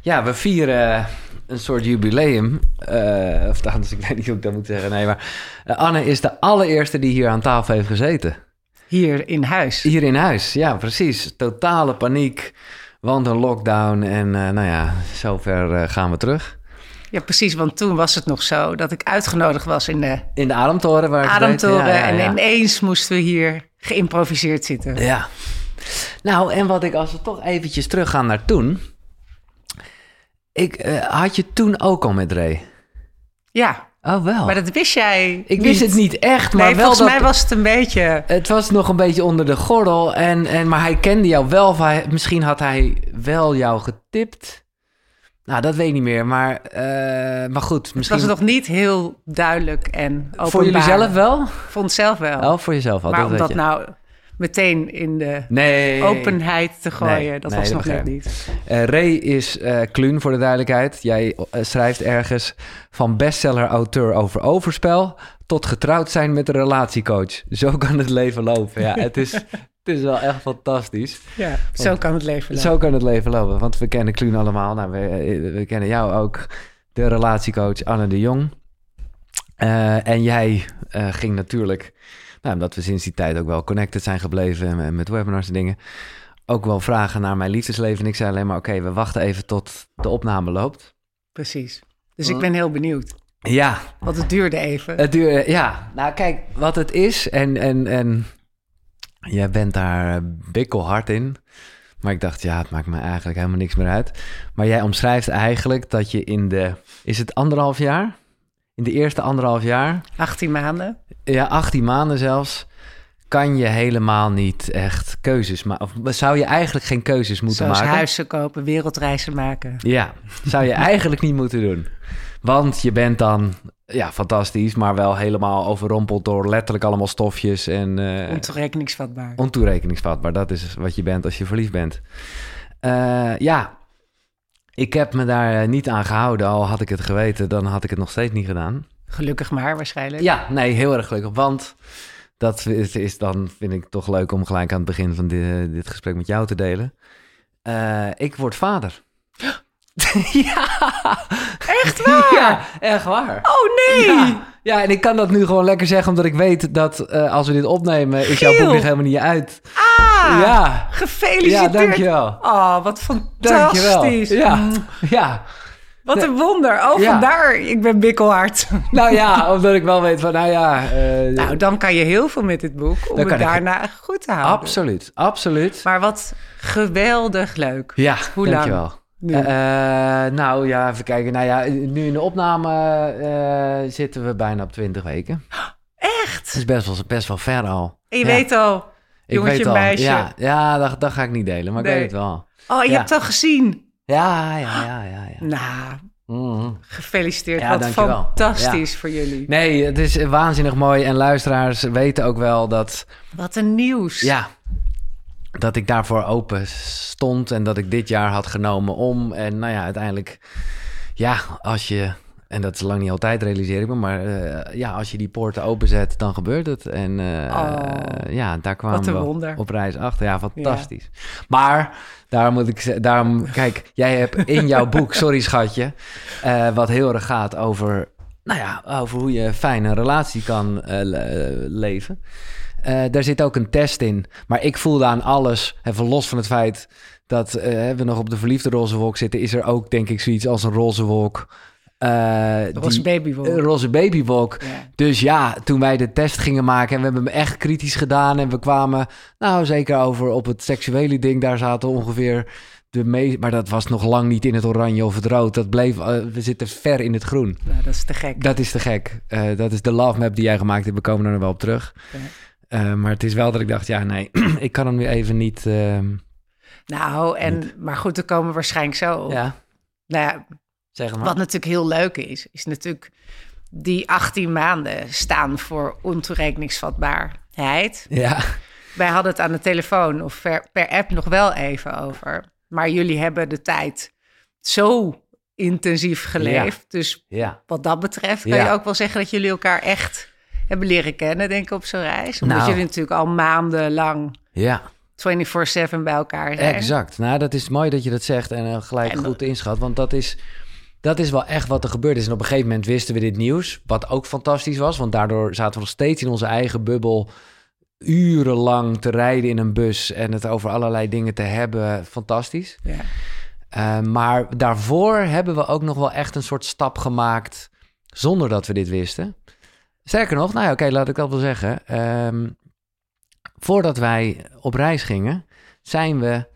ja, we vieren een soort jubileum. Eh, of anders, ik weet niet hoe ik dat moet zeggen. Nee, maar eh, Anne is de allereerste die hier aan tafel heeft gezeten. Hier in huis. Hier in huis, ja, precies. Totale paniek, want een lockdown. En eh, nou ja, zover eh, gaan we terug. Ja, precies. Want toen was het nog zo dat ik uitgenodigd was in de In de Ademtoren. Waar ik Ademtoren. deed. Ja, ja, En ineens moesten we hier geïmproviseerd zitten. Ja. Nou, en wat ik, als we toch eventjes teruggaan naar toen. Ik, eh, had je toen ook al met Ray? Ja, Oh, wel. maar dat wist jij ik wist het niet echt, maar nee, wel volgens dat... mij was het een beetje... Het was nog een beetje onder de gordel. En, en, maar hij kende jou wel. of hij- misschien had hij wel jou getipt. Nou, dat weet ik niet meer. Maar, eh, maar goed, Het misschien... was nog niet heel duidelijk en openbaar. voor jullie zelf wel? Ik vond het zelf wel. Oh, voor jezelf al. maar dat weet je. nou meteen in de Nee. openheid te gooien, Nee, dat nee, was dat nog net niet. Eh, Ray is eh Kluun, voor de duidelijkheid. Jij eh, schrijft ergens van bestseller-auteur over overspel... tot getrouwd zijn met een relatiecoach. Zo kan het leven lopen. Ja, het is, het is wel echt fantastisch. Ja, zo kan het leven lopen. Zo kan het leven lopen, want we kennen Kluun allemaal. Nou, we, we kennen jou ook, de relatiecoach Anne de Jong. En jij ging natuurlijk, nou, omdat we sinds die tijd ook wel connected zijn gebleven en met webinars en dingen, ook wel vragen naar mijn liefdesleven. En ik zei alleen maar, oké, we wachten even tot de opname loopt. Precies. Dus ik ben heel benieuwd. Ja, Want het duurde even. het duurde, ja. Nou, kijk, wat het is en, en, en jij bent daar bikkelhard in. Maar ik dacht, ja, het maakt me eigenlijk helemaal niks meer uit. Maar jij omschrijft eigenlijk dat je in de, is het anderhalf jaar? In de eerste anderhalf jaar, 18 maanden. Ja, 18 maanden zelfs, kan je helemaal niet echt keuzes maken. Of zou je eigenlijk geen keuzes moeten Zoals maken? huizen kopen, wereldreizen maken. Ja, zou je eigenlijk niet moeten doen. Want je bent dan, ja, fantastisch, maar wel helemaal overrompeld door letterlijk allemaal stofjes en eh Ontoerekeningsvatbaar. ontoerekeningsvatbaar. Dat is wat je bent als je verliefd bent. Eh, ja, ik heb me daar eh, niet aan gehouden. Al had ik het geweten, dan had ik het nog steeds niet gedaan. Gelukkig maar waarschijnlijk. Ja, nee, heel erg gelukkig. Want dat is, is dan, vind ik toch leuk om gelijk aan het begin van dit, dit gesprek met jou te delen. Eh, ik word vader. ja. Echt waar? Ja, echt waar. Oh nee! Ja. ja, en ik kan dat nu gewoon lekker zeggen, omdat ik weet dat eh, als we dit opnemen, is jouw boek nog helemaal niet uit. Ah, ja, ja, gefeliciteerd. dankjewel. Oh, wat Dankjewel. fantastisch. Ja, Mm, ja. Wat een wonder. Oh, Ja. vandaar. Ik ben bikkelhard. Nou ja, omdat ik wel weet van, nou ja. eh, Nou, dan kan je heel veel met dit boek om Dan het ik- daarna goed te houden. absoluut, absoluut. Maar wat geweldig leuk. Ja, Hoe lang? dankjewel. Nu. Eh, nou ja, even kijken. Nou ja, nu in de opname eh, zitten we bijna op 20 weken. Echt? Dat is best wel, best wel ver al. En je Ja. weet al, Ik jongetje, weet al. meisje. Ja, ja dat, dat ga ik niet delen, maar ik weet het wel. Oh, je Ja. hebt het al gezien. Ja, ja, ja, ja. ja. Nou, Mhm. gefeliciteerd. Ja, wat dankjewel. fantastisch voor jullie. Nee, het is waanzinnig mooi. En luisteraars weten ook wel dat, Wat een nieuws. ja, dat ik daarvoor open stond. En dat ik dit jaar had genomen om. En nou ja, uiteindelijk, ja, als je... En dat is lang niet altijd, realiseer ik me. Maar eh, ja, als je die poorten openzet, dan gebeurt het. En eh, Oh, ja, daar kwamen een we op reis achter. Ja, fantastisch. Maar daarom moet ik daarom, kijk, jij hebt in jouw boek, sorry schatje, eh, wat heel erg gaat over, nou ja, over hoe je een fijne relatie kan le- leven. Daar zit ook een test in. Maar ik voelde aan alles, even los van het feit dat we nog op de verliefde roze wolk zitten, is er ook denk ik zoiets als een roze wolk. Eh, Roze babywolk. een roze babywolk. Ja. Dus ja, toen wij de test gingen maken en we hebben hem echt kritisch gedaan en we kwamen, nou zeker over op het seksuele ding, daar zaten ongeveer de meest, maar dat was nog lang niet in het oranje of het rood. Dat bleef, eh, we zitten ver in het groen. Nou, dat is te gek. Dat is te gek. Eh, dat is de love map die jij gemaakt hebt. We komen er nog wel op terug. Ja. Eh, maar het is wel dat ik dacht, ja nee, ik kan hem nu even niet. ehm, Nou, en, maar goed, er komen waarschijnlijk zo op. ja, Nou ja, zeg maar. wat natuurlijk heel leuk is, is natuurlijk die 18 maanden staan voor ontoerekeningsvatbaarheid. Ja, Wij hadden het aan de telefoon of per, per app nog wel even over. Maar jullie hebben de tijd zo intensief geleefd. Dus ja. wat dat betreft kan Ja. je ook wel zeggen dat jullie elkaar echt hebben leren kennen, denk ik, op zo'n reis. Omdat Nou. jullie natuurlijk al maandenlang Ja, 24/7 bij elkaar zijn. Exact. Nou, dat is mooi dat je dat zegt en uh, gelijk En- goed inschat. Want dat is, dat is wel echt wat er gebeurd is. En op een gegeven moment wisten we dit nieuws. Wat ook fantastisch was. Want daardoor zaten we nog steeds in onze eigen bubbel. Urenlang te rijden in een bus. En het over allerlei dingen te hebben. Fantastisch. Ja. Uh, maar daarvoor hebben we ook nog wel echt een soort stap gemaakt. Zonder dat we dit wisten. Sterker nog, nou ja, oké, laat ik dat wel zeggen. Ehm, voordat wij op reis gingen, zijn we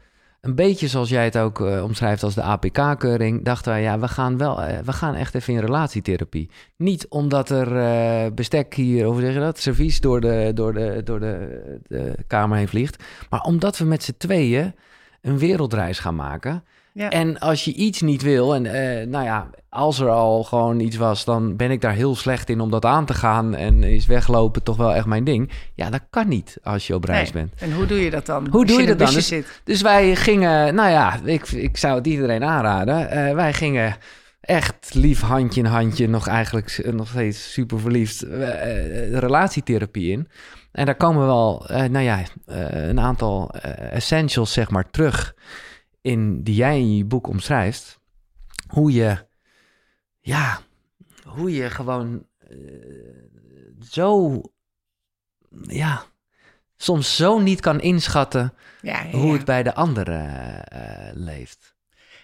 een beetje zoals jij het ook uh, omschrijft als de APK-keuring. Dachten wij, ja, we gaan wel, uh, we gaan echt even in relatietherapie. Niet omdat er uh, bestek hier, hoe zeg dat, servies door de, door de, door de, de kamer heen vliegt. Maar omdat we met z'n tweeën een wereldreis gaan maken. Ja. En als je iets niet wil, en uh, nou ja, als er al gewoon iets was, dan ben ik daar heel slecht in om dat aan te gaan. En is weglopen toch wel echt mijn ding. Ja, dat kan niet als je op reis Nee. bent. En hoe doe je dat dan? Hoe Als doe je dat dan? Dus-? Dus wij gingen, nou ja, ik, ik zou het iedereen aanraden. Eh, wij gingen echt lief handje in handje, nog eigenlijk nog steeds super verliefd, eh, eh, relatietherapie in. En daar komen wel, eh, nou ja, eh, een aantal eh, essentials zeg maar terug in die jij in je boek omschrijft. Hoe je, ja, hoe je gewoon eh, zo, ja, soms zo niet kan inschatten Ja, ja, hoe ja. het bij de anderen eh, leeft.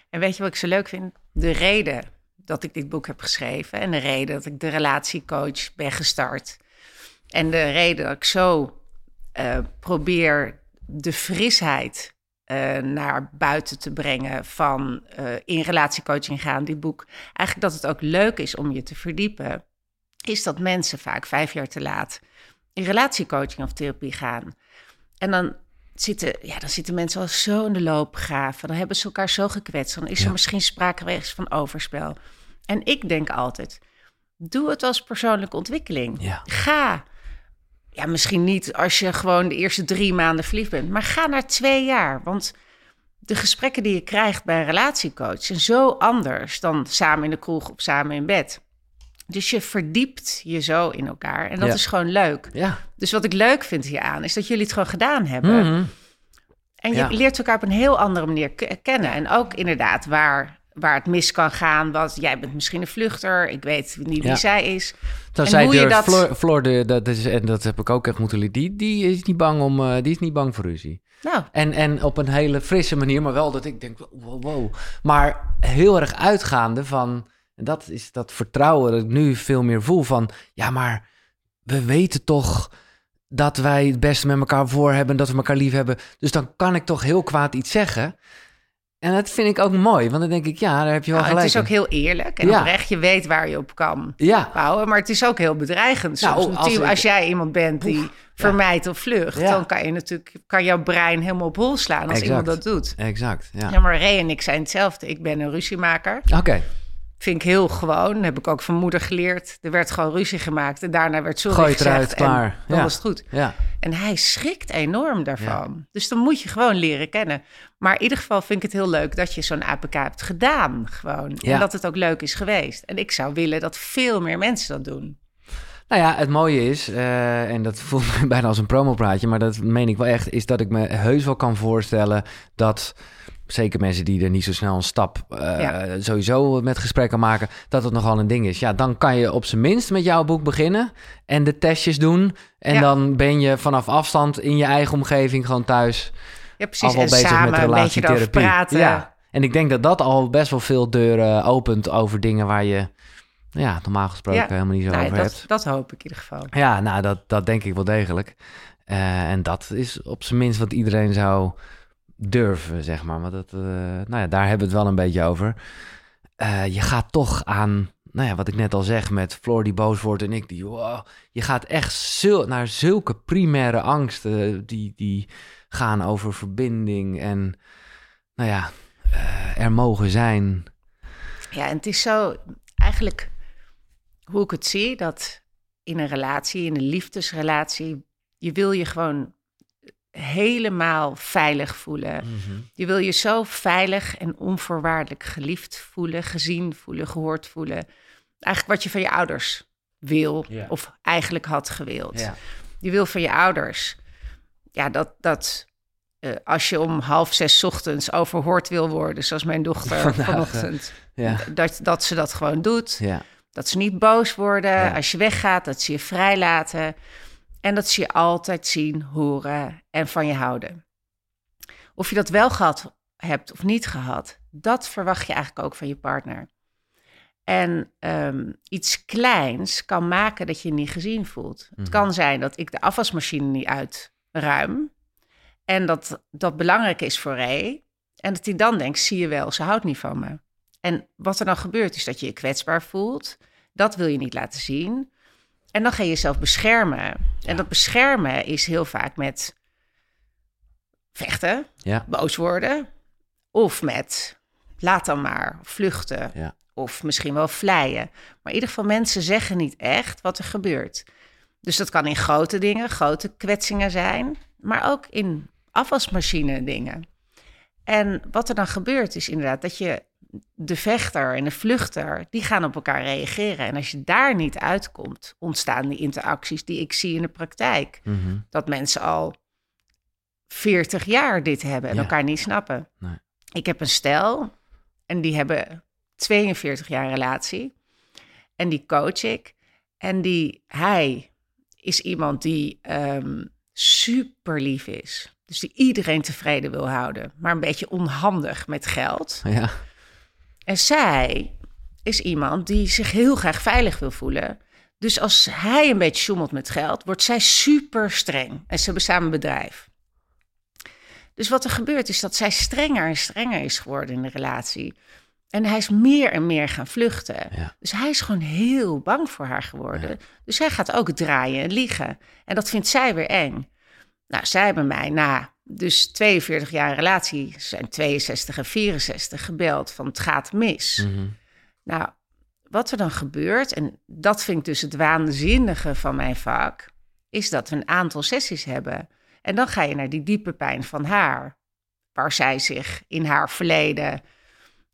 En weet je wat ik zo leuk vind? De reden dat ik dit boek heb geschreven en de reden dat ik de relatiecoach ben gestart. En de reden dat ik zo eh, probeer de frisheid eh, naar buiten te brengen van eh, in relatiecoaching gaan, dit boek. Eigenlijk dat het ook leuk is om je te verdiepen, is dat mensen vaak vijf jaar te laat in relatiecoaching of therapie gaan. En dan zitten, ja, dan zitten mensen al zo in de loopgraven. Dan hebben ze elkaar zo gekwetst. Dan is Ja. er misschien sprake geweest van overspel. En ik denk altijd, doe het als persoonlijke ontwikkeling. Ja. Ga. Ja, misschien niet als je gewoon de eerste drie maanden verliefd bent. Maar ga naar twee jaar. Want de gesprekken die je krijgt bij een relatiecoach... zijn zo anders dan samen in de kroeg of samen in bed. Dus je verdiept je zo in elkaar. En dat Ja. is gewoon leuk. Ja. Dus wat ik leuk vind hieraan is dat jullie het gewoon gedaan hebben. Mhm. En je Ja. leert elkaar op een heel andere manier ke- kennen. En ook inderdaad waar, waar het mis kan gaan. Wat, jij bent misschien een vluchter. Ik weet niet wie Ja. zij is. Dan En zei hoe je Dirk dat- Floor, Floor de, dat is, en dat heb ik ook echt moeten leren, die, die is niet bang om, eh, die is niet bang voor ruzie. Nou, En, en op een hele frisse manier, maar wel dat ik denk, wow, wow. Maar heel erg uitgaande van, en dat is dat vertrouwen dat ik nu veel meer voel van, ja, maar we weten toch dat wij het beste met elkaar voor hebben, dat we elkaar lief hebben. Dus dan kan ik toch heel kwaad iets zeggen. En dat vind ik ook mooi, want dan denk ik, ja, daar heb je wel nou, het gelijk. is ook heel eerlijk. En Ja. oprecht, je weet waar je op kan Ja, bouwen. Maar het is ook heel bedreigend. Nou, Soms. als Natuurlijk, ik- als jij iemand bent die vermijdt of vlucht... Dan kan je natuurlijk kan jouw brein helemaal op hol slaan als Exact. iemand dat doet. exact. Ja. Ja, maar Ray en ik zijn hetzelfde. Ik ben een ruziemaker. Oké, Vind ik heel gewoon. heb ik ook van moeder geleerd. Er werd gewoon ruzie gemaakt. En daarna werd sorry Gooi gezegd. eruit, en klaar. Dan Ja. was het goed. ja. En hij schrikt enorm daarvan. Dus dan moet je gewoon leren kennen. Maar in ieder geval vind ik het heel leuk dat je zo'n APK hebt gedaan. Gewoon. Ja. En dat het ook leuk is geweest. En ik zou willen dat veel meer mensen dat doen. Nou ja, het mooie is, eh, en dat voelt me bijna als een promopraatje, maar dat meen ik wel echt, is dat ik me heus wel kan voorstellen dat, zeker mensen die er niet zo snel een stap eh, Ja. sowieso met gesprekken maken, dat het nogal een ding is. Ja, dan kan je op zijn minst met jouw boek beginnen en de testjes doen. En Ja. dan ben je vanaf afstand in je eigen omgeving gewoon thuis Ja, al precies. wel En bezig samen met relatietherapie. praten. Ja. En ik denk dat dat al best wel veel deuren opent over dingen waar je ja, normaal gesproken Ja. helemaal niet zo Nou, over dat, hebt. dat hoop ik in ieder geval. Ja, nou, dat, dat denk ik wel degelijk. Eh, en dat is op zijn minst wat iedereen zou durven, zeg maar. Want dat, eh, nou ja, daar hebben we het wel een beetje over. Eh, je gaat toch aan, nou ja, wat ik net al zeg met Floor die boos wordt en ik die, wow, je gaat echt zul, naar zulke primaire angsten die, die gaan over verbinding en, nou ja, eh, er mogen zijn. Ja, en het is zo eigenlijk hoe ik het zie, dat in een relatie, in een liefdesrelatie, je wil je gewoon helemaal veilig voelen. Je wil je zo veilig en onvoorwaardelijk geliefd voelen, gezien voelen, gehoord voelen. Eigenlijk wat je van je ouders wil of eigenlijk had gewild. Je wil van je ouders ja, dat, dat eh, als je om half zes ochtends overhoord wil worden, zoals mijn dochter Vandaag, vanochtend, Ja. dat, dat ze dat gewoon doet. Ja. Dat ze niet boos worden Ja. als je weggaat, dat ze je vrijlaten. En dat ze je altijd zien, horen en van je houden. Of je dat wel gehad hebt of niet gehad, dat verwacht je eigenlijk ook van je partner. En ehm, iets kleins kan maken dat je je niet gezien voelt. Het Mhm. kan zijn dat ik de afwasmachine niet uitruim. En dat dat belangrijk is voor Ray. En dat hij dan denkt, zie je wel, ze houdt niet van me. En wat er dan gebeurt is dat je je kwetsbaar voelt. Dat wil je niet laten zien. En dan ga je jezelf beschermen. En dat beschermen is heel vaak met vechten, Ja. boos worden. Of met laat dan maar, vluchten. Ja. Of misschien wel vleien. Maar in ieder geval, mensen zeggen niet echt wat er gebeurt. Dus dat kan in grote dingen, grote kwetsingen zijn. Maar ook in afwasmachine dingen. En wat er dan gebeurt is inderdaad dat je de vechter en de vluchter, die gaan op elkaar reageren. En als je daar niet uitkomt, ontstaan die interacties die ik zie in de praktijk. Mhm. Dat mensen al 40 jaar dit hebben en Ja. elkaar niet snappen. Nee. Ik heb een stel en die hebben 42 jaar relatie. En die coach ik. En die, hij is iemand die ehm, super lief is. Dus die iedereen tevreden wil houden, maar een beetje onhandig met geld. Ja. En zij is iemand die zich heel graag veilig wil voelen. Dus als hij een beetje sjoemelt met geld, wordt zij super streng. En ze hebben samen een bedrijf. Dus wat er gebeurt is dat zij strenger en strenger is geworden in de relatie. En hij is meer en meer gaan vluchten. Ja. Dus hij is gewoon heel bang voor haar geworden. Dus hij gaat ook draaien en liegen. En dat vindt zij weer eng. Nou, zij hebben mij na dus 42 jaar relatie, zijn 62 en 64, gebeld van het gaat mis. Mhm. Nou, wat er dan gebeurt, en dat vind ik dus het waanzinnige van mijn vak, is dat we een aantal sessies hebben. En dan ga je naar die diepe pijn van haar, waar zij zich in haar verleden,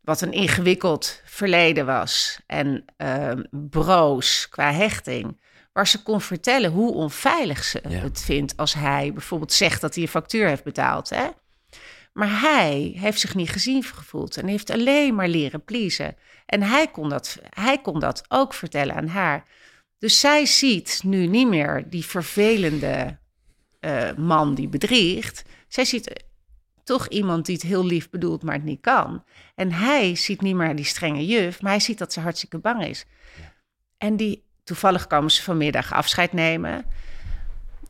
wat een ingewikkeld verleden was, en ehm, broos qua hechting, waar ze kon vertellen hoe onveilig ze Ja. het vindt als hij bijvoorbeeld zegt dat hij een factuur heeft betaald. Hè? Maar hij heeft zich niet gezien gevoeld en heeft alleen maar leren pleasen. En hij kon dat, hij kon dat ook vertellen aan haar. Dus zij ziet nu niet meer die vervelende eh, man die bedriegt. Zij ziet eh, toch iemand die het heel lief bedoelt, maar het niet kan. En hij ziet niet meer die strenge juf, maar hij ziet dat ze hartstikke bang is. En die, toevallig komen ze vanmiddag afscheid nemen.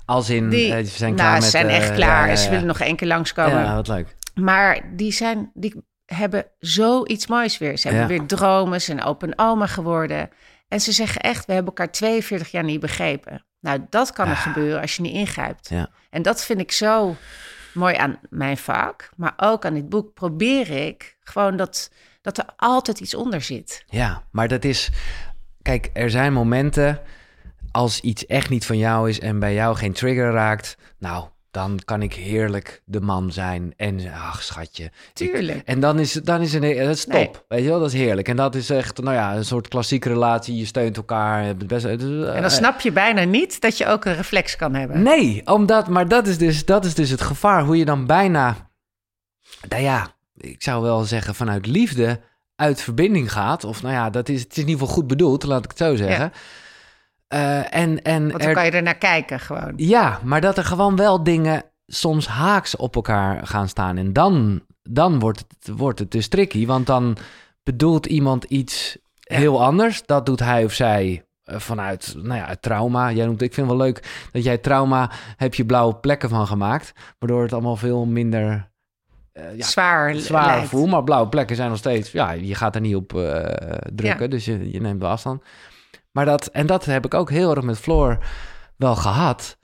Als in, Die, ze zijn nou, klaar ze met... zijn echt eh, klaar ja, ze willen nog één keer langskomen. Ja, wat leuk. Maar die, zijn, die hebben zoiets moois weer. Ze hebben weer dromen, ze zijn open oma geworden. En ze zeggen echt, we hebben elkaar 42 jaar niet begrepen. Nou, dat kan er gebeuren als je niet ingrijpt. Ja. En dat vind ik zo mooi aan mijn vak. Maar ook aan dit boek probeer ik gewoon dat, dat er altijd iets onder zit. Ja, maar dat is... Kijk, er zijn momenten als iets echt niet van jou is en bij jou geen trigger raakt, nou, dan kan ik heerlijk de man zijn en ach schatje. Ik- Tuurlijk. en dan is het dan is het dat is top, Nee. weet je wel, dat is heerlijk. En dat is echt, nou ja, een soort klassieke relatie. Je steunt elkaar. Best, En eh, dan snap je bijna niet dat je ook een reflex kan hebben. Nee, omdat, maar dat is, dus, dat is dus het gevaar. Hoe je dan bijna, nou ja, ik zou wel zeggen vanuit liefde uit verbinding gaat. Of nou ja, dat is, het is in ieder geval goed bedoeld, laat ik het zo zeggen. Eh, en, en Want dan er- kan je er naar kijken gewoon. ja, maar dat er gewoon wel dingen soms haaks op elkaar gaan staan. En dan, dan wordt, het, wordt het dus tricky, want dan bedoelt iemand iets Ja. heel anders. Dat doet hij of zij eh, vanuit nou ja, het trauma. Jij noemt, ik vind wel leuk dat jij trauma, heb je blauwe plekken van gemaakt. Waardoor het allemaal veel minder ja, Zwaar, zwaar lijkt. voelt. Maar blauwe plekken zijn nog steeds, ja, je gaat er niet op eh, drukken. Ja. Dus je, je neemt wel afstand. Maar dat, en dat heb ik ook heel erg met Floor wel gehad.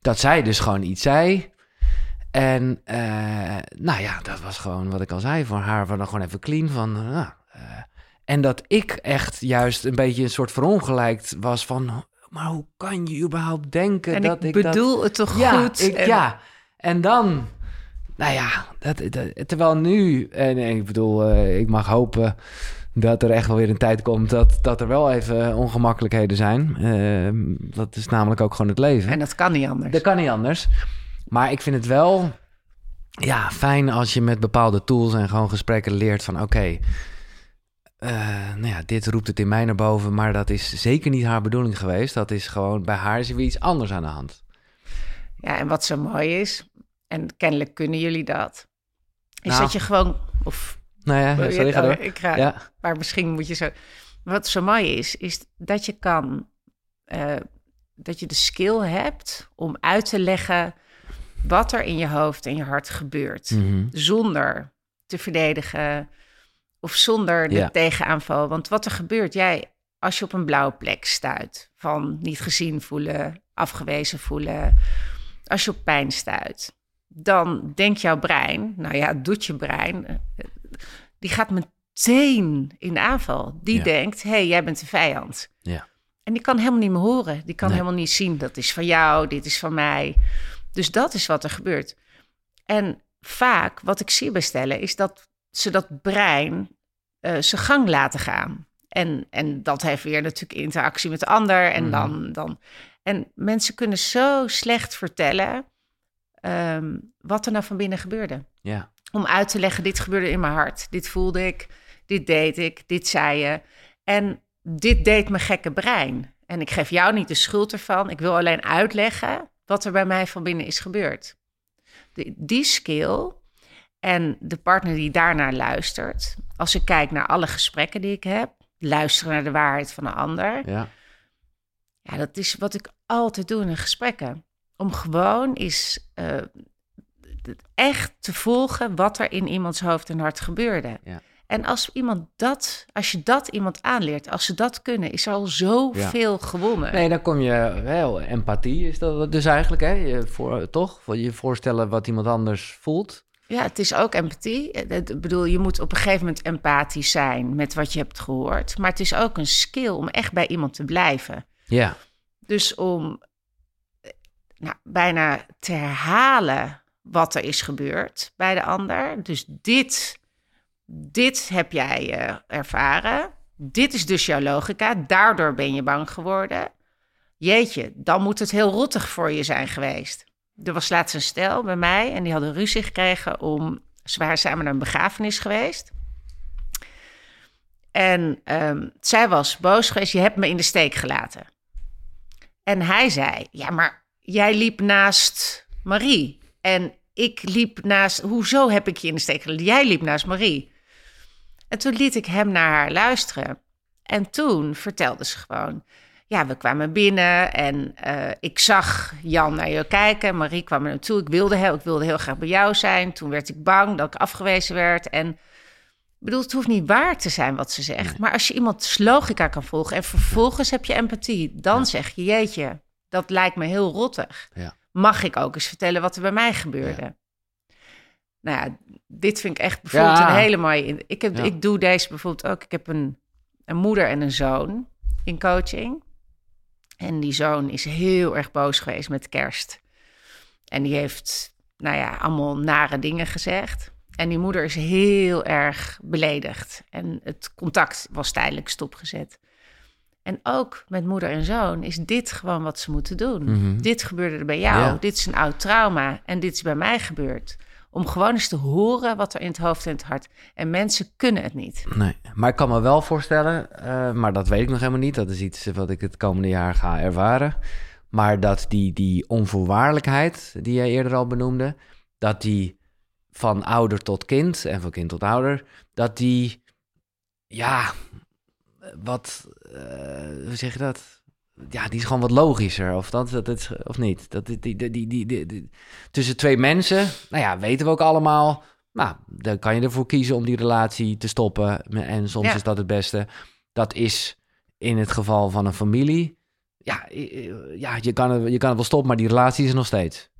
Dat zij dus gewoon iets zei. En eh, nou ja, dat was gewoon wat ik al zei voor haar. Van dan gewoon even clean van. eh, nou, eh. en dat ik echt juist een beetje een soort verongelijkt was van. Maar hoe kan je überhaupt denken En dat ik ik, dat... bedoel het toch Ja, goed? ik, En- ja. En dan, nou ja, dat, dat- terwijl nu, en ik bedoel, eh, ik mag hopen dat er echt wel weer een tijd komt dat, dat er wel even ongemakkelijkheden zijn. Eh, dat is namelijk ook gewoon het leven. En dat kan niet anders. Dat kan niet anders. Maar ik vind het wel ja, fijn als je met bepaalde tools en gewoon gesprekken leert van oké, eh, nou ja, dit roept het in mij naar boven, maar dat is zeker niet haar bedoeling geweest. Dat is gewoon, bij haar is er weer iets anders aan de hand. Ja, en wat zo mooi is, en kennelijk kunnen jullie dat, is Nou. dat je gewoon, of Nou ja, sorry, ga door. ik ga, Ja, maar misschien moet je zo. Wat zo mooi is, is dat je kan, eh, dat je de skill hebt om uit te leggen wat er in je hoofd en je hart gebeurt, Mhm. zonder te verdedigen of zonder de Ja. tegenaanval. Want wat er gebeurt, jij, als je op een blauwe plek stuit, van niet gezien voelen, afgewezen voelen, als je op pijn stuit, dan denkt jouw brein, nou ja, doet je brein, eh, die gaat meteen in aanval. Die Ja. denkt, hé, hey, jij bent de vijand. Ja. En die kan helemaal niet meer horen. Die kan Nee. helemaal niet zien, dat is van jou, dit is van mij. Dus dat is wat er gebeurt. En vaak, wat ik zie bij stellen, is dat ze dat brein eh, zijn gang laten gaan. En, en dat heeft weer natuurlijk interactie met de ander. En, Mhm. dan, dan, en mensen kunnen zo slecht vertellen ehm, wat er nou van binnen gebeurde. ja, Om uit te leggen, dit gebeurde in mijn hart. Dit voelde ik, dit deed ik, dit zei je. En dit deed mijn gekke brein. En ik geef jou niet de schuld ervan. Ik wil alleen uitleggen wat er bij mij van binnen is gebeurd. Die, die skill en de partner die daarnaar luistert. Als ik kijk naar alle gesprekken die ik heb, luisteren naar de waarheid van een ander. ja, Ja, dat is wat ik altijd doe in gesprekken. Om gewoon eens eh, het echt te volgen wat er in iemands hoofd en hart gebeurde. Ja. En als iemand dat, als je dat iemand aanleert, als ze dat kunnen, is er al zoveel gewonnen. Nee, dan kom je wel empathie is dat dus eigenlijk, hè? Je voor, toch? Je voorstellen wat iemand anders voelt. Ja, het is ook empathie. Eh, Ik bedoel, je moet op een gegeven moment empathisch zijn met wat je hebt gehoord. Maar het is ook een skill om echt bij iemand te blijven. Ja, Dus om eh, nou, bijna te herhalen wat er is gebeurd bij de ander. Dus dit, dit heb jij eh, ervaren. Dit is dus jouw logica. Daardoor ben je bang geworden. Jeetje, dan moet het heel rottig voor je zijn geweest. Er was laatst een stel bij mij en die hadden ruzie gekregen om... Ze waren samen naar een begrafenis geweest. En ehm, zij was boos geweest, je hebt me in de steek gelaten. En hij zei: Ja, maar jij liep naast Marie. En ik liep naast. Hoezo heb ik je in de steek gelaten? Jij liep naast Marie. En toen liet ik hem naar haar luisteren. En toen vertelde ze gewoon: Ja, we kwamen binnen en eh, ik zag Jan naar je kijken. Marie kwam er naartoe. Ik wilde, heel, ik wilde heel graag bij jou zijn. Toen werd ik bang dat ik afgewezen werd. En ik bedoel, het hoeft niet waar te zijn wat ze zegt. Maar als je iemands logica kan volgen en vervolgens heb je empathie, dan zeg je, jeetje, dat lijkt me heel rottig. Ja. Mag ik ook eens vertellen wat er bij mij gebeurde? Nou ja, dit vind ik echt bijvoorbeeld een hele mooie... Ik, heb, ik doe deze bijvoorbeeld ook. Ik heb een, een moeder en een zoon in coaching. En die zoon is heel erg boos geweest met kerst. En die heeft, nou ja, allemaal nare dingen gezegd. En die moeder is heel erg beledigd. En het contact was tijdelijk stopgezet. En ook met moeder en zoon is dit gewoon wat ze moeten doen. Mhm. Dit gebeurde er bij jou. Ja. Dit is een oud trauma. En dit is bij mij gebeurd. Om gewoon eens te horen wat er in het hoofd en het hart. En mensen kunnen het niet. nee. Maar ik kan me wel voorstellen, eh, maar dat weet ik nog helemaal niet. Dat is iets wat ik het komende jaar ga ervaren. Maar dat die, die onvoorwaardelijkheid, die jij eerder al benoemde, dat die van ouder tot kind en van kind tot ouder, dat die, ja, wat, eh, hoe zeg je dat? Ja, die is gewoon wat logischer, of, dat, dat, is- of niet? Dat, die, die, die, die, die, tussen twee mensen, nou ja, weten we ook allemaal. Nou, dan kan je ervoor kiezen om die relatie te stoppen. En soms Ja. is dat het beste. Dat is in het geval van een familie. Ja, ja je, kan het, je kan het wel stoppen, maar die relatie is nog steeds.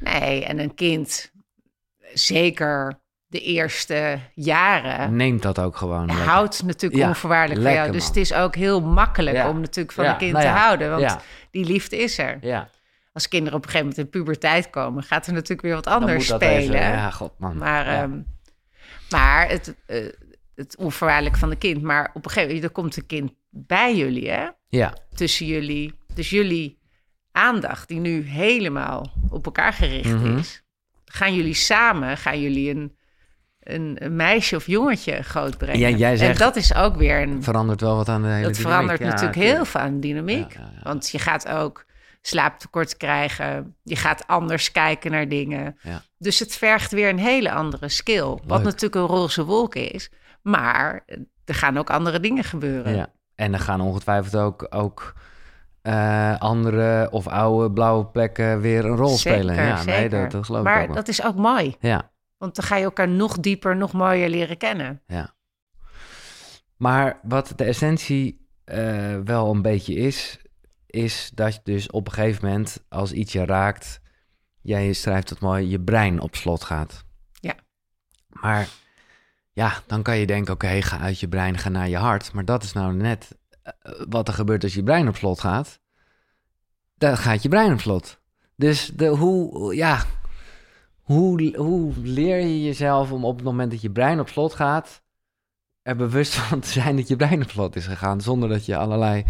Nee, en een kind, zeker de eerste jaren, Neemt dat ook gewoon. lekker. houdt natuurlijk Ja, onvoorwaardelijk van jou. Dus man. het is ook heel makkelijk Ja. om natuurlijk van Ja, een kind nou te houden. Want Ja, die liefde is er. ja. Als kinderen op een gegeven moment in puberteit komen, gaat er natuurlijk weer wat anders spelen. even- ja, god man. Maar, ehm, maar het, eh, het onvoorwaardelijk van de kind. Maar op een gegeven moment, er komt een kind bij jullie, hè? ja, Tussen jullie. Dus jullie aandacht, die nu helemaal op elkaar gericht Mhm. is, gaan jullie samen, gaan jullie een, een, een meisje of jongetje grootbrengen. Ja, jij zegt- en dat is ook weer een Verandert wel wat aan de hele dat dynamiek. verandert Ja, natuurlijk tuurlijk. heel veel aan de dynamiek. Want je gaat ook slaaptekort krijgen. Je gaat anders kijken naar dingen. Dus het vergt weer een hele andere skill. Wat natuurlijk een roze wolk is. Maar er gaan ook andere dingen gebeuren. Ja. En er gaan ongetwijfeld ook, ook eh, andere of oude blauwe plekken weer een rol Zeker, spelen. Ja, nee, dat, dat geloof ik ook maar dat is ook mooi. Ja, Want dan ga je elkaar nog dieper, nog mooier leren kennen. ja. Maar wat de essentie eh, wel een beetje is, is dat je dus op een gegeven moment, als iets je raakt, jij schrijft het mooi, je brein op slot gaat. Ja. Maar ja, dan kan je denken, oké, ga uit je brein, ga naar je hart. Maar dat is nou net eh, wat er gebeurt als je brein op slot gaat. Dan gaat je brein op slot. Dus de, hoe, ja, hoe, hoe leer je jezelf om op het moment dat je brein op slot gaat, er bewust van te zijn dat je brein op slot is gegaan, zonder dat je allerlei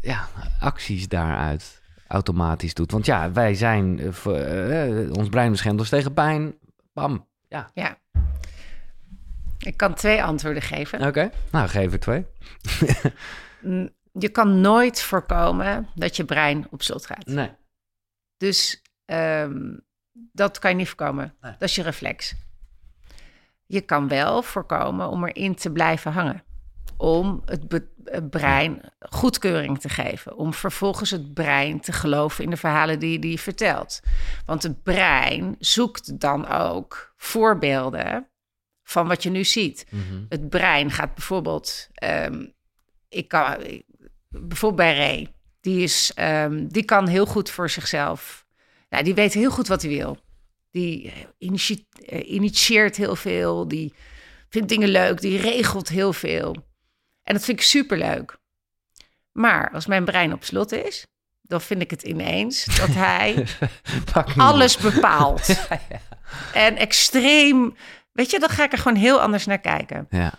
ja, acties daaruit automatisch doet. Want ja, wij zijn, eh, eh, ons brein beschermt ons tegen pijn. Bam. Ja. Ja. Ik kan twee antwoorden geven. Oké. Nou, geef er twee. Je kan nooit voorkomen dat je brein op slot gaat. Nee. Dus ehm, dat kan je niet voorkomen. Nee. Dat is je reflex. Je kan wel voorkomen om erin te blijven hangen. Om het, be- het brein goedkeuring te geven. Om vervolgens het brein te geloven in de verhalen die die vertelt. Want het brein zoekt dan ook voorbeelden van wat je nu ziet. Mhm. Het brein gaat bijvoorbeeld. ehm, ik kan, bijvoorbeeld bij Ray. Die, is, ehm, die kan heel goed voor zichzelf. Nou, die weet heel goed wat hij wil. Die eh, eh, initieert heel veel. Die vindt dingen leuk. Die regelt heel veel. En dat vind ik superleuk. Maar als mijn brein op slot is, dan vind ik het ineens dat hij alles bepaalt. En extreem. Weet je, dan ga ik er gewoon heel anders naar kijken. Ja.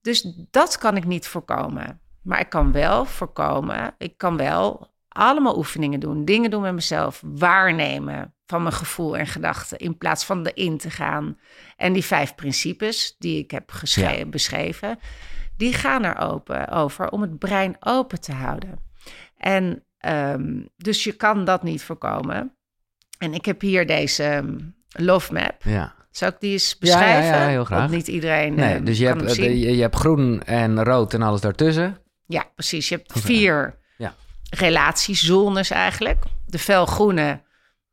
Dus dat kan ik niet voorkomen. Maar ik kan wel voorkomen. Ik kan wel allemaal oefeningen doen. Dingen doen met mezelf. Waarnemen van mijn gevoel en gedachten. In plaats van erin te gaan. En die vijf principes die ik heb Ja. beschreven. Die gaan er open over om het brein open te houden. En ehm, dus je kan dat niet voorkomen. En ik heb hier deze ehm, love map. ja. Zou ik die eens Ja, ja, ja, beschrijven? heel graag. Want niet iedereen Nee, eh, dus je hebt, eh, je, je hebt groen en rood en alles daartussen. Ja, precies. Je hebt vier. Relatiezones eigenlijk. De felgroene,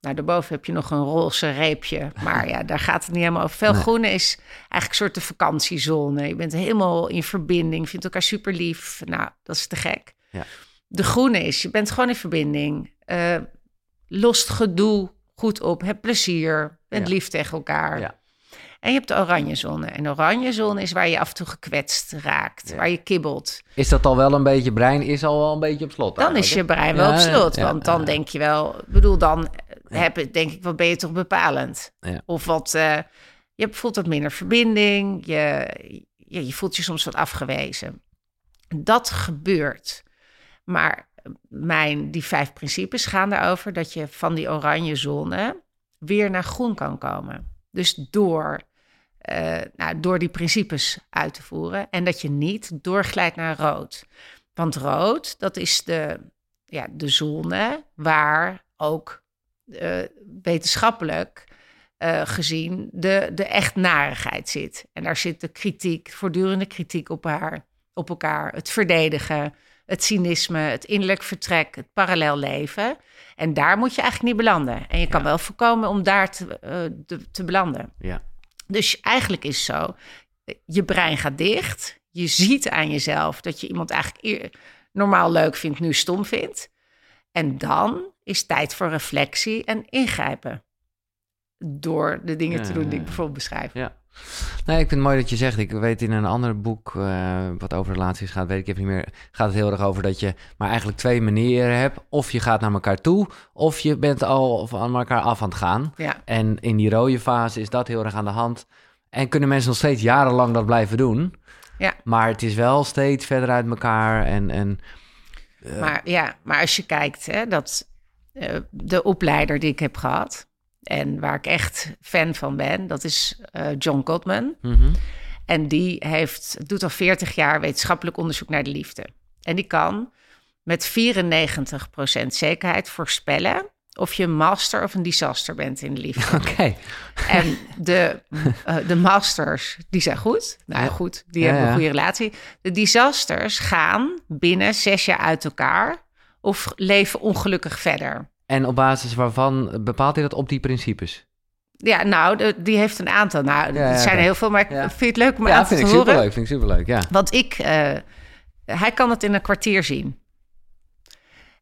nou daarboven heb je nog een roze reepje. Maar ja, daar gaat het niet helemaal over. Felgroene is eigenlijk een soort de vakantiezone. Je bent helemaal in verbinding, vindt elkaar super lief. Nou, dat is te gek. Ja. De groene is, je bent gewoon in verbinding. eh lost gedoe goed op, heb plezier, bent Ja. lief tegen elkaar. Ja. En je hebt de oranje zone. En de oranje zone is waar je af en toe gekwetst raakt, Ja. waar je kibbelt. Is dat al wel een beetje, brein is al wel een beetje op slot Dan is je brein wel Ja, op slot. ja, want dan denk je wel, bedoel, dan heb ik, denk ik, wat ben je toch bepalend? Ja. Of wat, eh, je voelt wat minder verbinding, je, je, je voelt je soms wat afgewezen. Dat gebeurt. Maar mijn, die vijf principes gaan erover dat je van die oranje zone weer naar groen kan komen. Dus door, eh, nou, door die principes uit te voeren. En dat je niet doorglijdt naar rood. Want rood, dat is de, ja, de zone waar ook eh, wetenschappelijk eh, gezien de, de echt narigheid zit. En daar zit de kritiek, voortdurende kritiek op, haar, op elkaar. Het verdedigen, het cynisme, het innerlijk vertrek, het parallel leven. En daar moet je eigenlijk niet belanden. En je kan Ja. wel voorkomen om daar te, te, te belanden. Ja. Dus eigenlijk is het zo, je brein gaat dicht. Je ziet aan jezelf dat je iemand eigenlijk normaal leuk vindt, nu stom vindt. En dan is tijd voor reflectie en ingrijpen. Door de dingen Ja, te doen die ik bijvoorbeeld beschrijf. Ja. Nee, ik vind het mooi dat je zegt. Ik weet in een ander boek eh, wat over relaties gaat, weet ik even niet meer. Gaat het heel erg over dat je maar eigenlijk twee manieren hebt. Of je gaat naar elkaar toe, of je bent al van elkaar af aan het gaan. Ja, En in die rode fase is dat heel erg aan de hand. En kunnen mensen nog steeds jarenlang dat blijven doen. Ja. Maar het is wel steeds verder uit elkaar. En, en maar, ja, maar als je kijkt, hè, dat, eh, de opleider die ik heb gehad, en waar ik echt fan van ben, dat is eh, John Gottman. Mhm. En die heeft, doet al 40 jaar wetenschappelijk onderzoek naar de liefde. En die kan met 94% zekerheid voorspellen of je een master of een disaster bent in de liefde. Oké. En de, eh, de masters, die zijn goed. Nou Ja. goed, die Ja, hebben een goede relatie. De disasters gaan binnen zes jaar uit elkaar of leven ongelukkig verder. En op basis waarvan bepaalt hij dat op die principes? Ja, nou, die heeft een aantal. Nou, Ja, ja, er zijn er heel veel, maar ik Ja. vind het leuk om ja, ik te horen. superleuk. Vind ik superleuk, ja. Want ik, eh, hij kan het in een kwartier zien.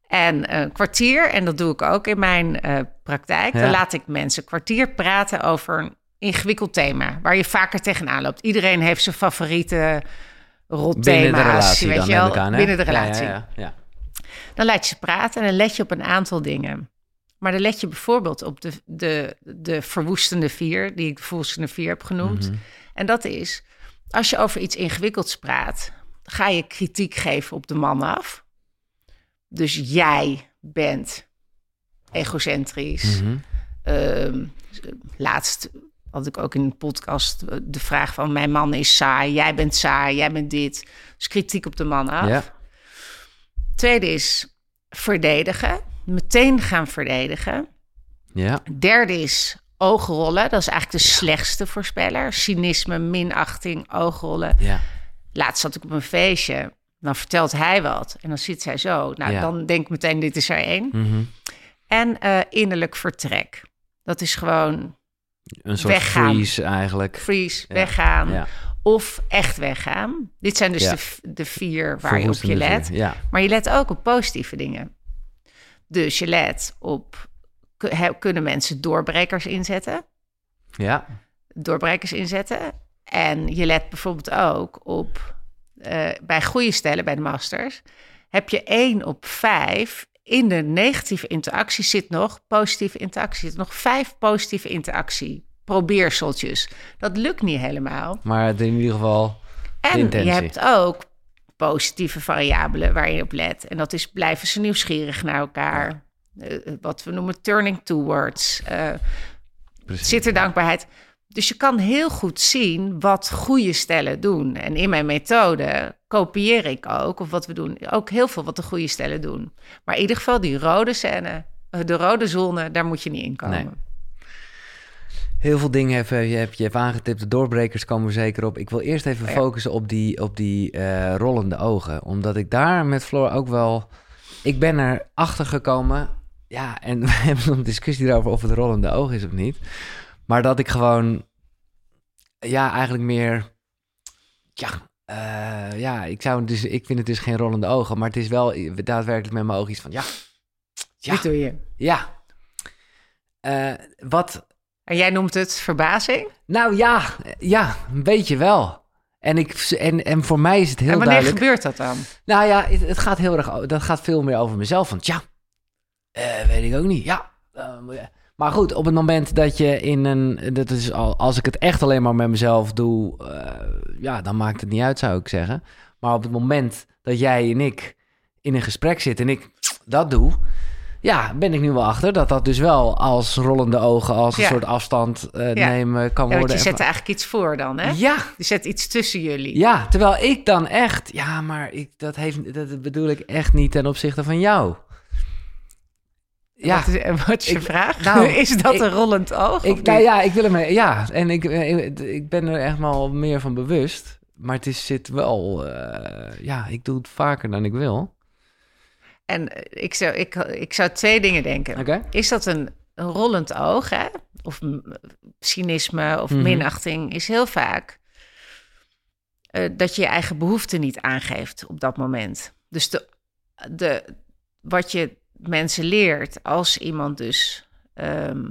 En een kwartier, en dat doe ik ook in mijn eh, praktijk, Ja. dan laat ik mensen een kwartier praten over een ingewikkeld thema, waar je vaker tegenaan loopt. Iedereen heeft zijn favoriete rotthema's, Binnen de relatie weet je wel, aan, binnen de Ja, ja, relatie. Ja, ja, Dan laat je ze praten en dan let je op een aantal dingen. Maar dan let je bijvoorbeeld op de, de, de verwoestende vier, die ik de verwoestende vier heb genoemd. Mhm. En dat is, als je over iets ingewikkelds praat, ga je kritiek geven op de man af. Dus jij bent egocentrisch. Mhm. Ehm, laatst had ik ook in een podcast de vraag van... mijn man is saai, jij bent saai, jij bent dit. Dus kritiek op de man af. Ja. Tweede is verdedigen. Meteen gaan verdedigen. ja. Derde is oogrollen. Dat is eigenlijk de slechtste voorspeller. Cynisme, minachting, oogrollen. ja. Laatst zat ik op een feestje. Dan vertelt hij wat. En dan zit zij zo. Nou, Ja. dan denk ik meteen, dit is er één. Mhm. En eh, innerlijk vertrek. Dat is gewoon Een soort Weggaan. freeze eigenlijk. freeze, Ja. weggaan. Of echt weggaan. Dit zijn dus Ja. de, de vier waar je op je let. Ja. Maar je let ook op positieve dingen. Dus je let op, kunnen mensen doorbrekers inzetten? ja. Doorbrekers inzetten. En je let bijvoorbeeld ook op, eh, bij goede stellen, bij de masters, heb je één op vijf in de negatieve interactie zit nog positieve interactie. Zit nog vijf positieve interactie. Probeerseltjes. Dat lukt niet helemaal. Maar in ieder geval... En je hebt ook positieve variabelen waar je op let. En dat is blijven ze nieuwsgierig naar elkaar. Eh, wat we noemen turning towards. eh Precies. zit er dankbaarheid. Dus je kan heel goed zien wat goede stellen doen. En in mijn methode kopieer ik ook, of wat we doen, ook heel veel wat de goede stellen doen. Maar in ieder geval die rode scène, eh, de rode zone, daar moet je niet in komen. Nee. Heel veel dingen heb je, hebt, je hebt aangetipt. De doorbrekers komen we zeker op. Ik wil eerst even Oh ja. focussen op die, op die eh, rollende ogen. Omdat ik daar met Floor ook wel... Ik ben er achter gekomen. Ja, en we hebben een discussie erover of het rollende oog is of niet. Maar dat ik gewoon... Ja, eigenlijk meer... Ja, eh, ja ik, zou, dus, ik vind het dus geen rollende ogen. Maar het is wel daadwerkelijk met mijn ogen iets van... Ja, ja, Dit doe je. ja. Eh, wat En jij noemt het verbazing. nou ja, ja, een beetje wel. En, ik, en, en voor mij is het heel en wanneer duidelijk. gebeurt dat dan? Nou ja, het, het gaat heel erg. Dat gaat veel meer over mezelf. Want ja, eh, weet ik ook niet. Ja. eh, maar goed, op het moment dat je in een. Dat is al, als ik het echt alleen maar met mezelf doe. eh, ja, dan maakt het niet uit, zou ik zeggen. Maar op het moment dat jij en ik in een gesprek zitten en ik dat doe. Ja, ben ik nu wel achter dat dat dus wel als rollende ogen, als een Ja. soort afstand eh, Ja. nemen kan Ja, worden. je zet er eigenlijk iets voor dan, hè? Ja, Je zet iets tussen jullie. ja, terwijl ik dan echt, ja, maar ik, dat, heeft, dat bedoel ik echt niet ten opzichte van jou. Ja, Wat is, wat is je Ik- vraag? nou, is dat ik- een rollend oog? ik, nou ja, ik wil hem, ja, en ik, ik, ik ben er echt wel meer van bewust. Maar het is, zit wel, eh, ja, ik doe het vaker dan ik wil. En ik zou, ik, ik zou twee dingen denken. Is dat een, een rollend oog, hè? Of cynisme of Mhm. minachting is heel vaak eh, dat je je eigen behoeften niet aangeeft op dat moment. Dus de, de, wat je mensen leert als iemand dus ehm,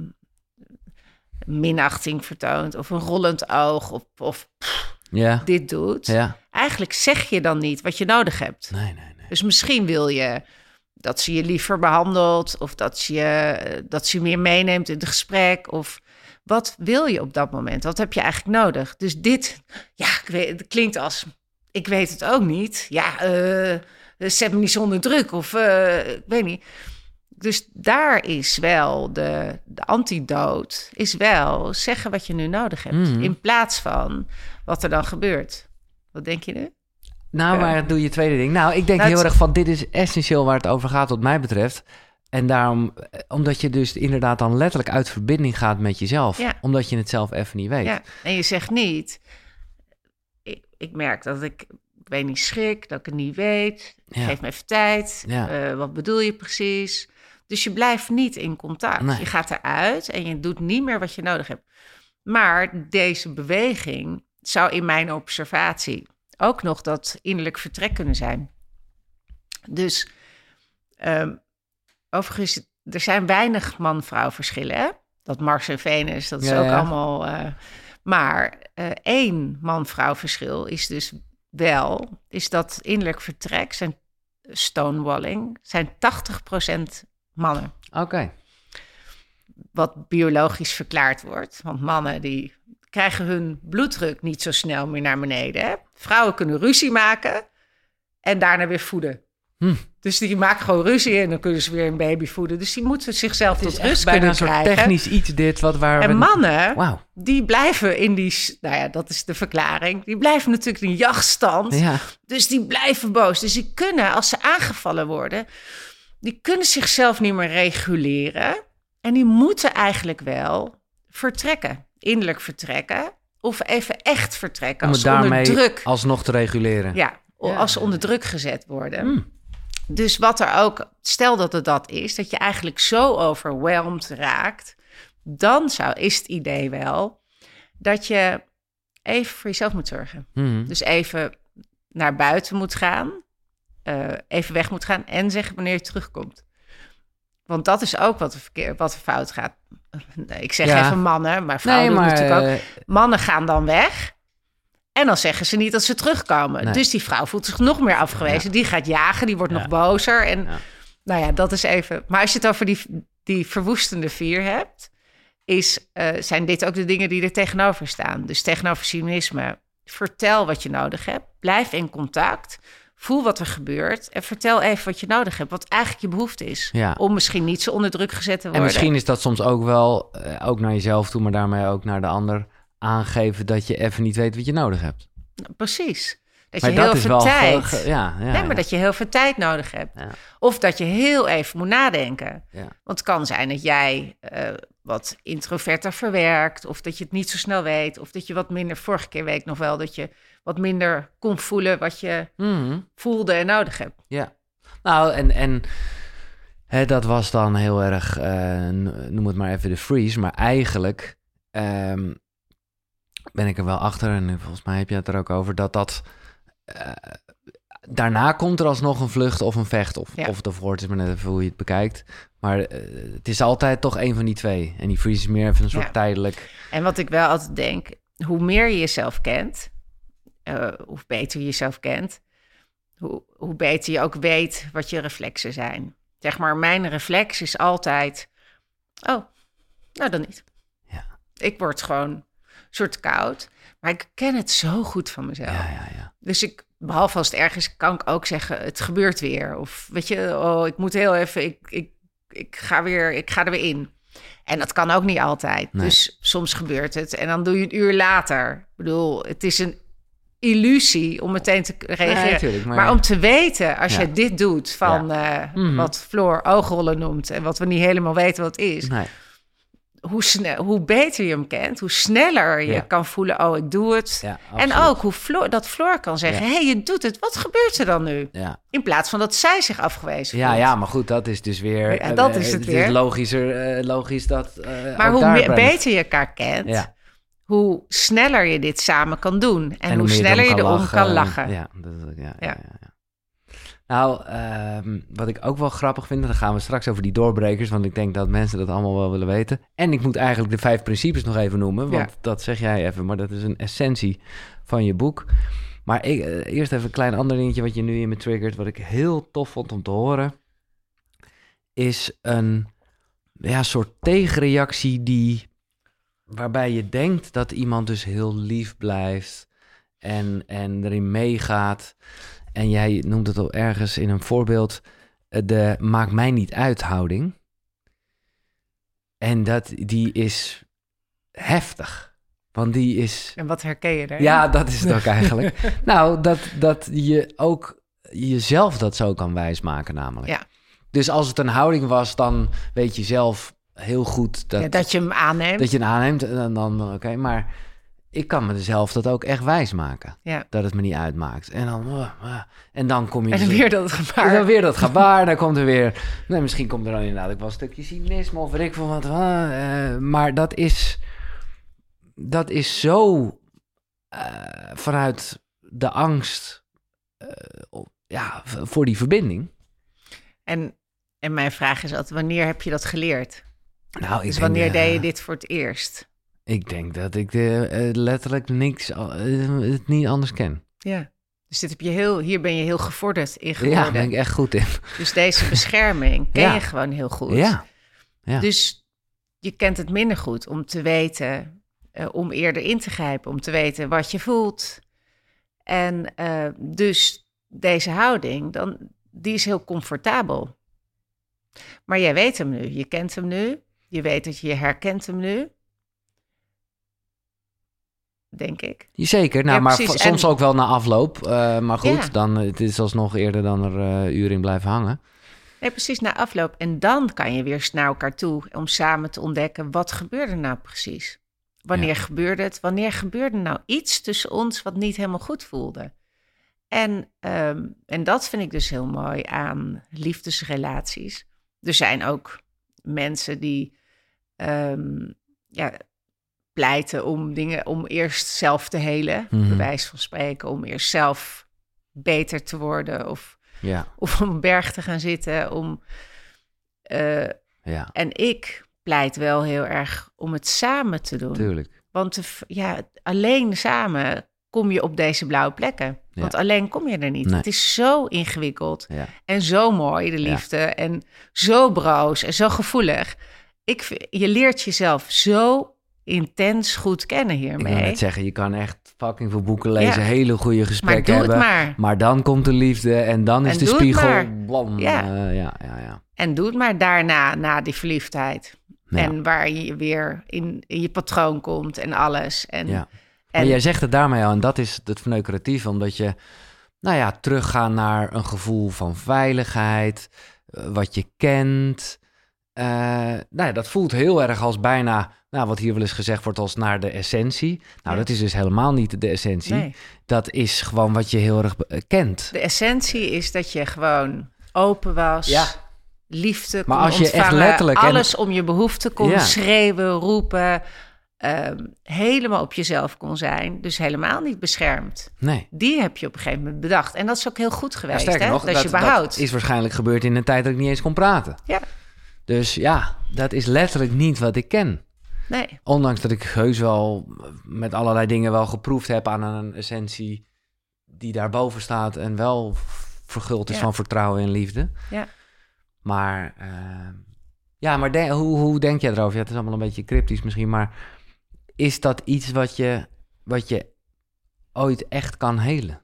minachting vertoont of een rollend oog of, of dit doet, eigenlijk zeg je dan niet wat je nodig hebt. Nee, nee, nee. Dus misschien wil je dat ze je liever behandelt of dat ze je, dat ze je meer meeneemt in het gesprek of wat wil je op dat moment? Wat heb je eigenlijk nodig? Dus dit, ja, ik weet, het klinkt als, ik weet het ook niet. Ja, eh, zet me niet zonder druk of eh, ik weet niet. dus daar is wel de, de antidoot, is wel zeggen wat je nu nodig hebt. Mhm. In plaats van wat er dan gebeurt. Wat denk je nu? Nou, maar doe je tweede ding. Nou, ik denk Nou, heel erg van, dit is essentieel waar het over gaat wat mij betreft. En daarom, eh, omdat je dus inderdaad dan letterlijk uit verbinding gaat met jezelf. Ja. Omdat je het zelf even niet weet. Ja, en je zegt niet, ik, ik merk dat ik, ik weet niet schrik, dat ik het niet weet. Ja. Geef me even tijd. Ja. Eh, wat bedoel je precies? Dus je blijft niet in contact. Nee. Je gaat eruit en je doet niet meer wat je nodig hebt. Maar deze beweging zou in mijn observatie ook nog dat innerlijk vertrek kunnen zijn. Dus ehm, overigens, er zijn weinig man-vrouw verschillen. Hè? Dat Mars en Venus, dat is Ja, ook ja. allemaal. eh, maar eh, één man-vrouw verschil is dus wel, is dat innerlijk vertrek, zijn stonewalling, zijn 80% mannen Oké. wat biologisch verklaard wordt. Want mannen die krijgen hun bloeddruk niet zo snel meer naar beneden. Hè? Vrouwen kunnen ruzie maken en daarna weer voeden. Hm. Dus die maken gewoon ruzie en dan kunnen ze weer een baby voeden. Dus die moeten zichzelf tot rust bijna kunnen een soort technisch iets dit wat waar En we... mannen, die blijven in die... Nou ja, dat is de verklaring. Die blijven natuurlijk in jachtstand. Ja. Dus die blijven boos. Dus die kunnen, als ze aangevallen worden, die kunnen zichzelf niet meer reguleren. En die moeten eigenlijk wel vertrekken, innerlijk vertrekken. Of even echt vertrekken Om als ze onder daarmee druk. alsnog te reguleren. Ja, Ja. als ze onder druk gezet worden. Hmm. Dus wat er ook, stel dat het dat is, dat je eigenlijk zo overweldigd raakt, dan zou, is het idee wel dat je even voor jezelf moet zorgen. Mhm. Dus even naar buiten moet gaan, eh, even weg moet gaan en zeggen wanneer je terugkomt. Want dat is ook wat er, verkeer, wat er fout gaat. Ik zeg Ja. even mannen, maar vrouwen Nee, doen maar... natuurlijk ook. eh, Mannen gaan dan weg. En dan zeggen ze niet dat ze terugkomen. Nee. Dus die vrouw voelt zich nog meer afgewezen. Die gaat jagen, die wordt Ja. nog bozer. En nou ja, dat is even. Maar als je het over die, die verwoestende vier hebt, is, eh, zijn dit ook de dingen die er tegenover staan. Dus tegenover cynisme. Vertel wat je nodig hebt. Blijf in contact. Voel wat er gebeurt. En vertel even wat je nodig hebt. Wat eigenlijk je behoefte is. Ja. Om misschien niet zo onder druk gezet te worden. En misschien is dat soms ook wel, eh, ook naar jezelf toe, maar daarmee ook naar de ander, aangeven dat je even niet weet wat je nodig hebt. Nou, Precies. Dat maar je heel dat veel ge- tijd... ge- ja, ja, nee, ja. maar dat je heel veel tijd nodig hebt. Of dat je heel even moet nadenken. Want het kan zijn dat jij eh, wat introverter verwerkt. Of dat je het niet zo snel weet. Of dat je wat minder... Vorige keer weet ik nog wel dat je wat minder kon voelen... wat je Mhm. voelde en nodig hebt. Ja. Nou, en, en hè, dat was dan heel erg, eh, noem het maar even de freeze. Maar eigenlijk ehm, ben ik er wel achter, en volgens mij heb je het er ook over, dat dat... eh, daarna komt er alsnog een vlucht of een vecht. Of, Ja. of het of is maar net even hoe je het bekijkt. Maar eh, het is altijd toch een van die twee. En die freeze is meer even een soort Ja. tijdelijk... En wat ik wel altijd denk... hoe meer je jezelf kent... eh, hoe beter je jezelf kent... Hoe, hoe beter je ook weet wat je reflexen zijn. Zeg maar, mijn reflex is altijd... oh, nou dan niet. Ja. Ik word gewoon een soort koud. Maar ik ken het zo goed van mezelf. Ja, ja, ja. Dus ik, behalve als het erg is, kan ik ook zeggen: het gebeurt weer. Of weet je, oh, ik moet heel even, ik, ik, ik, ga, weer, ik ga er weer in. En dat kan ook niet altijd. Nee. Dus soms gebeurt het. En dan doe je een uur later. Ik bedoel, het is een illusie om meteen te reageren. Nee, natuurlijk, maar- maar, om te weten, als Ja. je dit doet van eh, Mhm. wat Floor oogrollen noemt... en wat we niet helemaal weten wat het is... Nee. Hoe, snel, hoe beter je hem kent, hoe sneller je Ja. kan voelen... oh, ik doe het. Ja, En ook hoe Floor, dat Floor kan zeggen: Ja. hé, hey, je doet het. Wat gebeurt er dan nu? Ja. In plaats van dat zij zich afgewezen Ja, voelt. ja, maar goed, dat is dus weer... Ja, dat is het is weer. logischer, eh, logisch dat... eh, Maar hoe beter je elkaar kent, Ja. Hoe sneller je dit samen kan doen. En, hoe sneller je erom kan lachen. Ja, dat, is- ja, ja. Ja. ja. Nou, ehm, wat ik ook wel grappig vind, dan gaan we straks over die doorbrekers, want ik denk dat mensen dat allemaal wel willen weten. En ik moet eigenlijk de vijf principes nog even noemen, want Ja. dat zeg jij even, maar dat is een essentie van je boek. Maar ik, eh, eerst even een klein ander dingetje wat je nu in me triggert, wat ik heel tof vond om te horen, is een ja, soort tegenreactie die, waarbij je denkt dat iemand dus heel lief blijft en, en erin meegaat. En jij noemt het al ergens in een voorbeeld. de maakt mij niet uit houding. En dat, die is heftig. Want die is... En wat herken je daar? Ja, dat is het ook eigenlijk. nou, dat, dat je ook jezelf dat zo kan wijsmaken namelijk. Ja. Dus als het een houding was, dan weet je zelf heel goed dat, Ja, dat je hem aanneemt. dat je hem aanneemt. En dan, dan oké, maar ik kan mezelf dat ook echt wijsmaken. Ja. Dat het me niet uitmaakt. En dan, uh, uh, en dan kom je... En zo- weer dat en gevaar. dan weer dat gebaar, dan komt er weer... Nee, misschien komt er dan inderdaad ook wel een stukje cynisme of weet ik veel wat. eh, maar dat is... Dat is zo eh, vanuit de angst eh, ja, voor die verbinding. En, en mijn vraag is altijd, wanneer heb je dat geleerd? Nou, Dus wanneer eh, deed je dit voor het eerst? Ik denk dat ik eh, eh, letterlijk niks, eh, het niet anders ken. Ja. Dus dit heb je heel, hier ben je heel gevorderd in Ja, geworden. daar ben ik echt goed in. Dus deze bescherming ken Ja. je gewoon heel goed. Ja, ja. Dus je kent het minder goed om te weten, eh, om eerder in te grijpen, om te weten wat je voelt. En eh, dus deze houding, dan, die is heel comfortabel. Maar jij weet hem nu, je kent hem nu, je weet dat je herkent hem nu. Denk ik. Zeker, nou, Ja, maar soms ook wel na afloop. eh, maar goed, Ja. dan, het is alsnog eerder dan er eh, uren in blijven hangen. Nee, precies na afloop. En dan kan je weer naar elkaar toe om samen te ontdekken wat gebeurde nou precies. Wanneer Ja. gebeurde het? Wanneer gebeurde nou iets tussen ons wat niet helemaal goed voelde? En, ehm, en dat vind ik dus heel mooi aan liefdesrelaties. Er zijn ook mensen die ehm, ja, pleiten om dingen om eerst zelf te helen, Mhm. bij wijze van spreken, om eerst zelf beter te worden of Ja, of een berg te gaan zitten. Om, eh, ja, en ik pleit wel heel erg om het samen te doen. tuurlijk. Want de ja, alleen samen kom je op deze blauwe plekken. Ja. Want alleen kom je er niet. Nee. Het is zo ingewikkeld Ja. en zo mooi, de Ja. liefde. En zo broos en zo gevoelig. Ik, je leert jezelf zo intens goed kennen Ik wil hiermee. net zeggen, je kan echt fucking veel boeken lezen, Ja. hele goede maar gesprekken het hebben. maar. Maar dan komt de liefde en dan is En de spiegel. maar. Blam, Ja. eh, ja, ja, ja. En doe het maar daarna, na die verliefdheid. Ja. En waar je weer in, in je patroon komt en alles. En, Ja. En Maar jij zegt het daarmee al, en dat is het verneukeratieve, omdat je, nou ja, teruggaan naar een gevoel van veiligheid, eh, wat je kent. Eh, nou ja, dat voelt heel erg als bijna, nou, wat hier wel eens gezegd wordt, als naar de essentie. Nou, dat is dus helemaal niet de essentie. nee. Dat is gewoon wat je heel erg eh, kent. De essentie is dat je gewoon open was. Ja. Liefde Maar kon als je echt letterlijk en- Alles om je behoefte kon Ja. schreeuwen, roepen. Ehm, helemaal op jezelf kon zijn. Dus helemaal niet beschermd. Nee. Die heb je op een gegeven moment bedacht. En dat is ook heel goed Ja, geweest. sterker hè? nog, dat, je behoudt. is waarschijnlijk gebeurd in een tijd dat ik niet eens kon praten. Ja, Dus ja, dat is letterlijk niet wat ik ken. nee. Ondanks dat ik heus wel met allerlei dingen wel geproefd heb aan een essentie die daarboven staat en wel verguld is Ja. van vertrouwen en liefde. Ja. Maar eh, ja, maar de- hoe, hoe denk jij erover? Ja, het is allemaal een beetje cryptisch misschien, maar is dat iets wat je, wat je ooit echt kan helen?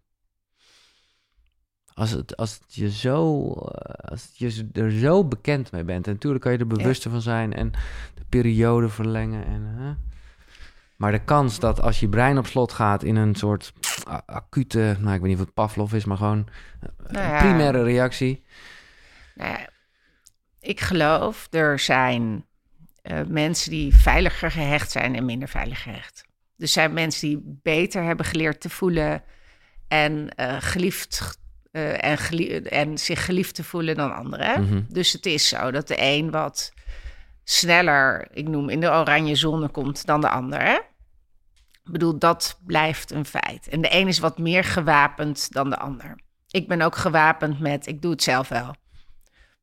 Als het, als het je zo, eh, als je er zo bekend mee bent. En natuurlijk kan je er bewuster van zijn en de periode verlengen. En, hè. Maar de kans dat als je brein op slot gaat in een soort acute, nou ik weet niet of het Pavlov is, maar gewoon Nou een ja. primaire reactie. Nou ja, ik geloof, er zijn eh, mensen die veiliger gehecht zijn en minder veilig gehecht. Er zijn mensen die beter hebben geleerd te voelen en, eh, geliefd, eh, en, gelie- en zich geliefd te voelen dan anderen. Mhm. Dus het is zo dat de een wat sneller, ik noem, in de oranje zone komt dan de ander. Hè? Ik bedoel, dat blijft een feit. En de een is wat meer gewapend dan de ander. Ik ben ook gewapend met, ik doe het zelf wel.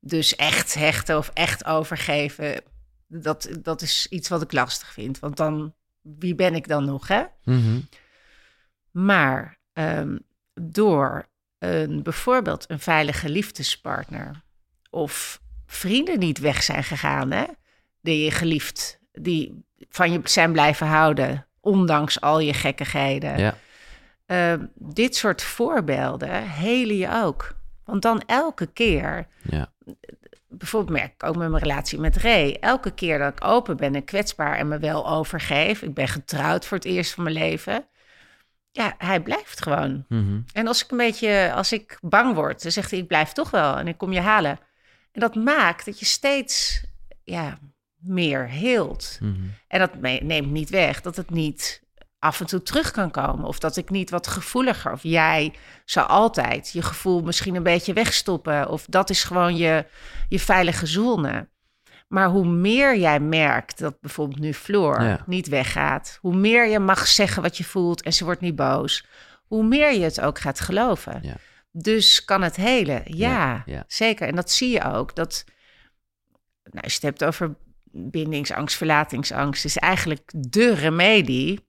Dus echt hechten of echt overgeven, dat, dat is iets wat ik lastig vind. Want dan, wie ben ik dan nog, hè? Mhm. Maar ehm, door een, bijvoorbeeld een veilige liefdespartner of vrienden niet weg zijn gegaan, hè, die je geliefd, die van je zijn blijven houden, ondanks al je gekkigheden. Ja. Ehm, dit soort voorbeelden helen je ook. Want dan elke keer, Ja. Bijvoorbeeld merk ik ook met mijn relatie met Ray, elke keer dat ik open ben en kwetsbaar en me wel overgeef, ik ben getrouwd voor het eerst van mijn leven, ja, hij blijft gewoon. Mhm. En als ik een beetje, als ik bang word, dan zegt hij, ik blijf toch wel en ik kom je halen. En dat maakt dat je steeds, ja, meer heelt. Mhm. En dat neemt niet weg dat het niet af en toe terug kan komen. Of dat ik niet wat gevoeliger. Of jij zou altijd je gevoel misschien een beetje wegstoppen. Of dat is gewoon je, je veilige zone. Maar hoe meer jij merkt dat bijvoorbeeld nu Floor Ja. niet weggaat. Hoe meer je mag zeggen wat je voelt en ze wordt niet boos. Hoe meer je het ook gaat geloven. Ja. Dus kan het helen. Ja, zeker. En dat zie je ook. Dat, nou, als je het hebt over bindingsangst, verlatingsangst, is eigenlijk de remedie.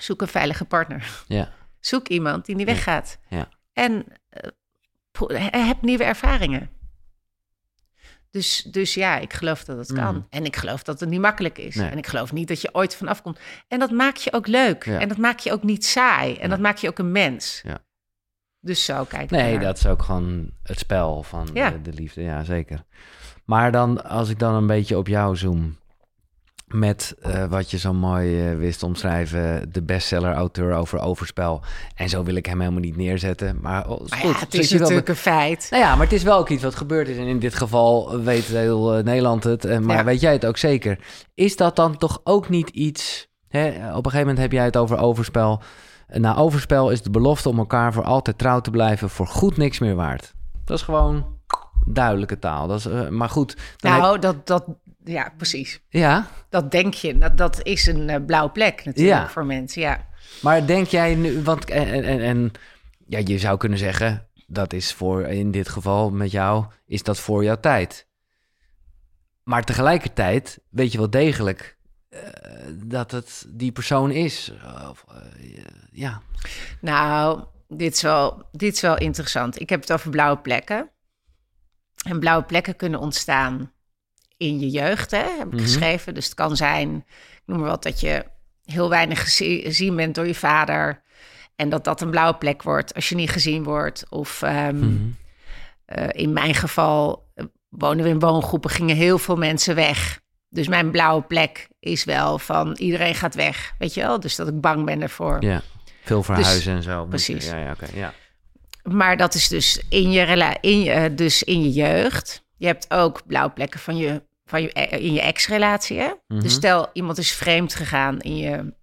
Zoek een veilige partner. Ja. Zoek iemand die niet weggaat. Ja. En eh, heb nieuwe ervaringen. Dus, dus ja, ik geloof dat het kan. Mhm. En ik geloof dat het niet makkelijk is. Nee. En ik geloof niet dat je ooit vanaf komt. En dat maakt je ook leuk. Ja. En dat maakt je ook niet saai. En Ja. dat maakt je ook een mens. Ja. Dus zo kijk ik Nee, dat is ook gewoon het spel van de, de liefde. Ja, zeker. Maar dan, als ik dan een beetje op jou zoom... met eh, wat je zo mooi eh, wist omschrijven... de bestseller-auteur over overspel. En zo wil ik hem helemaal niet neerzetten. Maar oh, is Maar goed. ja, het is wel natuurlijk een feit. Nou ja, maar het is wel ook iets wat gebeurd is. En in dit geval weet heel eh, Nederland het. maar Ja. weet jij het ook zeker? Is dat dan toch ook niet iets... Hè? Op een gegeven moment heb jij het over overspel. Na overspel is de belofte om elkaar voor altijd trouw te blijven... voor goed niks meer waard. Dat is gewoon duidelijke taal. Dat is, maar goed. heb- Nou, dat, dat, ja, precies. Ja, Dat denk je. Dat, dat is een eh, blauwe plek natuurlijk Ja. voor mensen. Ja. maar denk jij nu... Want, en, en, en, en ja, je zou kunnen zeggen... dat is voor, in dit geval met jou... is dat voor jouw tijd. Maar tegelijkertijd weet je wel degelijk... eh, dat het die persoon is. Of, eh, ja. Nou, dit is, wel, dit is wel interessant. Ik heb het over blauwe plekken. En blauwe plekken kunnen ontstaan in je jeugd, hè, heb ik Mhm. geschreven. Dus het kan zijn, ik noem maar wat, dat je heel weinig gezi- gezien bent door je vader. En dat dat een blauwe plek wordt als je niet gezien wordt. Of ehm, Mhm. eh, in mijn geval eh, wonen we in woongroepen, gingen heel veel mensen weg. Dus mijn blauwe plek is wel van iedereen gaat weg, weet je wel? Dus dat ik bang ben ervoor. ja. Veel verhuizen en zo. precies. Ja, ja, oké. ja. Maar dat is dus in je, in je, eh, dus in je jeugd. Je hebt ook blauwe plekken van je, van je, eh, in je ex-relatie. Hè? Mhm. Dus stel iemand is vreemd gegaan in, je,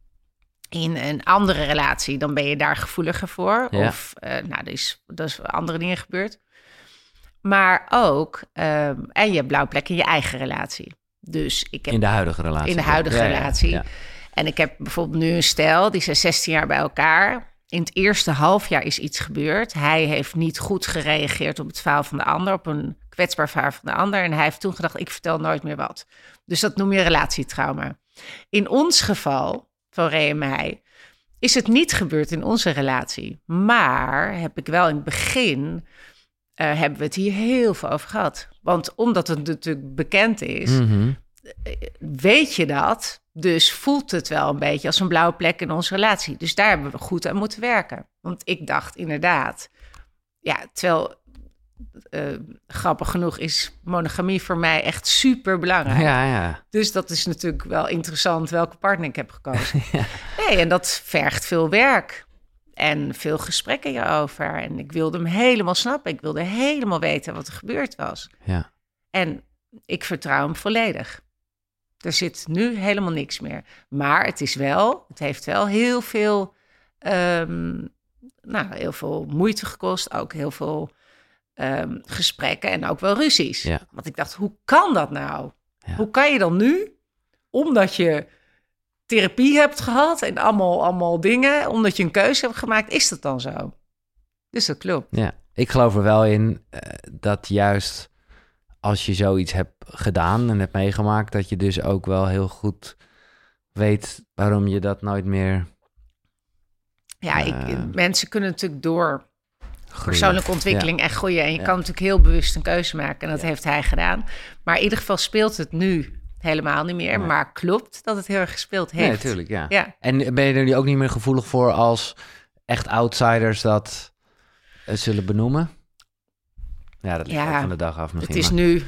in een andere relatie, dan ben je daar gevoeliger voor. Ja. Of eh, nou, er is, er is andere dingen gebeurd. Maar ook, ehm, en je hebt blauwe plekken in je eigen relatie. Dus ik heb In de huidige relatie. in de huidige Ja, relatie. ja. En ik heb bijvoorbeeld nu een stel, die zijn 16 jaar bij elkaar. In het eerste halfjaar is iets gebeurd. Hij heeft niet goed gereageerd op het verhaal van de ander, op een kwetsbaar verhaal van de ander. En hij heeft toen gedacht, ik vertel nooit meer wat. Dus dat noem je relatietrauma. In ons geval, van Ray en mij, is het niet gebeurd in onze relatie. Maar heb ik wel in het begin, eh, hebben we het hier heel veel over gehad. Want omdat het natuurlijk bekend is, Mhm. weet je dat. Dus voelt het wel een beetje als een blauwe plek in onze relatie. Dus daar hebben we goed aan moeten werken. Want ik dacht inderdaad, ja, terwijl eh, grappig genoeg is monogamie voor mij echt super belangrijk. Ja, ja. Dus dat is natuurlijk wel interessant welke partner ik heb gekozen. Nee, en dat vergt veel werk. En veel gesprekken hierover. En ik wilde hem helemaal snappen. Ik wilde helemaal weten wat er gebeurd was. ja. En ik vertrouw hem volledig. Er zit nu helemaal niks meer. Maar het is wel, het heeft wel heel veel, ehm, nou, heel veel moeite gekost. Ook heel veel ehm, gesprekken en ook wel ruzies. Ja. Want ik dacht, hoe kan dat nou? Ja. Hoe kan je dan nu, omdat je therapie hebt gehad en allemaal, allemaal dingen, omdat je een keuze hebt gemaakt, is dat dan zo? Dus dat klopt. Ja, ik geloof er wel in eh, dat juist als je zoiets hebt gedaan en hebt meegemaakt, dat je dus ook wel heel goed weet waarom je dat nooit meer Ja, ik, Eh. mensen kunnen natuurlijk door. Persoonlijke ontwikkeling echt groeien. En je Ja. kan natuurlijk heel bewust een keuze maken. En dat heeft hij gedaan. Maar in ieder geval speelt het nu helemaal niet meer. Maar klopt dat het heel erg gespeeld Nee, heeft. natuurlijk, ja. Ja. En ben je er nu ook niet meer gevoelig voor als echt outsiders dat eh, zullen benoemen? Ja, dat ligt Ja, van de dag af misschien. Het is, maar- nu,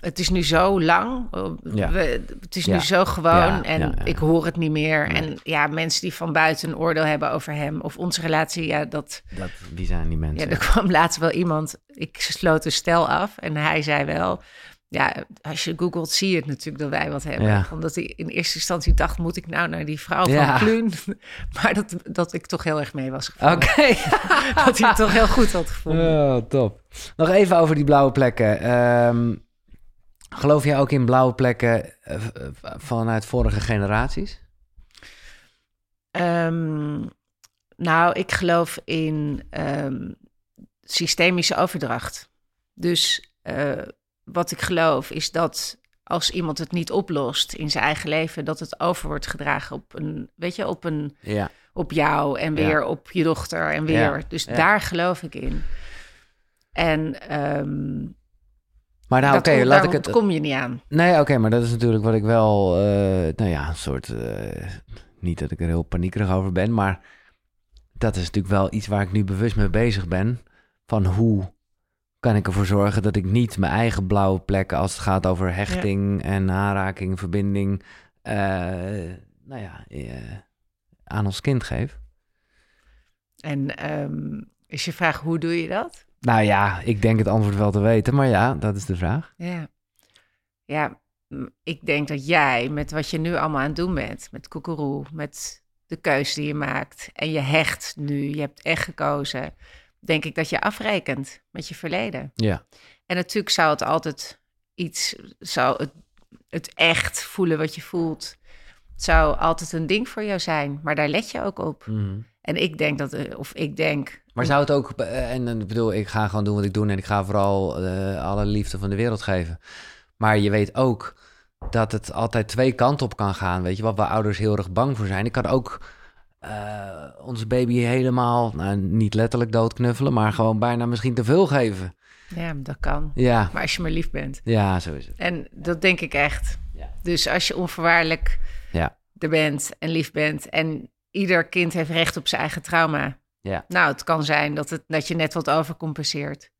het is nu zo lang. Ja. We, het is Ja. nu zo gewoon. Ja, en ja, ja. ik hoor het niet meer. Nee. En ja, mensen die van buiten een oordeel hebben over hem of onze relatie. Ja, dat, Dat, wie zijn die ja, mensen? er kwam laatst wel iemand. Ik sloot een stel af en hij zei wel. Ja, als je googelt zie je het natuurlijk dat wij wat hebben. Ja. Omdat hij in eerste instantie dacht, moet ik nou naar die vrouw Ja. van Kluun? Maar dat, dat ik toch heel erg mee was gevallen. Oké. Dat hij het toch heel goed had gevonden. Oh, top. Nog even over die blauwe plekken. Ehm, geloof jij ook in blauwe plekken eh, vanuit vorige generaties? Ehm, nou, ik geloof in ehm, systemische overdracht. Dus eh, wat ik geloof is dat als iemand het niet oplost in zijn eigen leven, dat het over wordt gedragen op een, weet je, op een, Ja. op jou en weer Ja. op je dochter en weer. Ja, Dus daar geloof ik in. En ehm Maar nou, dat, oké, laat ik het... kom je niet aan. Nee, oké, maar dat is natuurlijk wat ik wel... eh, nou ja, een soort... eh, niet dat ik er heel paniekerig over ben, maar... Dat is natuurlijk wel iets waar ik nu bewust mee bezig ben. Van hoe kan ik ervoor zorgen dat ik niet mijn eigen blauwe plekken... als het gaat over hechting en aanraking, verbinding... eh, nou ja, aan ons kind geef. En ehm, is je vraag, hoe doe je dat? Nou ja, ik denk het antwoord wel te weten, maar ja, dat is de vraag. Ja. Ja, ik denk dat jij met wat je nu allemaal aan het doen bent, met Koekeroe, met de keuze die je maakt en je hecht nu, je hebt echt gekozen, denk ik dat je afrekent met je verleden. Ja, En natuurlijk zou het altijd iets, zou het, het echt voelen wat je voelt, het zou altijd een ding voor jou zijn, maar daar let je ook op. Mhm. En ik denk dat, eh, of ik denk, Maar zou het ook, eh, en ik bedoel, ik ga gewoon doen wat ik doe en ik ga vooral eh, alle liefde van de wereld geven. Maar je weet ook dat het altijd twee kanten op kan gaan, weet je, wat we ouders heel erg bang voor zijn. Ik kan ook eh, onze baby helemaal, nou, niet letterlijk doodknuffelen, maar gewoon bijna misschien te veel geven. ja, dat kan. Ja, Maar als je maar lief bent. ja, zo is het. En dat denk ik echt. Ja. Dus als je onvoorwaardelijk Ja. er bent en lief bent en ieder kind heeft recht op zijn eigen trauma. Ja. Nou, het kan zijn dat, het, dat je net wat overcompenseert.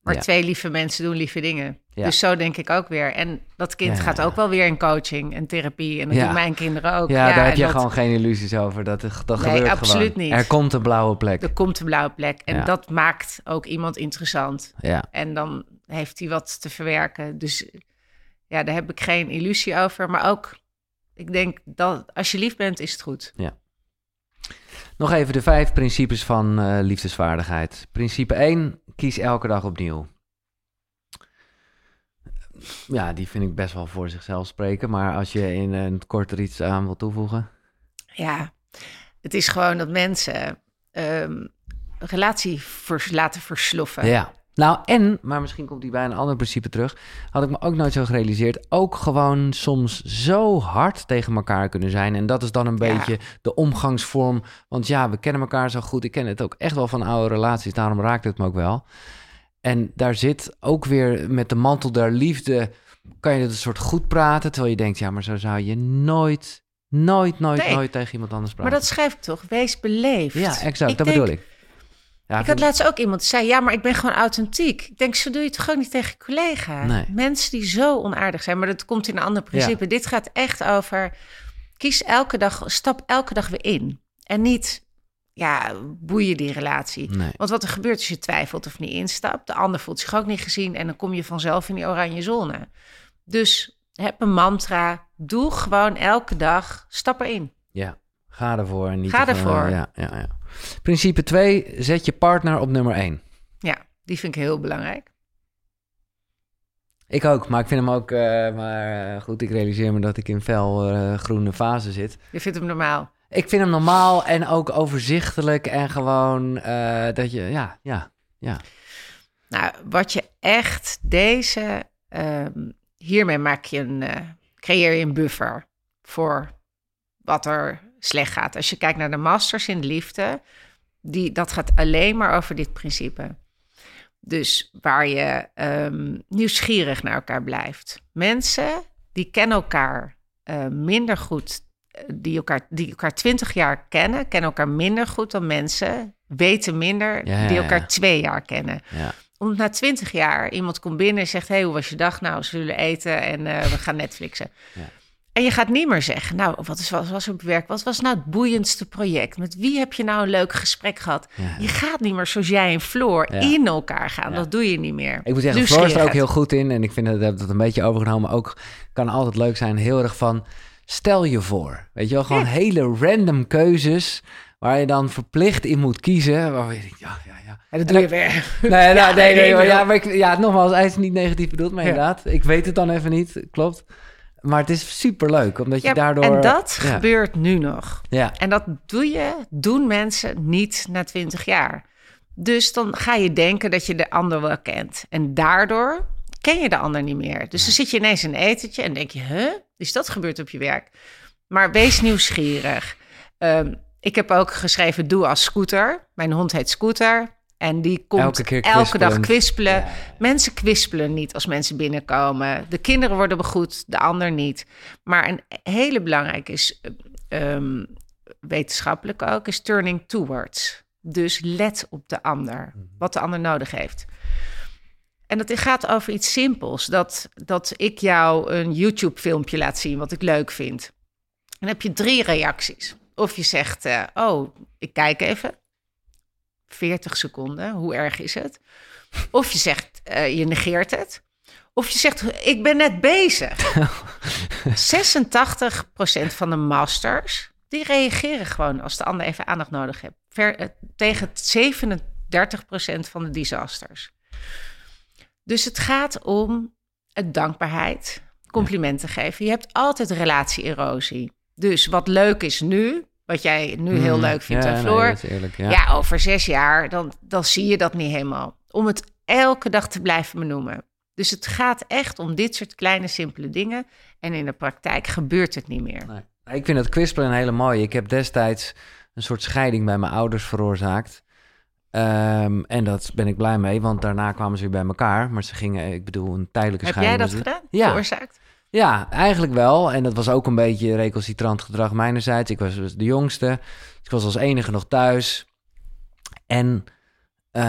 Maar Ja. twee lieve mensen doen lieve dingen. Ja. Dus zo denk ik ook weer. En dat kind Ja. gaat ook wel weer in coaching en therapie. En dat Ja. doen mijn kinderen ook. Ja, daar heb je dat- gewoon geen illusies over. Dat, dat Nee, gebeurt absoluut gewoon. niet. Er komt een blauwe plek. Er komt een blauwe plek. En Ja. dat maakt ook iemand interessant. Ja, En dan heeft hij wat te verwerken. Dus ja, daar heb ik geen illusie over. Maar ook, ik denk dat als je lief bent, is het goed. Nog even de vijf principes van eh, liefdesvaardigheid. Principe 1, kies elke dag opnieuw. Ja, die vind ik best wel voor zichzelf spreken. Maar als je in een kort er iets aan wil toevoegen. Ja, het is gewoon dat mensen ehm relatie vers- laten versloffen. Ja. Nou, en, maar misschien komt die bij een ander principe terug. Had ik me ook nooit zo gerealiseerd. Ook gewoon soms zo hard tegen elkaar kunnen zijn. En dat is dan een Ja. beetje de omgangsvorm. Want ja, we kennen elkaar zo goed. Ik ken het ook echt wel van oude relaties. Daarom raakt het me ook wel. En daar zit ook weer met de mantel der liefde. Kan je het een soort goed praten. Terwijl je denkt, ja, maar zo zou je nooit, nooit, nooit, Nee. nooit tegen iemand anders Maar praten. dat schrijf ik toch? Wees beleefd. ja, exact. Ik dat denk- bedoel ik. Ja, ik had laatst ook iemand die zei: Ja, maar ik ben gewoon authentiek. Ik denk, zo doe je het ook niet tegen je collega? Nee. Mensen die zo onaardig zijn, maar dat komt in een ander principe. Dit gaat echt over: kies elke dag, stap elke dag weer in. En niet, ja, boeien die relatie. Nee. Want wat er gebeurt als je twijfelt of niet instapt, de ander voelt zich ook niet gezien en dan kom je vanzelf in die oranje zone. Dus heb een mantra, doe gewoon elke dag, stap erin. Ja, ga ervoor. En niet Ga ervoor. Ja, ja, ja. Principe 2, zet je partner op nummer 1. Ja, die vind ik heel belangrijk. Ik ook, maar ik vind hem ook... eh, maar eh, goed, ik realiseer me dat ik in fel eh, groene fase zit. Je vindt hem normaal. Ik vind hem normaal en ook overzichtelijk en gewoon dat je... Ja, ja, ja. Nou, wat je echt deze, ehm, hiermee maak je een, creëer je een buffer voor wat er slecht gaat. Als je kijkt naar de masters in de liefde, die, dat gaat alleen maar over dit principe. Dus waar je ehm, nieuwsgierig naar elkaar blijft. Mensen die kennen elkaar eh, minder goed, eh, die elkaar, die elkaar twintig jaar kennen, kennen elkaar minder goed dan mensen, weten minder, Ja, ja, die elkaar twee jaar kennen ja. Omdat na twintig jaar iemand komt binnen en zegt... hey, hoe was je dag? Nou, we zullen eten en eh, we gaan Netflixen. Ja. En je gaat niet meer zeggen... nou, wat, is, wat was op werk? Wat was nou het boeiendste project? Met wie heb je nou een leuk gesprek gehad? Ja. Je gaat niet meer zoals jij en Floor Ja. in elkaar gaan. Ja. Dat doe je niet meer. Ik moet zeggen, Floor is er ook heel goed in. En ik vind dat, dat een beetje overgenomen. Ook kan altijd leuk zijn. Heel erg van, stel je voor. Weet je wel, gewoon hele random keuzes... waar je dan verplicht in moet kiezen. Waar je denkt, ja, ja, ja. Ja, dat doe je weer. Nee, nou, nee, nee, ja, maar ik, ja, nogmaals, hij is niet negatief bedoeld, maar inderdaad. Ik weet het dan even niet, klopt. Maar het is super leuk, omdat je Ja, daardoor... en dat ja. gebeurt nu nog. Ja, En dat doe je, doen mensen niet na twintig jaar. Dus dan ga je denken dat je de ander wel kent. En daardoor ken je de ander niet meer. Dus dan zit je ineens in een etentje en denk je, huh? Is dat gebeurd op je werk? Maar wees nieuwsgierig. Ehm, ik heb ook geschreven, doe als scooter. Mijn hond heet Scooter. En die komt Elke keer elke dag kwispelen. Ja. Mensen kwispelen niet als mensen binnenkomen. De kinderen worden begroet, de ander niet. Maar een hele belangrijke is, ehm, wetenschappelijk ook, is turning towards. Dus let op de ander, wat de ander nodig heeft. En dat gaat over iets simpels. Dat, dat ik jou een YouTube-filmpje laat zien wat ik leuk vind. Dan heb je drie reacties. Of je zegt, eh, oh, ik kijk even. 40 seconden, hoe erg is het? Of je zegt, eh, je negeert het. Of je zegt, ik ben net bezig. 86% van de masters, die reageren gewoon als de ander even aandacht nodig heeft. Ver, eh, tegen 37% van de disasters. Dus het gaat om het dankbaarheid, complimenten geven. Je hebt altijd relatie-erosie. Dus wat leuk is nu, wat jij nu heel Mm, leuk vindt ja, aan Floor... dat eerlijk, ja. Ja. over zes jaar, dan, dan zie je dat niet helemaal. Om het elke dag te blijven benoemen. Dus het gaat echt om dit soort kleine, simpele dingen. En in de praktijk gebeurt het niet meer. Nee. Ik vind het kwispelen een hele mooie. Ik heb destijds een soort scheiding bij mijn ouders veroorzaakt. Ehm, en dat ben ik blij mee, want daarna kwamen ze weer bij elkaar. Maar ze gingen, ik bedoel, een tijdelijke Heb jij scheiding. dat gedaan? Ja. Veroorzaakt? Ja, eigenlijk wel. En dat was ook een beetje recalcitrant gedrag mijnerzijds. Ik was dus de jongste. Ik was als enige nog thuis. En eh,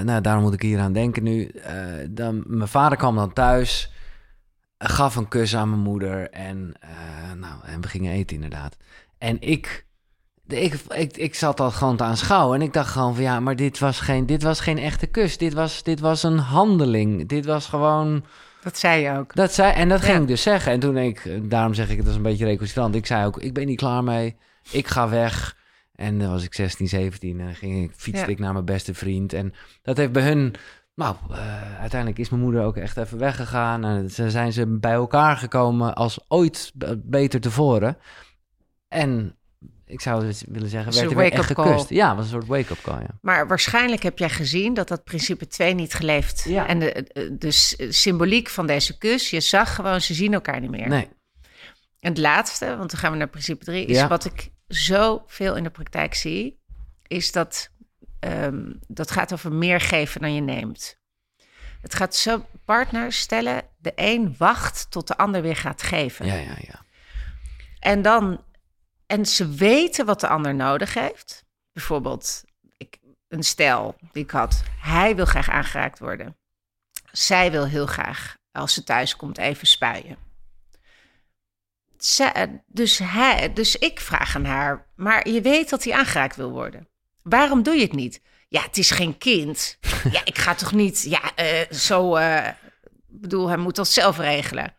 nou, daarom moet ik hier aan denken nu. Eh, dan, mijn vader kwam dan thuis, gaf een kus aan mijn moeder en, eh, nou, en we gingen eten inderdaad. En ik, ik, ik, ik zat dat gewoon te aanschouwen en ik dacht gewoon van ja, maar dit was geen, dit was geen echte kus. Dit was, dit was een handeling. Dit was gewoon... Dat zei je ook. Dat zei, en dat ging Ja. ik dus zeggen. En toen ik, daarom zeg ik het, is een beetje recalcitrant. Ik zei ook, ik ben niet klaar mee. Ik ga weg. En dan was ik 16, 17 en ging ik, fietste Ja. ik naar mijn beste vriend. En dat heeft bij hun... Nou, eh, uiteindelijk is mijn moeder ook echt even weggegaan. En ze zijn ze bij elkaar gekomen als ooit beter tevoren. En ik zou dus willen zeggen, werd er weer echt gekust. Ja, was een soort wake-up call, ja. Maar waarschijnlijk heb jij gezien dat dat principe 2 niet geleefd. Ja. En de, symboliek van deze kus, je zag gewoon, ze zien elkaar niet meer. Nee, En het laatste, want dan gaan we naar principe 3, is Ja. wat ik zo veel in de praktijk zie, is dat ehm, dat gaat over meer geven dan je neemt. Het gaat zo, partners stellen, de een wacht tot de ander weer gaat geven. ja, ja, ja. En dan, en ze weten wat de ander nodig heeft. Bijvoorbeeld, ik, een stel die ik had, hij wil graag aangeraakt worden. Zij wil heel graag, als ze thuis komt, even spuien. Zij- dus, hij, dus ik vraag aan haar, maar je weet dat hij aangeraakt wil worden. Waarom doe je het niet? Ja, het is geen kind. Ja, ik ga toch niet, ja, eh, zo, eh, ik bedoel, hij moet dat zelf regelen.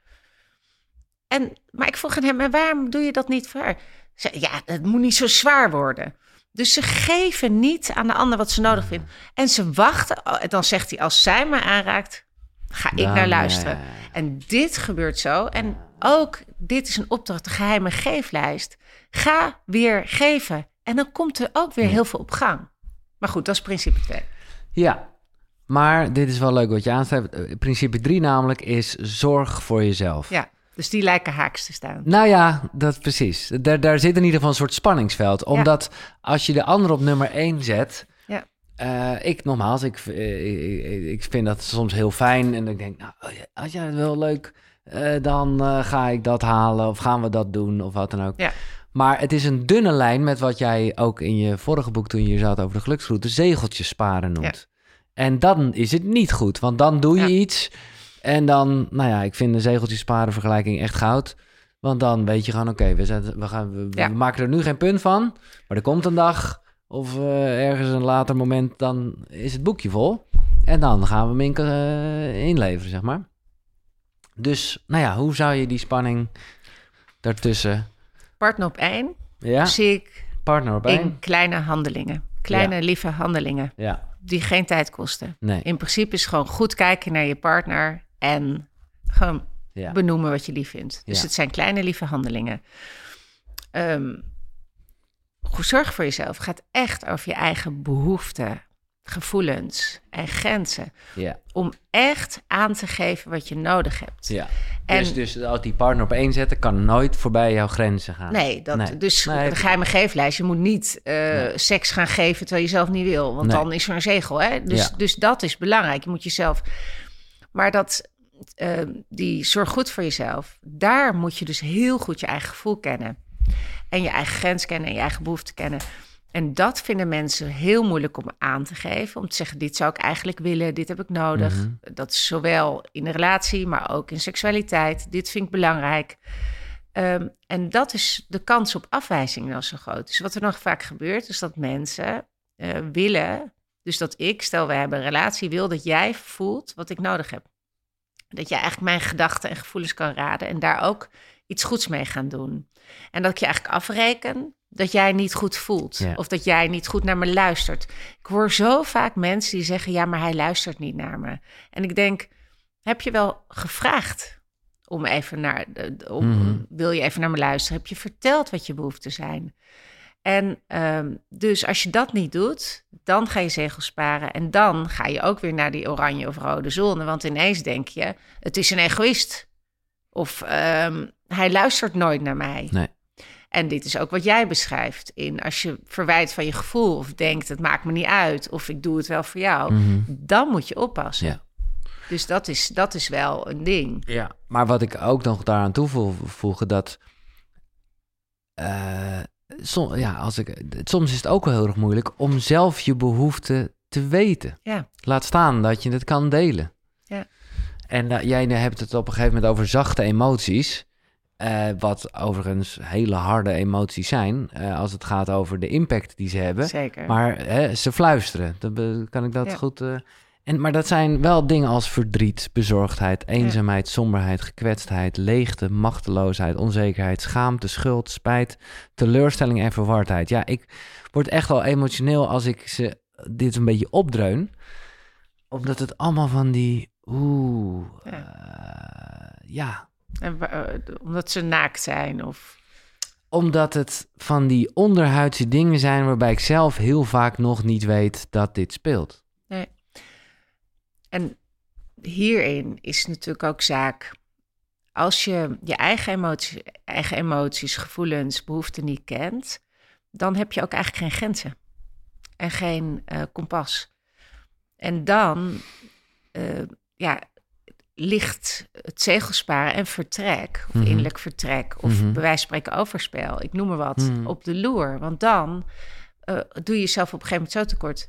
En, maar ik vroeg aan hem, maar waarom doe je dat niet voor haar? Ze, ja, het moet niet zo zwaar worden. Dus ze geven niet aan de ander wat ze nodig vindt. En ze wachten. oh, En dan zegt hij, als zij me aanraakt, ga ik naar luisteren. En dit gebeurt zo. En ook, dit is een opdracht, de geheime geeflijst. Ga weer geven. En dan komt er ook weer heel veel op gang. Maar goed, dat is principe 2. Ja, maar dit is wel leuk wat je aanstelt. Eh, Principe 3 namelijk is zorg voor jezelf. Ja, dus die lijken haaks te staan. Nou ja, dat precies. Daar, daar zit in ieder geval een soort spanningsveld. Omdat als je de ander op nummer 1 zet... Ja. eh, ik nogmaals, ik, eh, ik, ik vind dat soms heel fijn. En ik denk, nou, als jij het wel leuk, eh, dan ga ik dat halen. Of gaan we dat doen, of wat dan ook. Ja. Maar het is een dunne lijn met wat jij ook in je vorige boek... toen je hier zat over de geluksroute, zegeltjes sparen noemt. En dan is het niet goed, want dan doe je Ja. iets en dan, nou ja, ik vind de zegeltjes sparen vergelijking echt goud. Want dan weet je gewoon, oké, we, we, gaan, we, maken er nu geen punt van, maar er komt een dag of eh, ergens een later moment, dan is het boekje vol. En dan gaan we hem in, eh, inleveren, zeg maar. Dus, nou ja, hoe zou je die spanning daartussen... Partner op één Ja, zie ik partner op één. in kleine handelingen. Kleine, lieve handelingen Ja, die geen tijd kosten. nee. In principe is gewoon goed kijken naar je partner en gewoon Ja. benoemen wat je lief vindt. Dus Ja. het zijn kleine lieve handelingen. Ehm, goed zorg voor jezelf gaat echt over je eigen behoeften, gevoelens en grenzen. Ja, Om echt aan te geven wat je nodig hebt. ja. En- dus, dus als die partner op één zetten, kan nooit voorbij jouw grenzen gaan. Nee, dat, Nee. dus Nee, de geheime geeflijst. Je moet niet eh, Nee. seks gaan geven terwijl je zelf niet wil. Want dan is er een zegel. Hè? Dus, Ja. dus dat is belangrijk. Je moet jezelf... Maar dat, eh, die zorg goed voor jezelf. Daar moet je dus heel goed je eigen gevoel kennen. En je eigen grens kennen en je eigen behoeften kennen. En dat vinden mensen heel moeilijk om aan te geven. Om te zeggen, dit zou ik eigenlijk willen, dit heb ik nodig. Mhm. Dat is zowel in een relatie, maar ook in seksualiteit. Dit vind ik belangrijk. Ehm, en dat is de kans op afwijzing nou zo groot. Dus wat er nog vaak gebeurt, is dat mensen eh, willen... Dus dat ik, stel we hebben een relatie, wil dat jij voelt wat ik nodig heb. Dat jij eigenlijk mijn gedachten en gevoelens kan raden en daar ook iets goeds mee gaan doen. En dat ik je eigenlijk afreken dat jij niet goed voelt. Ja. Of dat jij niet goed naar me luistert. Ik hoor zo vaak mensen die zeggen: ja, maar hij luistert niet naar me. En ik denk: heb je wel gevraagd om even naar. Mhm. Wil je even naar me luisteren? Heb je verteld wat je behoeften zijn? En ehm, dus als je dat niet doet, dan ga je zegels sparen. En dan ga je ook weer naar die oranje of rode zone. Want ineens denk je: het is een egoïst. Of ehm, hij luistert nooit naar mij. Nee. En dit is ook wat jij beschrijft. In als je verwijt van je gevoel of denkt het maakt me niet uit of ik doe het wel voor jou, Mhm. dan moet je oppassen. Ja. Dus dat is, dat is wel een ding. Ja, maar wat ik ook nog daaraan toevoegen, dat... eh, som- ja, als ik, soms is het ook wel heel erg moeilijk om zelf je behoeften te weten. Ja. Laat staan dat je het kan delen. Ja. En eh, jij hebt het op een gegeven moment over zachte emoties. eh, wat overigens hele harde emoties zijn. eh, als het gaat over de impact die ze hebben. Zeker. Maar hè, ze fluisteren. Dan kan ik dat Ja. goed. En, maar dat zijn wel dingen als verdriet, bezorgdheid, eenzaamheid, somberheid, gekwetstheid, leegte, machteloosheid, onzekerheid, schaamte, schuld, spijt, teleurstelling en verwardheid. Ja, ik word echt wel emotioneel als ik ze dit een beetje opdreun. Omdat het allemaal van die. Oeh. Ja. eh, ja. En, eh, omdat ze naakt zijn of... Omdat het van die onderhuidse dingen zijn waarbij ik zelf heel vaak nog niet weet dat dit speelt. En hierin is natuurlijk ook zaak... Als je je eigen, emotie, eigen emoties, gevoelens, behoeften niet kent... dan heb je ook eigenlijk geen grenzen. En geen eh, kompas. En dan eh, ja, ligt het zegelsparen en vertrek... of Mhm. innerlijk vertrek... of Mhm. bij wijze van spreken overspel, ik noem maar wat... Mhm. op de loer. Want dan eh, doe je jezelf op een gegeven moment zo tekort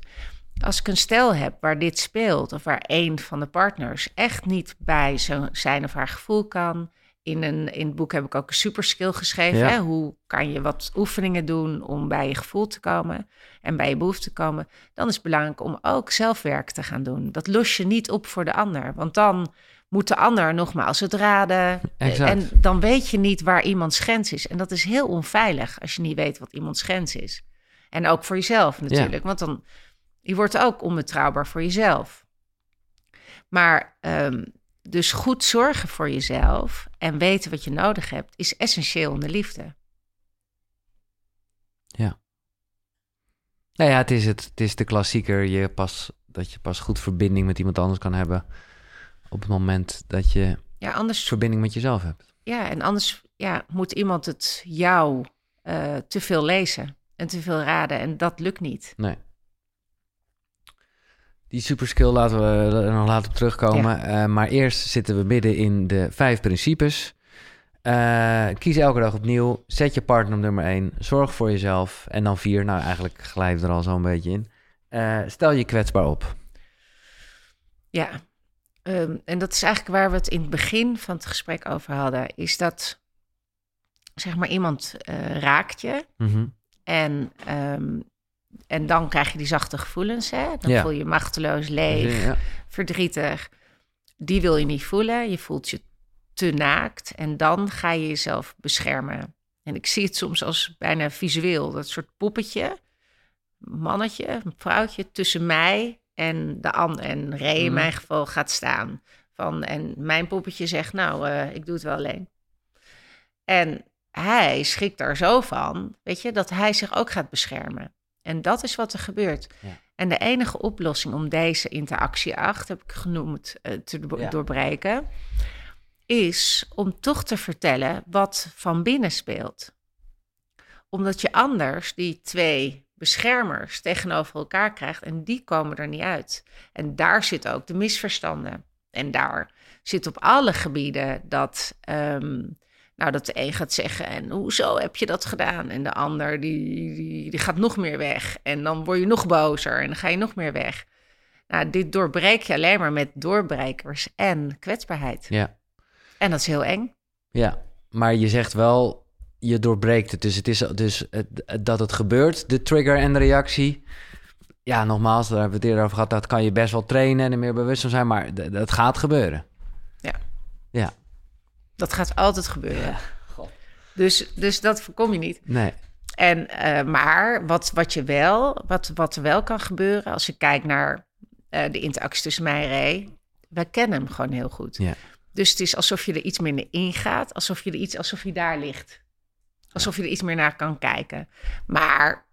als ik een stel heb waar dit speelt, of waar een van de partners echt niet bij zijn of haar gevoel kan. In, een, in het boek heb ik ook een superskill geschreven. Ja. Hè? Hoe kan je wat oefeningen doen om bij je gevoel te komen en bij je behoefte te komen? Dan is het belangrijk om ook zelfwerk te gaan doen. Dat los je niet op voor de ander, want dan moet de ander nogmaals het raden. Exact. En dan weet je niet waar iemands grens is. En dat is heel onveilig als je niet weet wat iemands grens is. En ook voor jezelf natuurlijk, want dan je wordt ook onbetrouwbaar voor jezelf. Maar ehm, dus goed zorgen voor jezelf en weten wat je nodig hebt, is essentieel in de liefde. Nou ja, het is, het, het is de klassieker. Je pas, dat je pas goed verbinding met iemand anders kan hebben. op het moment dat je Ja, anders, verbinding met jezelf hebt. ja, en anders ja, moet iemand het jou eh, te veel lezen en te veel raden. En dat lukt niet. Nee. Die superskill laten we er nog later op terugkomen. Eh, maar eerst zitten we midden in de vijf principes. Eh, kies elke dag opnieuw. Zet je partner op nummer één. Zorg voor jezelf. En dan vier. Nou, eigenlijk glijden we er al zo'n beetje in. Eh, stel je kwetsbaar op. Ja, Ehm, en dat is eigenlijk waar we het in het begin van het gesprek over hadden. Is dat, zeg maar, iemand eh, raakt je. Mhm. En, ehm, en dan krijg je die zachte gevoelens. Hè? Dan Ja. voel je je machteloos, leeg, Ja. verdrietig. Die wil je niet voelen. Je voelt je te naakt. En dan ga je jezelf beschermen. En ik zie het soms als bijna visueel. Dat soort poppetje, mannetje, een vrouwtje tussen mij en de ander. En Ray in Mhm. mijn geval gaat staan. Van, en mijn poppetje zegt, nou, eh, ik doe het wel alleen. En hij schrikt daar zo van, weet je, dat hij zich ook gaat beschermen. En dat is wat er gebeurt. Ja. En de enige oplossing om deze interactieacht, heb ik genoemd, eh, te Ja. doorbreken, is om toch te vertellen wat van binnen speelt. Omdat je anders die twee beschermers tegenover elkaar krijgt en die komen er niet uit. En daar zitten ook de misverstanden. En daar zit op alle gebieden dat, ehm, nou, dat de een gaat zeggen: En hoezo heb je dat gedaan? En de ander die, die, die gaat nog meer weg. En dan word je nog bozer en dan ga je nog meer weg. Nou, dit doorbreek je alleen maar met doorbrekers en kwetsbaarheid. ja. En dat is heel eng. Ja, maar je zegt wel, je doorbreekt het. Dus het is dus het- dat het gebeurt, de trigger en de reactie. Ja, nogmaals, daar hebben we het eerder over gehad. Dat kan je best wel trainen en er meer bewust van zijn, maar dat gaat gebeuren. Ja. Ja, Dat gaat altijd gebeuren. Dus, dus dat voorkom je niet. nee. En, eh, maar wat, wat, je wel, wat, wat er wel kan gebeuren, als ik kijk naar eh, de interactie tussen mij en Ray, wij kennen hem gewoon heel goed. Ja. Dus het is alsof je er iets minder ingaat, alsof je er iets, alsof je daar ligt. Alsof je er iets meer naar kan kijken. Maar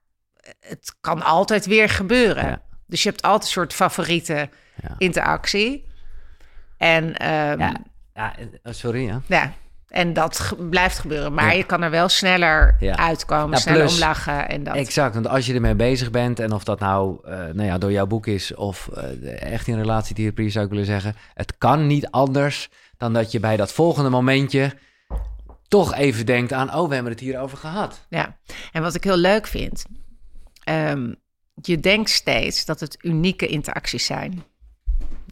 het kan altijd weer gebeuren. Ja. Dus je hebt altijd een soort favoriete Ja. interactie. En ehm, Ja, ja eh, sorry, ja. ja, en dat ge- blijft gebeuren. Maar Ja. je kan er wel sneller Ja. uitkomen, Ja, sneller plus- en dat. Exact, want als je ermee bezig bent en of dat nou, eh, nou ja, door jouw boek is of eh, echt in relatietherapie zou ik willen zeggen, het kan niet anders dan dat je bij dat volgende momentje toch even denkt aan, oh, we hebben het hier over gehad. Ja, en wat ik heel leuk vind, ehm, je denkt steeds dat het unieke interacties zijn.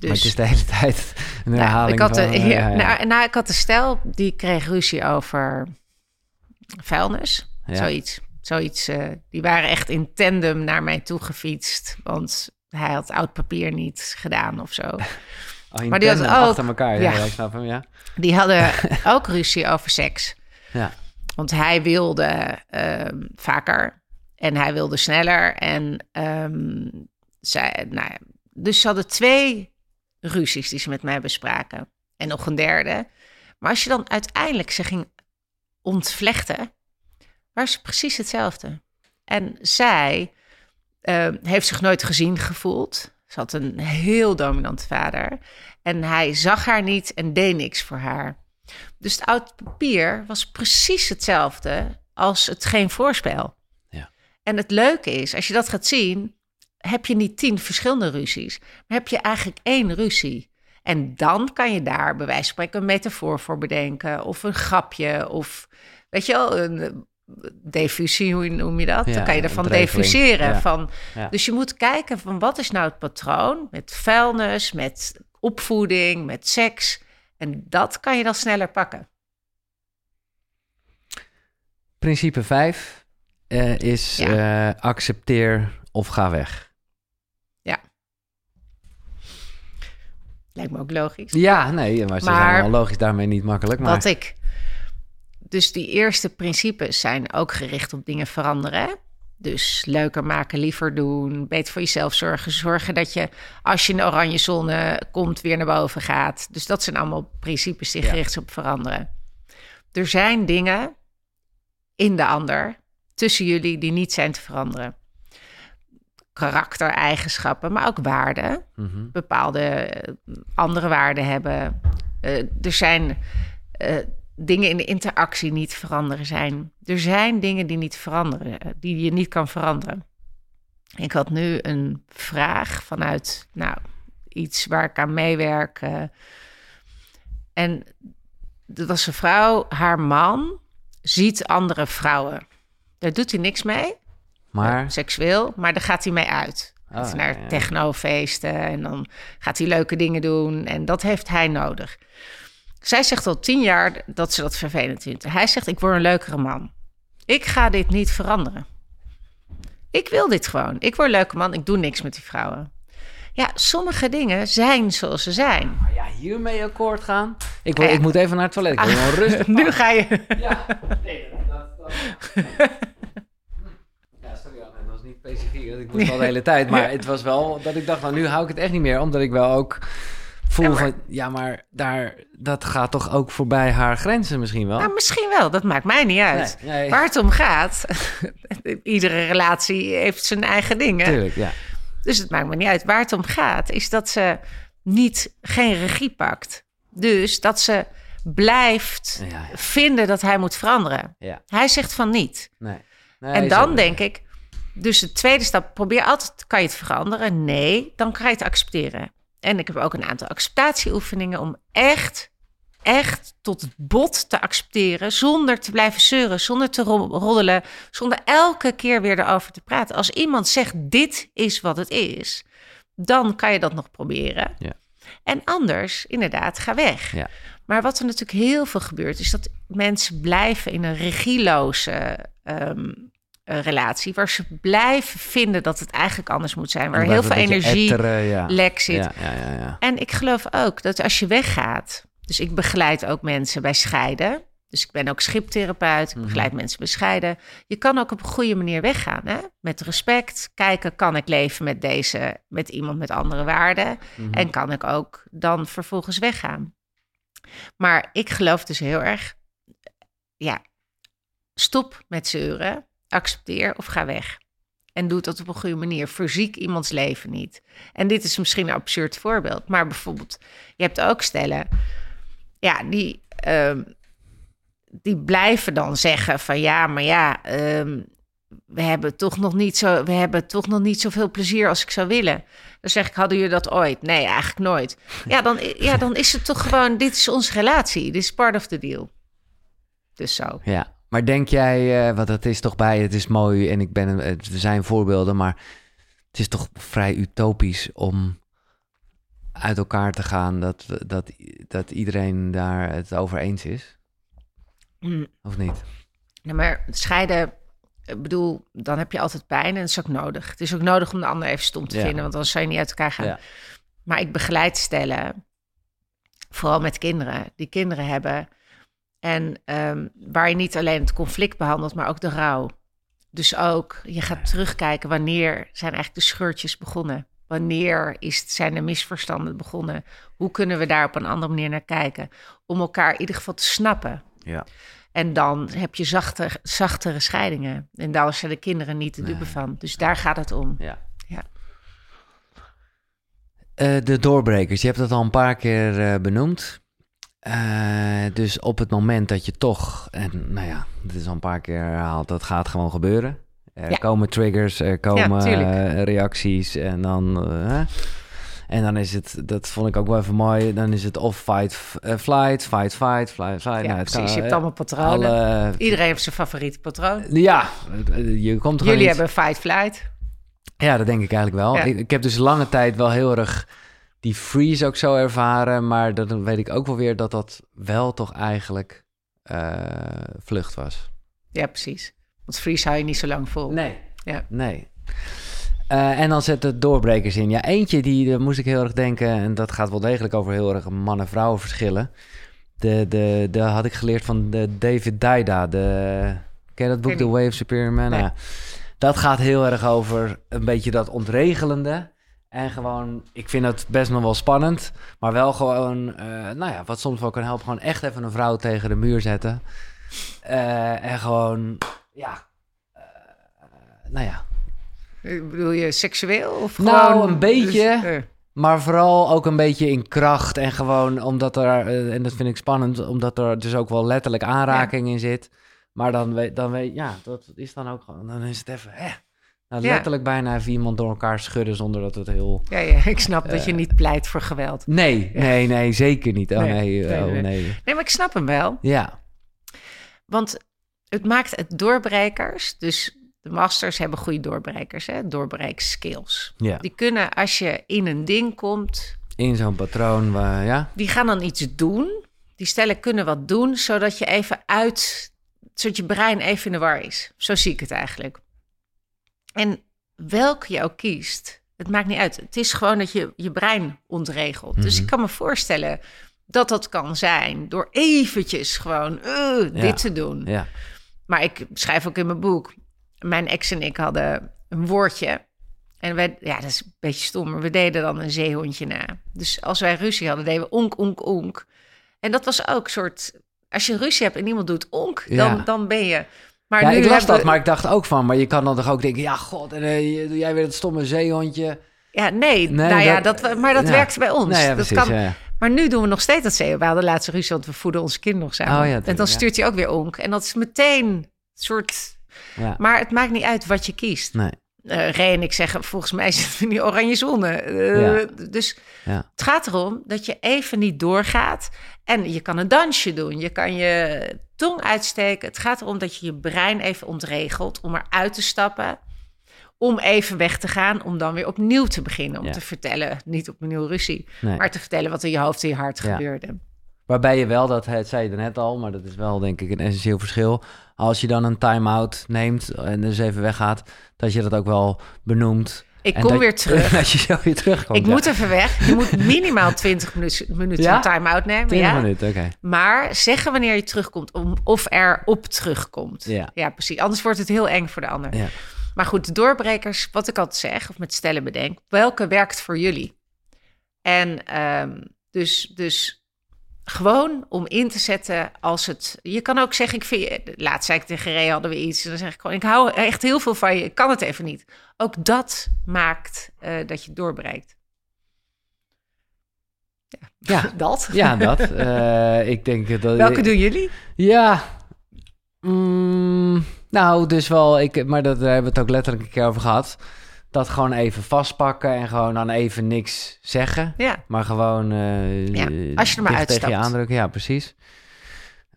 Maar het Dus is de hele tijd een nou, herhaling ik, had de, van... ja. Nou, nou, ik had de stel, die kreeg ruzie over vuilnis, Ja. zoiets. zoiets eh, die waren echt in tandem naar mij toe gefietst, want hij had oud papier niet gedaan of zo. Oh, maar die had tandem ook- achter elkaar. Ja, ik snap hem, ja. Die hadden ook ruzie over seks. Ja, Want hij wilde ehm, vaker en hij wilde sneller. En ehm, zij, nou ja, dus ze hadden twee ruzies die ze met mij bespraken. En nog een derde. Maar als je dan uiteindelijk ze ging ontvlechten, waren ze precies hetzelfde. En zij ehm, heeft zich nooit gezien gevoeld. Ze had een heel dominante vader. En hij zag haar niet en deed niks voor haar. Dus het oud papier was precies hetzelfde als het geen voorspel. Ja. En het leuke is, als je dat gaat zien, heb je niet tien verschillende ruzies, maar heb je eigenlijk één ruzie. En dan kan je daar bij wijze van spreken een metafoor voor bedenken, of een grapje, of weet je wel, een eh, diffusie, hoe noem je dat? Ja, dan kan je ervan diffuseren. Ja. Van, Ja. Dus je moet kijken van wat is nou het patroon met vuilnis, met opvoeding, met seks. En dat kan je dan sneller pakken. Principe 5 is Ja. eh, accepteer of ga weg. Lijkt me ook logisch. Ja, nee, maar ze Maar- zijn allemaal logisch daarmee niet makkelijk. Maar Wat ik. Dus die eerste principes zijn ook gericht op dingen veranderen. hè? Dus leuker maken, liever doen, beter voor jezelf zorgen. Zorgen dat je als je in de oranje zone komt, weer naar boven gaat. Dus dat zijn allemaal principes die gericht zijn op veranderen. Er zijn dingen in de ander, tussen jullie, die niet zijn te veranderen. Karaktereigenschappen, maar ook waarden Mhm. bepaalde eh, andere waarden hebben. Eh, er zijn eh, dingen in de interactie niet veranderen zijn. Er zijn dingen die niet veranderen, die je niet kan veranderen. Ik had nu een vraag vanuit nou, iets waar ik aan meewerk. eh. en dat was een vrouw, haar man ziet andere vrouwen. Daar doet hij niks mee maar seksueel, maar daar gaat hij mee uit. Gaat Oh, hij naar ja, technofeesten en dan gaat hij leuke dingen doen. En dat heeft hij nodig. Zij zegt al tien jaar dat ze dat vervelend vindt. Hij zegt, ik word een leukere man. Ik ga dit niet veranderen. Ik wil dit gewoon. Ik word een leuke man. Ik doe niks met die vrouwen. Ja, sommige dingen zijn zoals ze zijn. Maar ja, hiermee akkoord gaan. Ik, wil, Ah, ja. ik moet even naar het toilet. Ik wil gewoon rustig. Nu ga je... Ja, nee, dat, dat... Ja, sorry Anne, dat was niet specifiek. want Ik moest al de hele tijd. Maar het was wel dat ik dacht, nou nu hou ik het echt niet meer. Omdat ik wel ook voel Ja, maar- van... Ja, maar daar, dat gaat toch ook voorbij haar grenzen misschien wel? Nou, misschien wel. Dat maakt mij niet uit. Nee, nee. Waar het om gaat... Iedere relatie heeft zijn eigen dingen. Tuurlijk, ja. Dus het maakt me niet uit. Waar het om gaat, is dat ze niet geen regie pakt. Dus dat ze blijft Ja, ja. vinden dat hij moet veranderen. Ja. Hij zegt van niet. Nee. Nee, en dan denk ik, dus de tweede stap, probeer altijd, kan je het veranderen? Nee, dan kan je het accepteren. En ik heb ook een aantal acceptatieoefeningen om echt, echt tot het bot te accepteren, zonder te blijven zeuren, zonder te ro- roddelen, zonder elke keer weer erover te praten. Als iemand zegt, dit is wat het is, dan kan je dat nog proberen. Ja. En anders, inderdaad, ga weg. Ja. Maar wat er natuurlijk heel veel gebeurt, is dat mensen blijven in een regieloze ehm, eh, relatie, waar ze blijven vinden dat het eigenlijk anders moet zijn, waar heel veel energie etteren, ja. lek zit. Ja, ja, ja, ja. En ik geloof ook dat als je weggaat, dus ik begeleid ook mensen bij scheiden. Dus ik ben ook schiptherapeut, ik begeleid mensen bij scheiden. Je kan ook op een goede manier weggaan, hè? met respect. Kijken, kan ik leven met deze, met iemand met andere waarden? Mhm. En kan ik ook dan vervolgens weggaan? Maar ik geloof dus heel erg, ja, stop met zeuren, accepteer of ga weg. En doe dat op een goede manier. Verziek iemands leven niet. En dit is misschien een absurd voorbeeld. Maar bijvoorbeeld, je hebt ook stellen... Ja, die, ehm, die blijven dan zeggen van... Ja, maar ja, ehm, we, hebben toch nog niet zo, we hebben toch nog niet zoveel plezier als ik zou willen. Dan zeg ik, hadden jullie dat ooit? Nee, eigenlijk nooit. Ja, dan, ja, dan is het toch gewoon... Dit is onze relatie. Dit is part of the deal. Dus zo. Ja, maar denk jij, eh want dat is toch bij, het is mooi en ik ben, een- het er zijn voorbeelden, maar het is toch vrij utopisch om uit elkaar te gaan dat, we- dat, dat iedereen daar het over eens is? Mm. Of niet? Nou, maar scheiden, ik bedoel, dan heb je altijd pijn en dat is ook nodig. Het is ook nodig om de ander even stom te Ja. vinden, want anders zou je niet uit elkaar gaan. Ja. Maar ik begeleid stellen, vooral met kinderen, die kinderen hebben. En ehm, waar je niet alleen het conflict behandelt, maar ook de rouw. Dus ook, je gaat terugkijken wanneer zijn eigenlijk de scheurtjes begonnen. Wanneer is, zijn de misverstanden begonnen? Hoe kunnen we daar op een andere manier naar kijken? Om elkaar in ieder geval te snappen. Ja. En dan heb je zachte, zachtere scheidingen. En daar zijn de kinderen niet de dupe Nee. van. Dus daar gaat het om. Ja. Ja. Eh, de doorbrekers, je hebt dat al een paar keer eh, benoemd. Eh, dus op het moment dat je toch, en nou ja, dit is al een paar keer herhaald, dat gaat gewoon gebeuren. Er Ja. komen triggers, er komen eh, reacties en dan... eh, en dan is het, dat vond ik ook wel even mooi, dan is het of fight, flight, fight, fight, flight, flight. Ja, Nou, precies. kan, Je hebt allemaal patronen. alle, Iedereen heeft zijn favoriete patroon. Ja, je komt gewoon Jullie hebben fight flight. Ja, dat denk ik eigenlijk wel. Ja. Ik, ik heb dus lange tijd wel heel erg die freeze ook zo ervaren. Maar dan weet ik ook wel weer dat dat wel toch eigenlijk eh, vlucht was. Ja, precies. Want freeze hou je niet zo lang vol. Nee. Ja. Nee. Eh, en dan zet het doorbrekers in. Ja, eentje die, daar moest ik heel erg denken. En dat gaat wel degelijk over heel erg man-en-vrouwen verschillen. De, de, de had ik geleerd van de David Daida. De, ken je dat boek, The. Way of Superman? Nee. Nou, dat gaat heel erg over een beetje dat ontregelende. En gewoon, ik vind het best nog wel spannend. Maar wel gewoon, eh, nou ja, wat soms wel kan helpen. Gewoon echt even een vrouw tegen de muur zetten. Eh, en gewoon, ja, eh, nou ja, Bedoel je seksueel of Nou, gewoon... een beetje. Dus, Maar vooral ook een beetje in kracht. En gewoon omdat er, en dat vind ik spannend, omdat er dus ook wel letterlijk aanraking in zit. Maar dan weet, dan weet, ja, dat is dan ook gewoon, dan is het even, hè. Nou, Ja. letterlijk bijna even iemand door elkaar schudden zonder dat het heel... ja, ja, ik snap dat je Eh. niet pleit voor geweld. Nee, nee, nee, zeker niet. Oh Nee, nee, nee, oh nee. nee. Nee, maar ik snap hem wel. Ja, Want het maakt het doorbrekers. Dus de masters hebben goede doorbrekers, hè? doorbreekskills. Ja. Die kunnen, als je in een ding komt, In zo'n patroon, waar, ja? die gaan dan iets doen. Die stellen kunnen wat doen, zodat je even uit, zodat je brein even in de war is. Zo zie ik het eigenlijk. En welke je ook kiest, het maakt niet uit. Het is gewoon dat je je brein ontregelt. Dus Mhm. ik kan me voorstellen dat dat kan zijn door eventjes gewoon eh, Ja. dit te doen. Ja. Maar ik schrijf ook in mijn boek. Mijn ex en ik hadden een woordje. En wij, ja, dat is een beetje stom, maar we deden dan een zeehondje na. Dus als wij ruzie hadden, deden we onk, onk, onk. En dat was ook een soort... Als je ruzie hebt en iemand doet onk, dan, Ja. dan ben je... Maar ja, nu ik las hebben dat, maar ik dacht ook van... Maar je kan dan toch ook denken... Ja, god, en, eh, doe jij weer dat stomme zeehondje. Ja, nee, Nee, nou ja, dat- dat, maar dat ja. werkt bij ons. Nee, ja, dat kan. Maar nu doen we nog steeds dat zeehond. We hadden laatst ruzie, want we voeden onze kinderen nog samen. Oh en dan stuurt hij ook weer onk. En dat is meteen een soort... Ja. Maar het maakt niet uit wat je kiest. Nee, eh Ray en ik zeggen, volgens mij zitten we in die oranje zone. Eh. Dus het gaat erom dat je even niet doorgaat. En je kan een dansje doen, je kan je tong uitsteken. Het gaat erom dat je je brein even ontregelt om eruit te stappen. Om even weg te gaan, om dan weer opnieuw te beginnen. Om Ja. te vertellen, niet opnieuw ruzie, Nee. maar te vertellen wat in je hoofd en je hart Ja. gebeurde. Waarbij je wel, dat het zei je net al, maar dat is wel denk ik een essentieel verschil. Als je dan een time-out neemt en dus even weggaat, dat je dat ook wel benoemt. Ik En kom dat- weer terug. dat je zo weer terugkomt. Ik ja. moet even weg. Je moet minimaal 20 minuten, minuten Ja? een time-out nemen. 20 ja? minuten, oké. Maar zeggen wanneer je terugkomt, om, of er op terugkomt. Ja. precies. Anders wordt het heel eng voor de ander. Ja. Maar goed, de doorbrekers, wat ik altijd zeg, of met stellen bedenk, welke werkt voor jullie? En ehm, dus, dus gewoon om in te zetten als het... Je kan ook zeggen, ik vind. Laatst zei ik tegen Ray, hadden we iets. En dan zeg ik gewoon, ik hou echt heel veel van je. Ik kan het even niet. Ook dat maakt eh, dat je doorbreekt. Ja, Dat. ja, dat. Eh, ik denk dat... Welke doen jullie? Ja. Mm, nou, dus wel, ik, maar dat, daar hebben we het ook letterlijk een keer over gehad. Dat gewoon even vastpakken en gewoon dan even niks zeggen. Ja. Maar gewoon eh Ja, als je er maar dicht tegen je uitstapt. aandrukken. Ja, precies.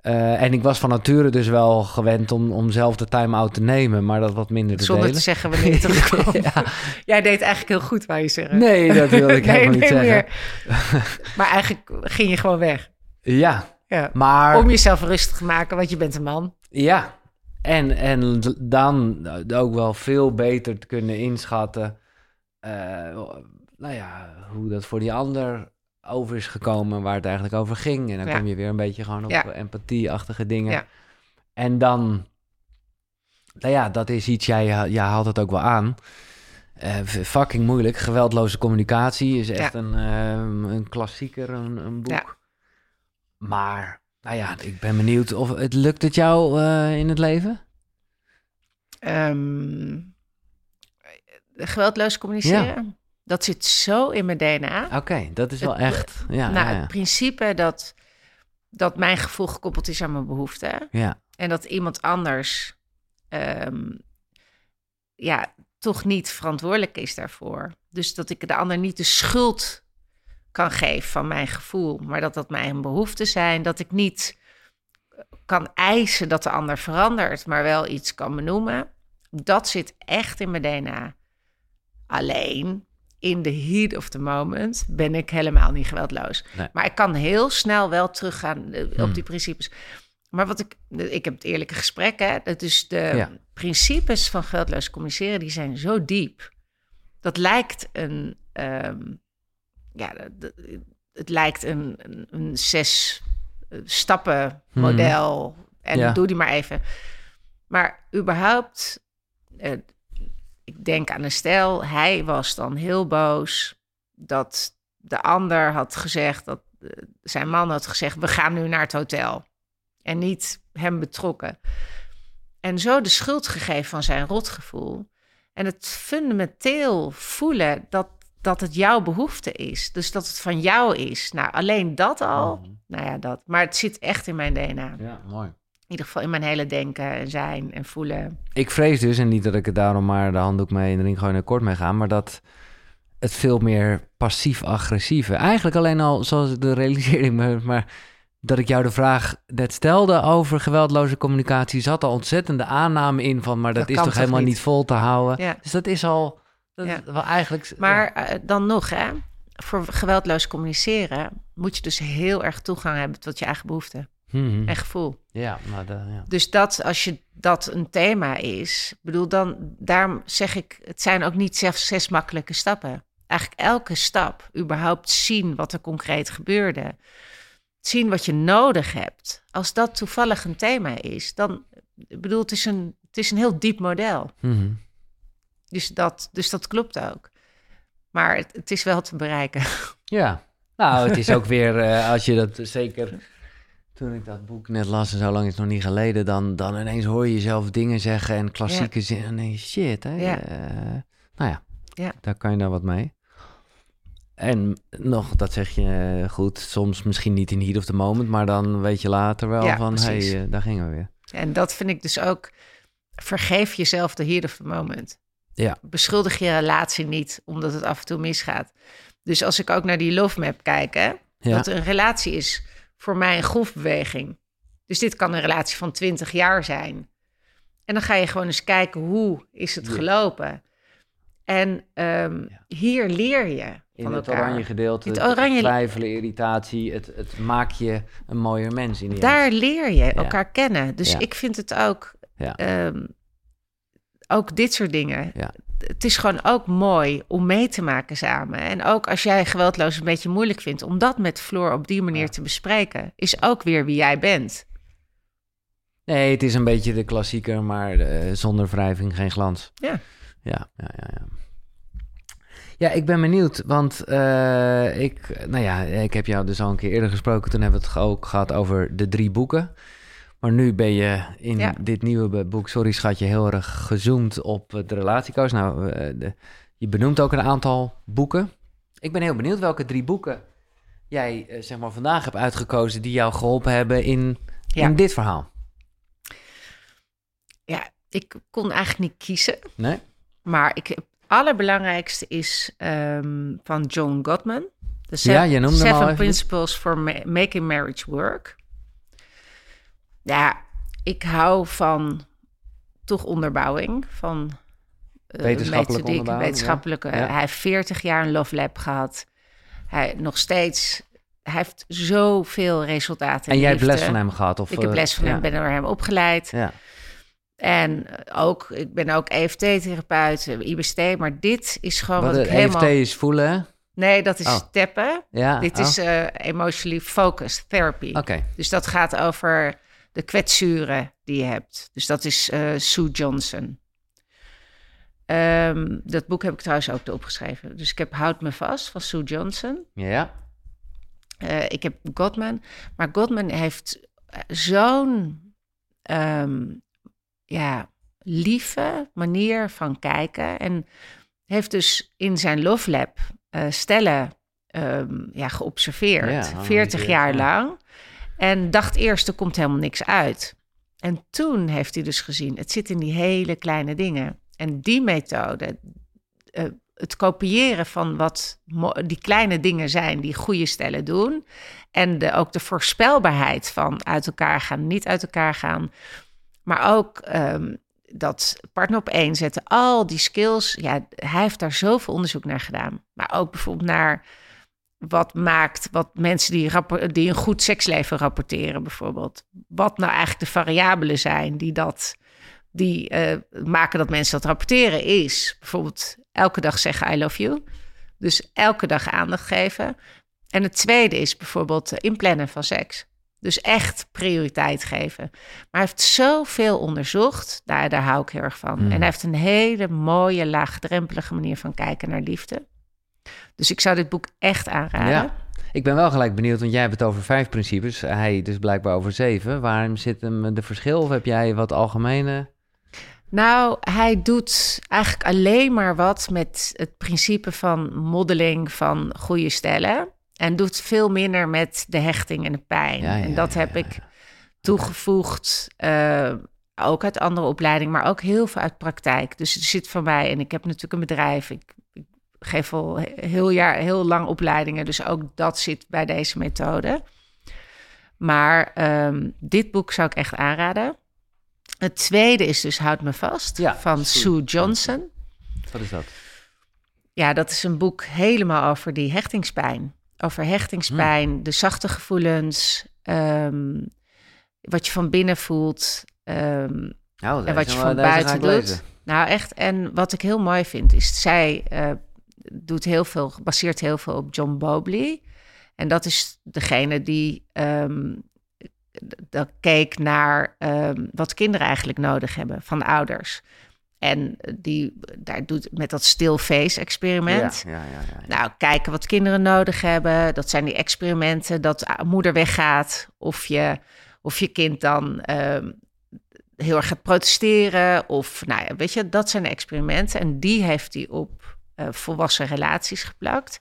Eh, en ik was van nature dus wel gewend om, om zelf de time-out te nemen, maar dat wat minder te Zonder te delen. zeggen wanneer je terugkomt. Ja. Jij deed eigenlijk heel goed, wou je zeggen. Nee, dat wilde ik Nee, helemaal niet nee, zeggen. Maar eigenlijk ging je gewoon weg. Ja, Ja. maar... Om jezelf rustig te maken, want je bent een man. Ja, en, en dan ook wel veel beter te kunnen inschatten... eh, nou ja, hoe dat voor die ander over is gekomen... waar het eigenlijk over ging. En dan Ja. kom je weer een beetje gewoon op Ja. empathie-achtige dingen. Ja. En dan... Nou ja, dat is iets, jij, jij haalt het ook wel aan... Eh, fucking moeilijk. Geweldloze communicatie is echt een, een klassieker, een, een boek. Maar, nou ja, ik ben benieuwd of het lukt het jou eh, in het leven? Ehm, geweldloos communiceren. Dat zit zo in mijn DNA. Oké, dat is wel Het- echt. Ja, nou, ja, het principe dat, dat mijn gevoel gekoppeld is aan mijn behoeften. ja. En dat iemand anders ehm, ja, toch niet verantwoordelijk is daarvoor. Dus dat ik de ander niet de schuld kan geven van mijn gevoel, maar dat dat mijn behoeften zijn. Dat ik niet kan eisen dat de ander verandert, maar wel iets kan benoemen. Dat zit echt in mijn DNA. Alleen in the heat of the moment ben ik helemaal niet geweldloos. Nee. Maar ik kan heel snel wel teruggaan eh, Hmm. op die principes. Maar wat ik, ik heb het eerlijke gesprek, hè. Dat is de Ja. principes van geweldloos communiceren, die zijn zo diep. Dat lijkt een, ehm, ja, het lijkt een, een, een zes eh, stappen model. En Ja. doe die maar even. Maar überhaupt, eh, ik denk aan een stel, hij was dan heel boos dat de ander had gezegd, dat eh, zijn man had gezegd, we gaan nu naar het hotel. En niet hem betrokken. En zo de schuld gegeven van zijn rotgevoel. En het fundamenteel voelen dat, dat het jouw behoefte is. Dus dat het van jou is. Nou, alleen dat al. Mhm. Nou ja, dat. Maar het zit echt in mijn DNA. In Ja, mooi. ieder geval in mijn hele denken en zijn en voelen. Ik vrees dus, en niet dat ik er daarom maar de handdoek mee in de ring gewoon akkoord mee ga, maar dat het veel meer passief-agressieve. Eigenlijk alleen al, zoals ik de realiseerde ik me, maar dat ik jou de vraag net stelde over geweldloze communicatie, zat al ontzettende aanname in van, maar dat, Dat is toch helemaal niet niet? vol te houden. Ja. Dus dat is al, dat Ja. is wel eigenlijk. Maar eh, dan nog, hè, voor geweldloos communiceren moet je dus heel erg toegang hebben tot je eigen behoeften Mhm. en gevoel. Ja, maar dat, ja. Dus dat, als je dat een thema is, bedoel dan, daarom zeg ik, het zijn ook niet zelfs zes makkelijke stappen. Eigenlijk elke stap, überhaupt zien wat er concreet gebeurde, zien wat je nodig hebt. Als dat toevallig een thema is, dan, bedoel, het is een, het is een heel diep model. Mhm. Dus dat, dus dat klopt ook. Maar het, het is wel te bereiken. Ja, nou, het is ook weer, eh, als je dat zeker... Toen ik dat boek net las, en zo lang is het nog niet geleden... dan, dan ineens hoor je jezelf dingen zeggen en klassieke zinnen. En dan denk je, shit, hè. Ja. eh, nou ja, Ja. daar kan je nou wat mee. En nog, dat zeg je eh, goed, soms misschien niet in heat of the moment... maar dan weet je later wel van, precies. hey, daar gingen we weer. En dat vind ik dus ook, vergeef jezelf de heat of the moment. Ja. Beschuldig je relatie niet, omdat het af en toe misgaat. Dus als ik ook naar die love map kijk, hè, Ja, dat een relatie is voor mij een golfbeweging. Dus dit kan een relatie van 20 jaar zijn. En dan ga je gewoon eens kijken hoe is het gelopen. En ehm, Ja. hier leer je in van het elkaar. oranje gedeelte, Het oranje- twijfelen, irritatie... Het, het maakt je een mooier mens in die. Daar leer je elkaar kennen. Dus ik vind het ook, Ja. Ook dit soort dingen. Ja. Het is gewoon ook mooi om mee te maken samen. En ook als jij geweldloos een beetje moeilijk vindt, om dat met Floor op die manier te bespreken, is ook weer wie jij bent. Nee, het is een beetje de klassieker, maar eh, zonder wrijving geen glans. Ja. Ja, ja, ja, ja. Ja, ik ben benieuwd, want eh, ik, nou ja, ik heb jou dus al een keer eerder gesproken. Toen hebben we het ook gehad over de drie boeken. Maar nu ben je in Ja. dit nieuwe boek, sorry schatje, heel erg gezoomd op de relatiecoach. Nou, eh, de, je benoemt ook een aantal boeken. Ik ben heel benieuwd welke drie boeken jij eh, zeg maar vandaag hebt uitgekozen die jou geholpen hebben in, Ja. in dit verhaal. Ja, ik kon eigenlijk niet kiezen. Nee? Maar ik, het allerbelangrijkste is ehm, van John Gottman. De Ja, je noemde Seven. Principles for Ma- Making Marriage Work. Ja, ik hou van toch onderbouwing, van eh, Wetenschappelijke methodiek, onderbouwing, wetenschappelijke. ja. Hij heeft 40 jaar een Love Lab gehad. Hij nog steeds, hij heeft zoveel resultaten. En jij hebt les van hem gehad? Of, Ik heb eh, les van ja. hem, ben door hem opgeleid. Ja. En eh, ook, ik ben ook EFT-therapeut, eh, IBST, maar dit is gewoon Wat wat, ik helemaal... EFT is voelen? Nee, dat is Oh. Ja. dit oh, is eh, emotionally focused therapy. Oké. Dus dat gaat over de kwetsuren die je hebt. Dus dat is eh, Sue Johnson. Ehm, dat boek heb ik trouwens ook erop geschreven. Dus ik heb Houd me vast van Sue Johnson. Ja. Eh, ik heb Gottman. Maar Gottman heeft eh, zo'n ehm, ja, lieve manier van kijken. En heeft dus in zijn Love Lab stellen ehm, ja, geobserveerd. Ja, 40 geanalyseerd, jaar ja. lang. En dacht eerst, er komt helemaal niks uit. En toen heeft hij dus gezien, het zit in die hele kleine dingen. En die methode, eh, het kopiëren van wat die kleine dingen zijn die goede stellen doen. En de, ook de voorspelbaarheid van uit elkaar gaan, niet uit elkaar gaan. Maar ook ehm, dat partner op één zetten, al die skills. Ja, hij heeft daar zoveel onderzoek naar gedaan. Maar ook bijvoorbeeld naar wat maakt, wat mensen die, een goed seksleven rapporteren bijvoorbeeld. Wat nou eigenlijk de variabelen zijn die dat die eh, maken dat mensen dat rapporteren is bijvoorbeeld elke dag zeggen I love you. Dus elke dag aandacht geven. En het tweede is bijvoorbeeld inplannen van seks. Dus echt prioriteit geven. Maar hij heeft zoveel onderzocht. Daar, daar hou ik heel erg van. Mm. En hij heeft een hele mooie, laagdrempelige manier van kijken naar liefde. Dus ik zou dit boek echt aanraden. Ja. Ik ben wel gelijk benieuwd, want jij hebt het over vijf principes. Hij dus blijkbaar over zeven. Waarom zit hem de verschil? Of heb jij wat algemene... Nou, hij doet eigenlijk alleen maar wat met het principe van modeling van goede stellen. En doet veel minder met de hechting en de pijn. Ja, ja, en dat heb ja, ik toegevoegd, eh, ook uit andere opleidingen, maar ook heel veel uit praktijk. Dus het zit van mij, en ik heb natuurlijk een bedrijf. Ik geef al heel, jaar, heel lang opleidingen, dus ook dat zit bij deze methode. Maar ehm, dit boek zou ik echt aanraden. Het tweede is dus Houd me vast Ja, van Sue Sue Johnson. Wat is dat? Ja, dat is een boek helemaal over die hechtingspijn. Over hechtingspijn, Hmm. de zachte gevoelens, ehm, wat je van binnen voelt Nou, ehm, deze en wat je van buiten doet. Nou, echt. En wat ik heel mooi vind, is zij eh, doet heel veel, gebaseerd heel veel op John Bowlby. En dat is degene die ehm, dat keek naar ehm, wat kinderen eigenlijk nodig hebben van ouders. En die daar doet met dat still face experiment. Ja, ja, ja. Nou, kijken wat kinderen nodig hebben. Dat zijn die experimenten dat moeder weggaat. Of je, of je kind dan ehm, heel erg gaat protesteren. Of, nou ja, weet je, dat zijn de experimenten. En die heeft hij op eh, volwassen relaties geplakt.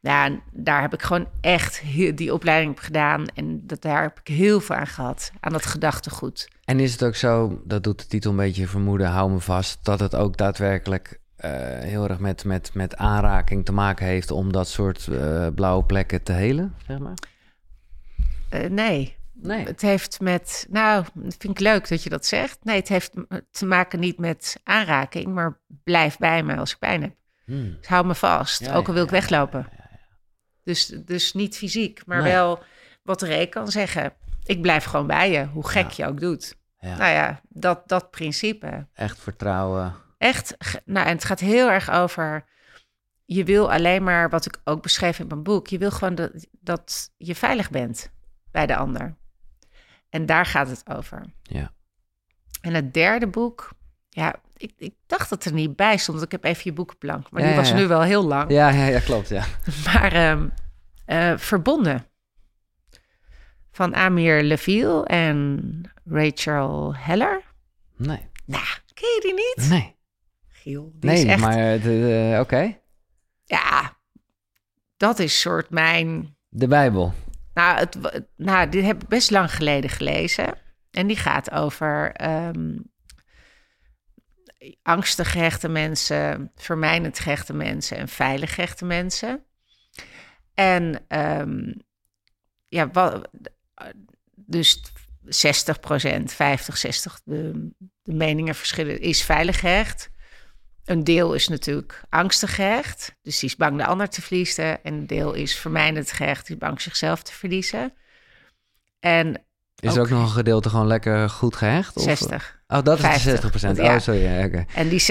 Ja, daar heb ik gewoon echt heel- die opleiding op gedaan. En dat, daar heb ik heel veel aan gehad. Aan dat gedachtegoed. En is het ook zo, dat doet de titel een beetje vermoeden, hou me vast, dat het ook daadwerkelijk eh, heel erg met, met, met aanraking te maken heeft om dat soort eh, blauwe plekken te helen, zeg maar? Nee, Nee. Het heeft met, nou, vind ik leuk dat je dat zegt. Nee, het heeft te maken niet met aanraking, maar blijf bij me als ik pijn heb. Hmm. Dus hou me vast, Ja, ook al wil ik weglopen. Dus, dus niet fysiek, maar Nee. wel wat Ray kan zeggen. Ik blijf gewoon bij je, hoe gek je ook doet. Nou ja, dat, dat principe. echt vertrouwen. Echt, nou, en het gaat heel erg over. Je wil alleen maar, wat ik ook beschreef in mijn boek, je wil gewoon dat, dat je veilig bent bij de ander. En daar gaat het over. Ja. En het derde boek, ja, ik, ik dacht dat er niet bij stond. Ik heb even je boekenplank, maar Ja, die was ja. nu wel heel lang. Ja, ja, ja, klopt, ja. Maar ehm, eh, Verbonden van Amir Leville en Rachel Heller. Nee. Nou, ken je die niet? Nee. Giel, die Nee, is echt... maar de- de- oké. Ja, dat is soort mijn... De Bijbel. Nou, het, nou, dit heb ik best lang geleden gelezen. En die gaat over ehm angstig gehechte mensen, vermijnend gehechte mensen en veilig gehechte mensen. En ehm, ja, wat, dus 60% 50, 60, de, de meningen verschillen, is veilig gehecht. Een deel is natuurlijk angstig gehecht, dus die is bang de ander te verliezen. En een deel is vermijndend gehecht, die is bang zichzelf te verliezen. En Is er ook nog een gedeelte gewoon lekker goed gehecht? Of? 60. Oh, dat is 50. de 60 procent. Ja. Oh, sorry. ja. En die 60%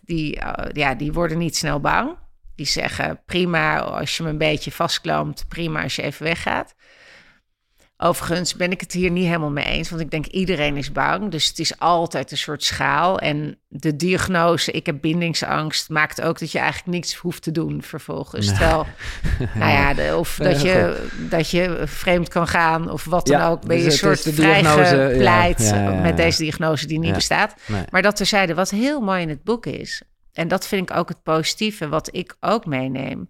50% die, eh, ja, die worden niet snel bang. Die zeggen prima als je me een beetje vastklampt, prima als je even weggaat. Overigens ben ik het hier niet helemaal mee eens, want ik denk iedereen is bang. Dus het is altijd een soort schaal. En de diagnose, ik heb bindingsangst, maakt ook dat je eigenlijk niks hoeft te doen vervolgens. Terwijl, nou ja, de- of dat je, dat je vreemd kan gaan of wat dan Ja, ook. Ben je dus een het is soort vrijgepleit ja, ja, met deze diagnose die niet bestaat. Nee. Maar dat terzijde, wat heel mooi in het boek is, en dat vind ik ook het positieve, wat ik ook meeneem,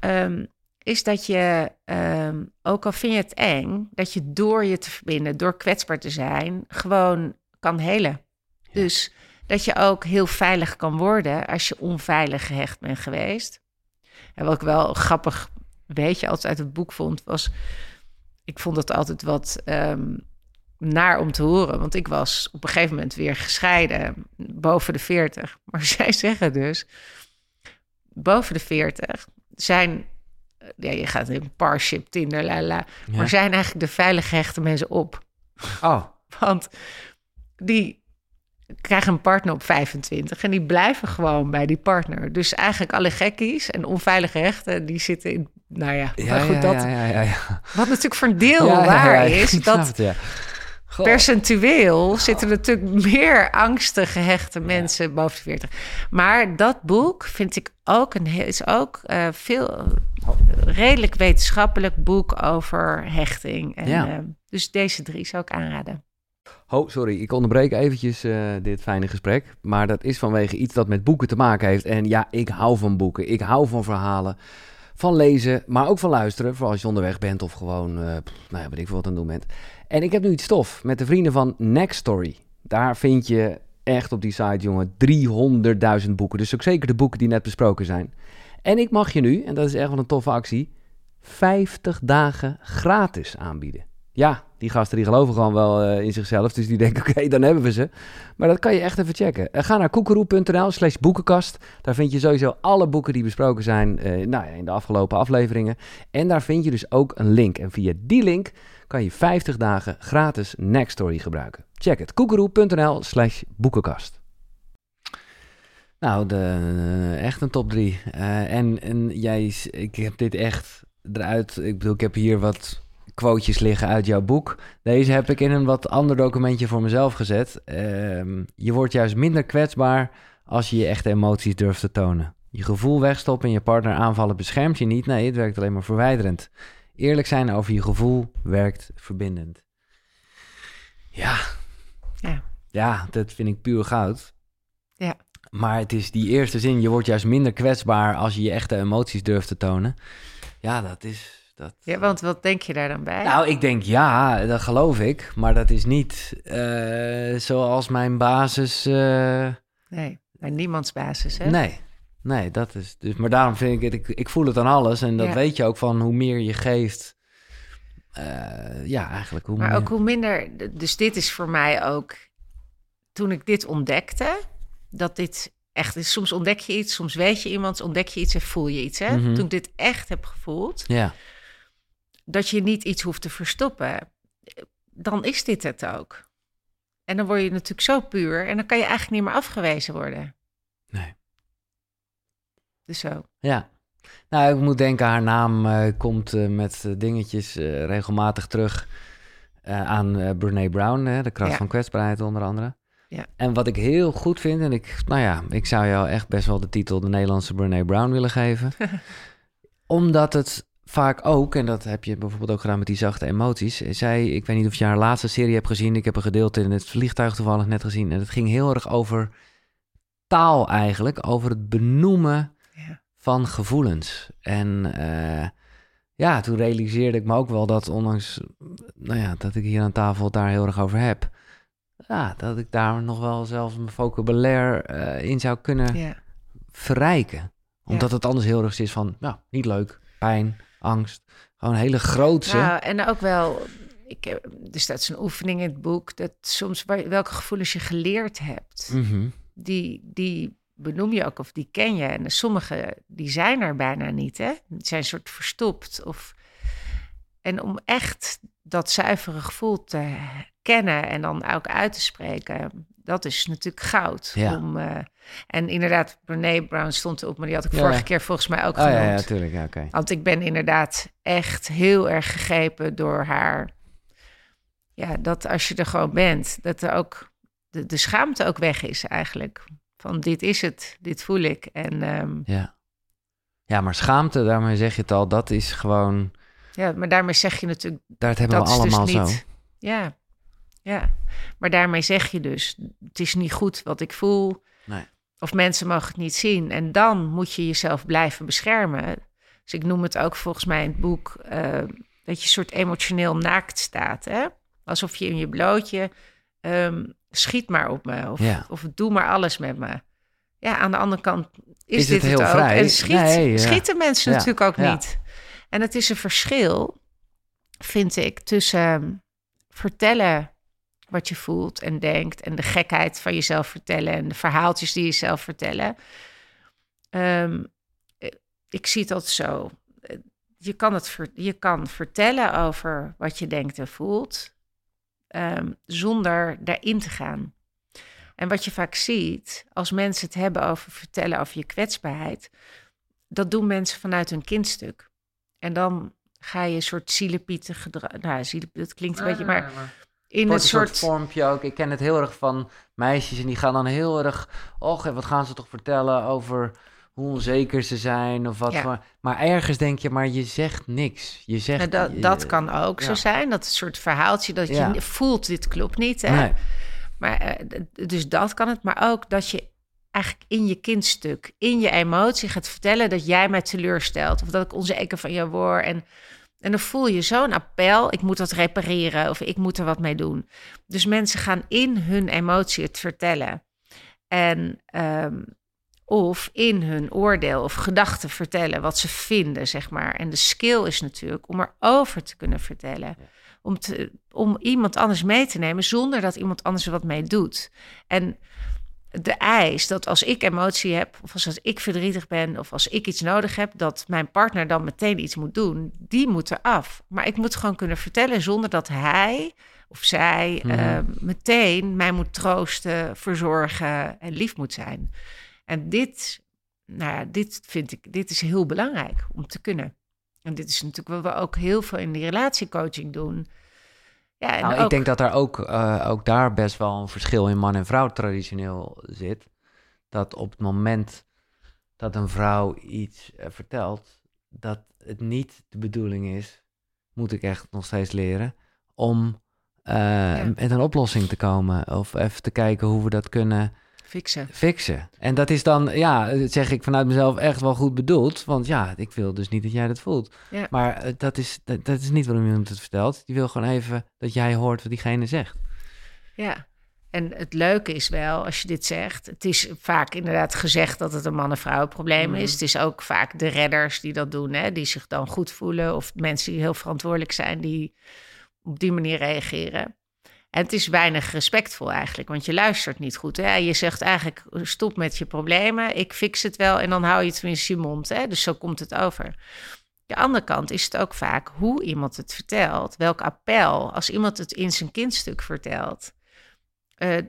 ehm, is dat je, ehm, ook al vind je het eng, dat je door je te verbinden, door kwetsbaar te zijn, gewoon kan helen. Dus dat je ook heel veilig kan worden als je onveilig gehecht bent geweest. En wat ik wel grappig, weet je, altijd uit het boek vond, was, ik vond het altijd wat ehm, naar om te horen. Want ik was op een gegeven moment weer gescheiden, boven de 40. Maar zij zeggen dus, boven de 40 zijn, ja, je gaat in Parship, Tinder, la la, Ja. maar zijn eigenlijk de veilig gehechte mensen op. Oh, Want die krijgen een partner op 25 en die blijven gewoon bij die partner. Dus eigenlijk alle gekkies en onveilige hechten, die zitten in, nou ja, ja, maar goed, dat, ja, ja, ja, ja. wat natuurlijk voor een deel waar is, dat het. Goh. percentueel zitten natuurlijk meer angstig gehechte mensen boven de 40. Maar dat boek vind ik ook een heel, is ook eh, veel redelijk wetenschappelijk boek over hechting. En, Ja. eh, dus deze drie zou ik aanraden. Oh, sorry, ik onderbreek eventjes eh, dit fijne gesprek. Maar dat is vanwege iets dat met boeken te maken heeft. En ja, ik hou van boeken. Ik hou van verhalen. Van lezen, maar ook van luisteren. Vooral als je onderweg bent of gewoon, eh pff, nou ja, weet ik veel wat aan het doen bent. En ik heb nu iets stof met de vrienden van Next Story. Daar vind je echt op die site, jongen, 300.000 boeken. Dus ook zeker de boeken die net besproken zijn. En ik mag je nu, en dat is echt wel een toffe actie, 50 dagen gratis aanbieden. Ja, die gasten die geloven gewoon wel eh, in zichzelf. Dus die denken, oké, dan hebben we ze. Maar dat kan je echt even checken. Uh, ga naar koekeroe.nl slash boekenkast. Daar vind je sowieso alle boeken die besproken zijn uh, nou ja, in de afgelopen afleveringen. En daar vind je dus ook een link. En via die link kan je 50 dagen gratis Nextory gebruiken. Check het. koekeroe.nl slash boekenkast. Nou, de, echt een top 3. en, en jij, ik heb dit echt eruit. Ik bedoel, ik heb hier wat quotejes liggen uit jouw boek. Deze heb ik in een wat ander documentje voor mezelf gezet. Ehm, je wordt juist minder kwetsbaar als je je echte emoties durft te tonen. Je gevoel wegstoppen en je partner aanvallen beschermt je niet. Nee, het werkt alleen maar verwijderend. Eerlijk zijn over je gevoel werkt verbindend. Ja. Ja. Ja, dat vind ik puur goud. Ja. Maar het is die eerste zin, je wordt juist minder kwetsbaar als je je echte emoties durft te tonen. Ja, dat is, dat, ja, want wat denk je daar dan bij? Nou, ik denk ja, dat geloof ik. Maar dat is niet uh, zoals mijn basis. Uh... Nee, bij niemands basis, hè? Nee, nee, dat is. Dus, maar daarom vind ik het, ik, ik voel het aan alles. En dat ja. weet je ook van hoe meer je geeft. Uh, ja, eigenlijk hoe maar meer... ook hoe minder. Dus dit is voor mij ook. Toen ik dit ontdekte, dat dit echt is. Soms ontdek je iets, soms weet je iemand, ontdek je iets en voel je iets. Hè? Mhm. Toen ik dit echt heb gevoeld. Ja dat je niet iets hoeft te verstoppen, dan is dit het ook. En dan word je natuurlijk zo puur en dan kan je eigenlijk niet meer afgewezen worden. Dus zo. Ja. Nou, ik moet denken, haar naam uh, komt uh, met uh, dingetjes regelmatig terug aan Brene Brown, hè, de kracht Ja. van kwetsbaarheid onder andere. Ja. En wat ik heel goed vind, en ik, nou ja, ik zou jou echt best wel de titel de Nederlandse Brene Brown willen geven. Omdat het vaak ook, en dat heb je bijvoorbeeld ook gedaan met die zachte emoties. Zij, ik weet niet of je haar laatste serie hebt gezien. Ik heb een gedeelte in het vliegtuig toevallig net gezien. En het ging heel erg over taal eigenlijk. Over het benoemen. Van gevoelens. En eh, ja, toen realiseerde ik me ook wel dat ondanks nou ja, dat ik hier aan tafel het daar heel erg over heb. Ja, dat ik daar nog wel zelfs mijn vocabulaire eh, in zou kunnen Ja. verrijken. Omdat het anders heel erg is van, nou, niet leuk, pijn, angst. Gewoon hele grootse. Nou, en ook wel, ik, heb- er staat zo'n oefening in het boek, dat soms welke gevoelens je geleerd hebt, Mhm. die, die benoem je ook of die ken je. En sommige, die zijn er bijna niet, hè? Die zijn een soort verstopt. Of... En om echt dat zuivere gevoel te kennen en dan ook uit te spreken, dat is natuurlijk goud. Ja. Om, eh, en inderdaad, Brene Brown stond erop, maar die had ik Ja. vorige keer volgens mij ook Oh genoemd. ja, ja, tuurlijk. Ja, oké. Want ik ben inderdaad echt heel erg gegrepen door haar. Ja, dat als je er gewoon bent, dat er ook de, de schaamte ook weg is eigenlijk. Van dit is het, dit voel ik. En ehm, Ja. ja, maar schaamte, daarmee zeg je het al, dat is gewoon... ja, maar daarmee zeg je natuurlijk, Dat hebben we dus allemaal niet. zo. Ja, ja. Maar daarmee zeg je dus, het is niet goed wat ik voel. Nee. Of mensen mogen het niet zien. En dan moet je jezelf blijven beschermen. Dus ik noem het ook volgens mij in het boek eh, dat je soort emotioneel naakt staat. Hè? Alsof je in je blootje ehm, schiet maar op me. Of, Ja. of doe maar alles met me. Ja, aan de andere kant is, Is het dit heel het ook. vrij? En schiet, Nee, ja. schieten mensen Ja, natuurlijk ook niet. En het is een verschil, vind ik, tussen ehm, vertellen wat je voelt en denkt en de gekheid van jezelf vertellen en de verhaaltjes die je zelf vertellen. Ehm, eh, ik zie altijd zo. Eh, Je kan, het je kan vertellen over wat je denkt en voelt, ehm, zonder daarin te gaan. En wat je vaak ziet, als mensen het hebben over vertellen over je kwetsbaarheid, dat doen mensen vanuit hun kindstuk. En dan ga je een soort zielepieten gedrag. Nou, zielepiet, dat klinkt een beetje, maar in een Wordt een soort soort. vormpje ook. Ik ken het heel erg van meisjes en die gaan dan heel erg... Och, en wat gaan ze toch vertellen over hoe onzeker ze zijn of wat Ja. voor... Maar ergens denk je, maar je zegt niks. Je zegt... Nou, dat, je- dat kan ook zo zijn. Dat soort verhaaltje dat Ja. je voelt, dit klopt niet. Hè? Nee. Maar, eh, dus dat kan het. Maar ook dat je eigenlijk in je kindstuk, in je emotie gaat vertellen dat jij mij teleurstelt. Of dat ik onzeker van je word. En, en dan voel je zo'n appel, ik moet dat repareren of ik moet er wat mee doen. Dus mensen gaan in hun emotie het vertellen. En ehm, Of in hun oordeel of gedachten vertellen wat ze vinden, zeg maar. En de skill is natuurlijk om erover te kunnen vertellen. Om, te, om iemand anders mee te nemen zonder dat iemand anders er wat mee doet. En de eis dat als ik emotie heb, of als ik verdrietig ben, of als ik iets nodig heb, dat mijn partner dan meteen iets moet doen, die moet eraf. Maar ik moet gewoon kunnen vertellen zonder dat hij of zij Mhm. eh, meteen mij moet troosten, verzorgen en lief moet zijn. En dit, nou ja, dit vind ik, dit is heel belangrijk om te kunnen. En dit is natuurlijk wat we ook heel veel in die relatiecoaching doen. Ja, en Nou, ook, ik denk dat daar ook, eh, ook daar best wel een verschil in man en vrouw traditioneel zit. Dat op het moment dat een vrouw iets eh, vertelt, dat het niet de bedoeling is, moet ik echt nog steeds leren, om eh, met een oplossing te komen. Of even te kijken hoe we dat kunnen fixen. fixen. En dat is dan, ja, dat zeg ik vanuit mezelf echt wel goed bedoeld. Want ja, ik wil dus niet dat jij dat voelt. Ja. Maar eh, dat, is, dat, dat is niet waarom iemand het vertelt. Die wil gewoon even dat jij hoort wat diegene zegt. Ja. En het leuke is wel, als je dit zegt, het is vaak inderdaad gezegd dat het een man-en-vrouw probleem is. Het is ook vaak de redders die dat doen, hè, die zich dan goed voelen. Of mensen die heel verantwoordelijk zijn, die op die manier reageren. En het is weinig respectvol eigenlijk, want je luistert niet goed. Hè? Je zegt eigenlijk, stop met je problemen, ik fix het wel. En dan hou je tenminste je mond. Hè? Dus zo komt het over. De andere kant is het ook vaak hoe iemand het vertelt. Welk appel. Als iemand het in zijn kindstuk vertelt, eh,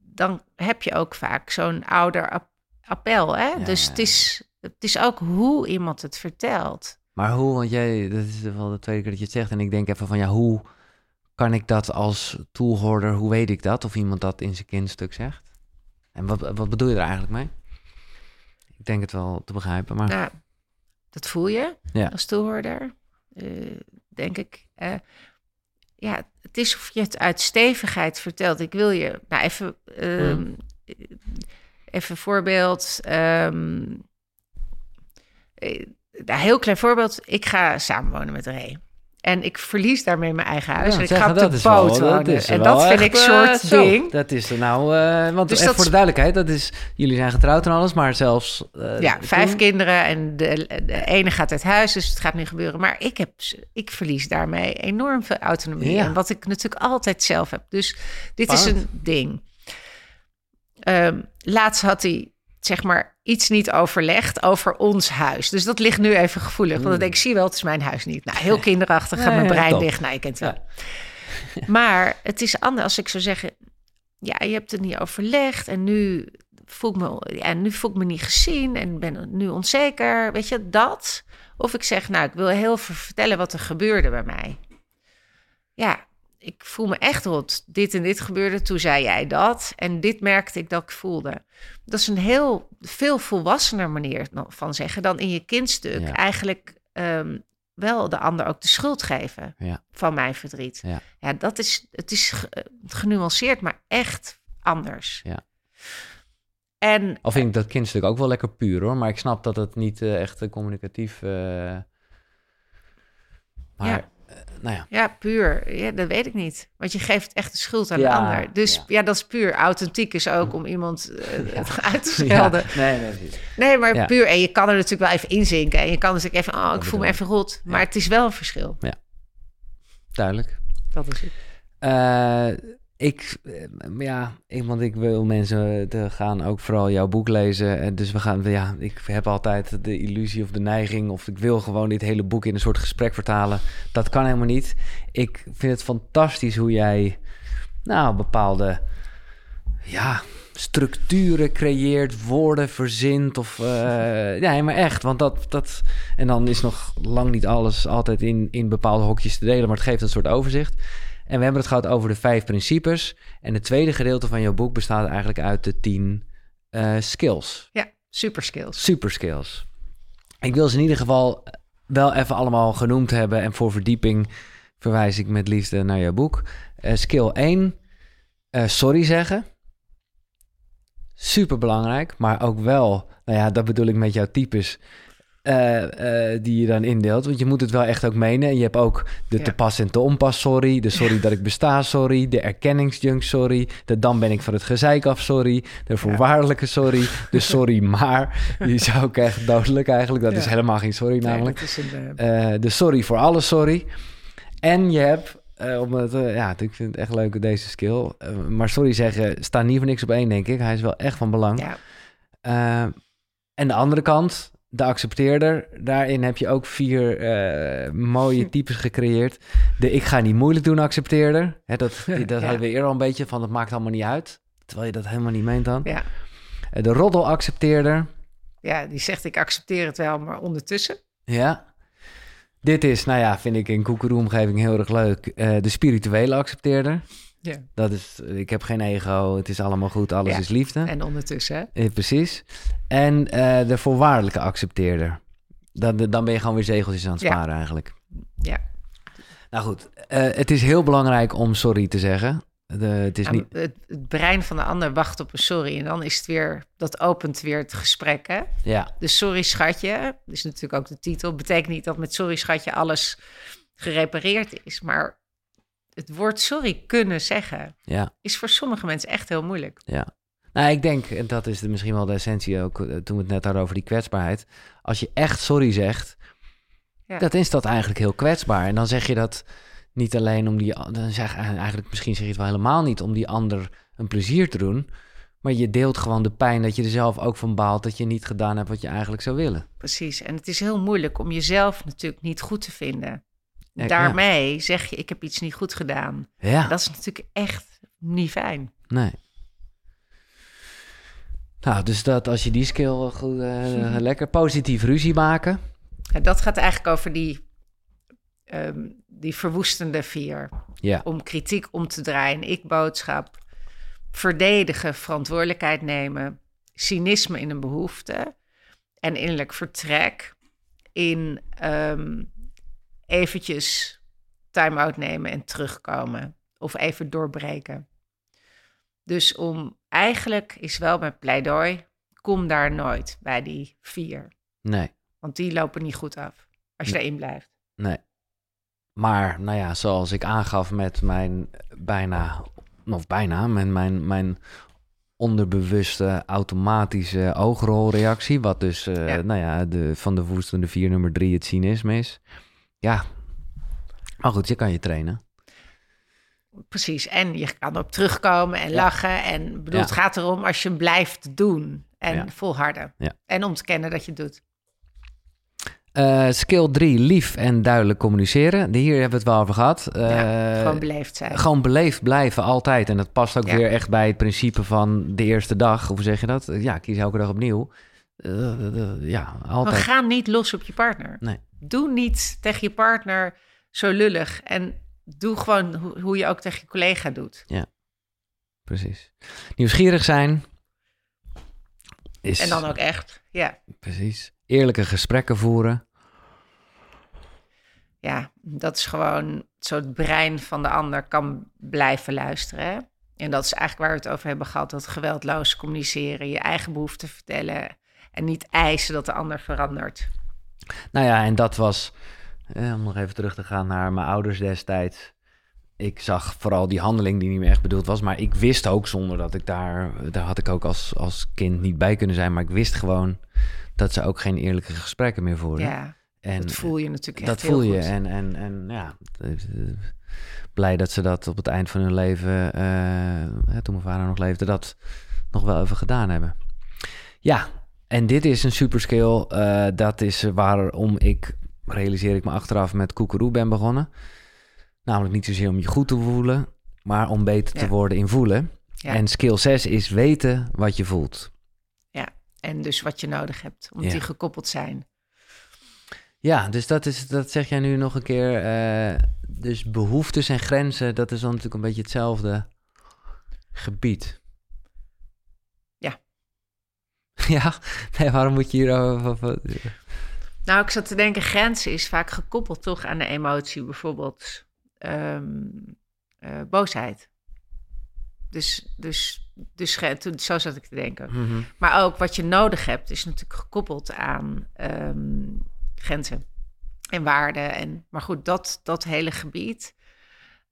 dan heb je ook vaak zo'n ouder ap- appel. Hè? Ja, dus ja, het is, het is ook hoe iemand het vertelt. Maar hoe, want jij, dat is wel de tweede keer dat je het zegt. En ik denk even van, ja, hoe kan ik dat als toehoorder, hoe weet ik dat? Of iemand dat in zijn kindstuk zegt? En wat, wat bedoel je er eigenlijk mee? Ik denk het wel te begrijpen, maar... Nou, dat voel je Ja. als toehoorder, eh, denk ik. Eh, ja, het is of je het uit stevigheid vertelt. Ik wil je, nou even, ehm, Hmm. even een voorbeeld. nou, heel klein voorbeeld. Ik ga samenwonen met Ray. En ik verlies daarmee mijn eigen huis. Ja, en ik zeggen, ga op de is wel- wonen. en dat vind ik een soort eh, zo. ding. Dat is er nou, eh, want Dus dat voor de duidelijkheid, dat is, jullie zijn getrouwd en alles, maar zelfs... eh, Ja, vijf toen- kinderen en de, de ene gaat uit huis, dus het gaat nu gebeuren. Maar ik, heb, ik verlies daarmee enorm veel autonomie. Ja. En wat ik natuurlijk altijd zelf heb. Dus dit is een ding. Ehm, laatst had hij, zeg maar, iets niet overlegd over ons huis. Dus dat ligt nu even gevoelig. Want dan denk ik, zie wel, het is mijn huis niet. Nou, heel kinderachtig, gaat Nee, mijn brein top. dicht. Nou, je kent het wel. Maar het is anders als ik zou zeggen... ja, je hebt het niet overlegd en nu voel ik me, ja, nu voel ik me niet gezien en ben nu onzeker. Weet je, dat. Of ik zeg, nou, ik wil heel veel vertellen wat er gebeurde bij mij. Ja, ik voel me echt rot. Dit en dit gebeurde, toen zei jij dat. En dit merkte ik dat ik voelde. Dat is een heel veel volwassener manier van zeggen... dan in je kindstuk Ja. eigenlijk ehm, wel de ander ook de schuld geven Ja. van mijn verdriet. Ja. Ja, dat is, het is ge- genuanceerd, maar echt anders. Ja. En Al vind ik dat kindstuk ook wel lekker puur hoor, maar ik snap dat het niet eh, echt eh, communicatief... eh, maar, Ja. Nou ja. ja, puur, ja, dat weet ik niet. Want je geeft echt de schuld aan Ja, de ander. Dus ja. ja. dat is puur. Authentiek is ook om iemand eh, Ja. uit te schelden. Ja, nee, nee. Nee, maar Ja. puur. En je kan er natuurlijk wel even inzinken. En je kan dus ook even, oh, ik voel me even rot. Maar Ja. het is wel een verschil. Duidelijk. Dat is het. Eh, ik, eh, ja, want ik wil mensen te gaan ook vooral jouw boek lezen. En dus we gaan, ja, ik heb altijd de illusie of de neiging, of ik wil gewoon dit hele boek in een soort gesprek vertalen. Dat kan helemaal niet. Ik vind het fantastisch hoe jij, nou, bepaalde, ja, structuren creëert, woorden verzint of, eh, ja, maar echt, want dat, dat, en dan is nog lang niet alles altijd in, in bepaalde hokjes te delen, maar het geeft een soort overzicht. En we hebben het gehad over de vijf principes. En het tweede gedeelte van jouw boek bestaat eigenlijk uit de tien eh, skills. Ja, super skills. Super skills. Ik wil ze in ieder geval wel even allemaal genoemd hebben. En voor verdieping verwijs ik met liefde naar jouw boek. Eh, skill 1, eh, sorry zeggen. Super belangrijk, maar ook wel, nou ja, dat bedoel ik met jouw types. Eh, eh, die je dan indeelt. Want je moet het wel echt ook menen. En je hebt ook de Ja. te pas en te onpas sorry. De sorry dat ik besta sorry. De erkenningsjunk sorry. De dan ben ik van het gezeik af sorry. De voorwaardelijke sorry. De sorry maar. Die is ook echt dodelijk eigenlijk. Dat Ja. is helemaal geen sorry namelijk. een, eh, de sorry voor alles sorry. En je hebt, ja, ik vind het echt leuk deze skill. Maar sorry zeggen staat niet voor niks op één, denk ik. Hij is wel echt van belang. ja, en de andere kant, de accepteerder. Daarin heb je ook vier eh, mooie types gecreëerd. De ik ga niet moeilijk doen accepteerder. Hè, dat dat Ja. hadden we eerder al een beetje van, het maakt allemaal niet uit. Terwijl je dat helemaal niet meent dan. ja. Eh, de roddel accepteerder. ja, die zegt ik accepteer het wel, maar ondertussen. Ja. Dit is, nou ja, vind ik in koekeroe-omgeving heel erg leuk. eh, de spirituele accepteerder. Ja. Dat is, ik heb geen ego, het is allemaal goed, alles Ja. is liefde. En ondertussen, hè? Eh, precies. En eh, de voorwaardelijke accepteerder. Dan, dan ben je gewoon weer zegeltjes aan het Ja. sparen eigenlijk. Ja. Nou goed, eh, het is heel belangrijk om sorry te zeggen. De, het is Ja, niet... het, het brein van de ander wacht op een sorry. En dan is het weer, dat opent weer het gesprek, hè? Ja, Dus sorry schatje, dat is natuurlijk ook de titel. Betekent niet dat met sorry schatje alles gerepareerd is. Maar het woord sorry kunnen zeggen ja, is voor sommige mensen echt heel moeilijk. ja. Nou, ik denk, en dat is de, misschien wel de essentie ook, eh, toen we het net hadden over die kwetsbaarheid. Als je echt sorry zegt, Ja. dat is dat eigenlijk heel kwetsbaar. En dan zeg je dat niet alleen om die... Dan zeg, eigenlijk, misschien zeg je het wel helemaal niet om die ander een plezier te doen. Maar je deelt gewoon de pijn dat je er zelf ook van baalt dat je niet gedaan hebt wat je eigenlijk zou willen. Precies. En het is heel moeilijk om jezelf natuurlijk niet goed te vinden. Ja, Daarmee zeg je, ik heb iets niet goed gedaan. Ja, Dat is natuurlijk echt niet fijn. nee. Nou, dus dat als je die skill goed, eh, lekker positief ruzie maken. En dat gaat eigenlijk over die, ehm, die verwoestende vier. Ja, Om kritiek om te draaien, ik-boodschap, verdedigen, verantwoordelijkheid nemen, cynisme in een behoefte en innerlijk vertrek in ehm, eventjes time-out nemen en terugkomen of even doorbreken. Dus om eigenlijk is wel mijn pleidooi, kom daar nooit bij die vier. nee, Want die lopen niet goed af als je Nee. daarin blijft. nee. Maar, nou ja, zoals ik aangaf met mijn bijna, of bijna, met mijn, mijn onderbewuste automatische oogrolreactie, wat dus, eh, Ja. nou ja, de, van de woestende vier nummer drie het cynisme is. Ja, maar goed, je kan je trainen. Precies. En je kan op terugkomen en Ja. lachen. En bedoel, Ja. het gaat erom als je blijft doen en Ja. volharden. En om te kennen dat je het doet. Eh, skill 3, lief en duidelijk communiceren. Hier hebben we het wel over gehad. Ja, Eh, gewoon beleefd zijn. Gewoon beleefd blijven altijd. En dat past ook Ja. weer echt bij het principe van de eerste dag. Hoe zeg je dat? Ja, kies elke dag opnieuw. Eh, eh, ja, Maar altijd. ga niet los op je partner. Nee. Doe niet tegen je partner zo lullig. En doe gewoon hoe, hoe je ook tegen je collega doet. Precies. Nieuwsgierig zijn. Is, En dan ook echt. Ja, Precies. Eerlijke gesprekken voeren. ja dat is gewoon zo het brein van de ander kan blijven luisteren. Hè? En dat is eigenlijk waar we het over hebben gehad. Dat geweldloos communiceren, je eigen behoeften vertellen. En niet eisen dat de ander verandert. Nou ja, en dat was, eh, om nog even terug te gaan naar mijn ouders destijds. Ik zag vooral die handeling die niet meer echt bedoeld was. Maar ik wist ook zonder dat ik daar, daar had ik ook als, als kind niet bij kunnen zijn. Maar ik wist gewoon dat ze ook geen eerlijke gesprekken meer voerden. Ja, en dat voel je natuurlijk dat echt heel voel je. goed. En, en, en ja, eh, blij dat ze dat op het eind van hun leven, eh, hè, toen mijn vader nog leefde, dat nog wel even gedaan hebben. Ja, en dit is een super skill. eh, dat is waarom ik, realiseer ik me achteraf, met koekeroe ben begonnen. Namelijk niet zozeer om je goed te voelen, maar om beter te Ja. worden in voelen. Ja. En skill 6 is weten wat je voelt. En dus wat je nodig hebt, omdat Ja. die gekoppeld zijn. Ja, dus dat, is, dat zeg jij nu nog een keer. eh, dus behoeftes en grenzen, dat is dan natuurlijk een beetje hetzelfde gebied. Ja. Ja? Nee, waarom moet je hier... Nou, ik zat te denken, grenzen is vaak gekoppeld toch aan de emotie, bijvoorbeeld ehm, eh, boosheid. Dus, dus, dus toen- zo zat ik te denken. Mhm. Maar ook wat je nodig hebt, is natuurlijk gekoppeld aan ehm, grenzen en waarden. En, maar goed, dat, dat hele gebied.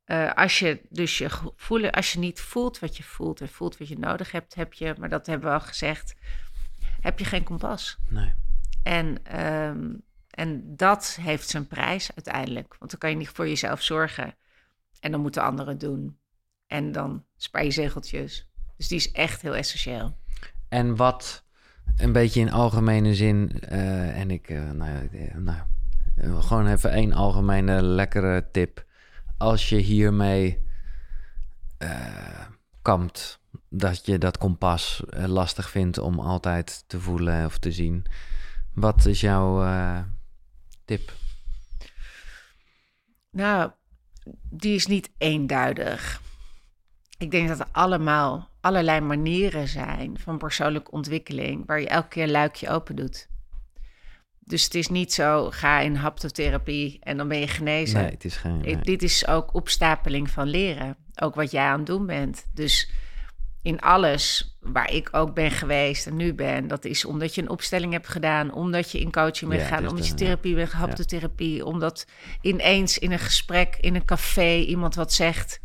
eh, als je dus je voelen, als je niet voelt wat je voelt en voelt wat je nodig hebt, heb je, maar dat hebben we al gezegd, heb je geen kompas. Nee. En, ehm, en dat heeft zijn prijs uiteindelijk. Want dan kan je niet voor jezelf zorgen. En dan moeten anderen doen. En dan spaar je zegeltjes. Dus die is echt heel essentieel. En wat een beetje in algemene zin, eh, en ik, eh, nou ja, eh, nou, gewoon even één algemene lekkere tip. Als je hiermee kampt, dat je dat kompas eh, lastig vindt om altijd te voelen of te zien. Wat is jouw eh, tip? Nou, die is niet eenduidig. Ik denk dat er allemaal allerlei manieren zijn van persoonlijke ontwikkeling waar je elke keer een luikje open doet. Dus het is niet zo, ga in haptotherapie en dan ben je genezen. Nee, het is geen... Nee. Dit is ook opstapeling van leren. Ook wat jij aan het doen bent. Dus in alles waar ik ook ben geweest en nu ben, dat is omdat je een opstelling hebt gedaan, omdat je in coaching bent Ja, gegaan, omdat je de- therapie bent, haptotherapie, omdat ineens in een gesprek, in een café, iemand wat zegt.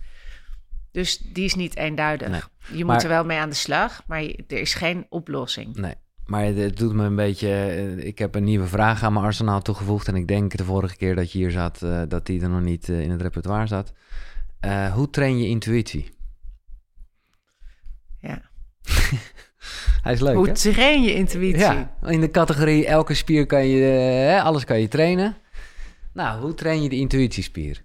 Dus die is niet eenduidig. Nee. Je Maar- moet er wel mee aan de slag, maar je- er is geen oplossing. Nee, maar het- doet me een beetje... eh, Ik heb een nieuwe vraag aan mijn arsenaal toegevoegd... en ik denk de vorige keer dat je hier zat... eh, dat die er nog niet eh, in het repertoire zat. Hoe train je intuïtie? Ja. Hij is leuk, Hoe hè? train je intuïtie? Ja, in de categorie elke spier kan je... eh, hè, alles kan je trainen. Nou, hoe train je de intuïtiespier?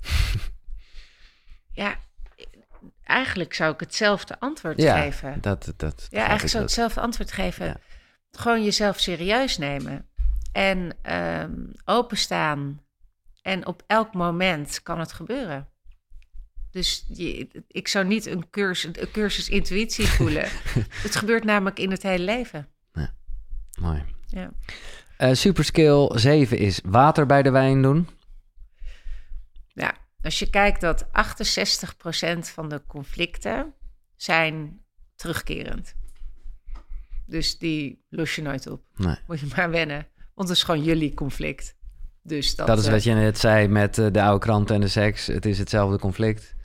Ja, eigenlijk zou ik hetzelfde antwoord Ja, geven. dat... dat Ja, eigenlijk zou ik hetzelfde antwoord geven. Ja. Gewoon jezelf serieus nemen. En ehm, openstaan. En op elk moment kan het gebeuren. Dus je, ik zou niet een cursus, een cursus intuïtie voelen. het gebeurt namelijk in het hele leven. Mooi. Ja. Eh, superskill 7 is water bij de wijn doen. ja, als je kijkt dat 68% van de conflicten zijn terugkerend. Dus die los je nooit op. Nee. Moet je maar wennen. Want het is gewoon jullie conflict. Dus dat, Dat is eh, wat je net zei met eh, de oude krant en de seks. Het is hetzelfde conflict.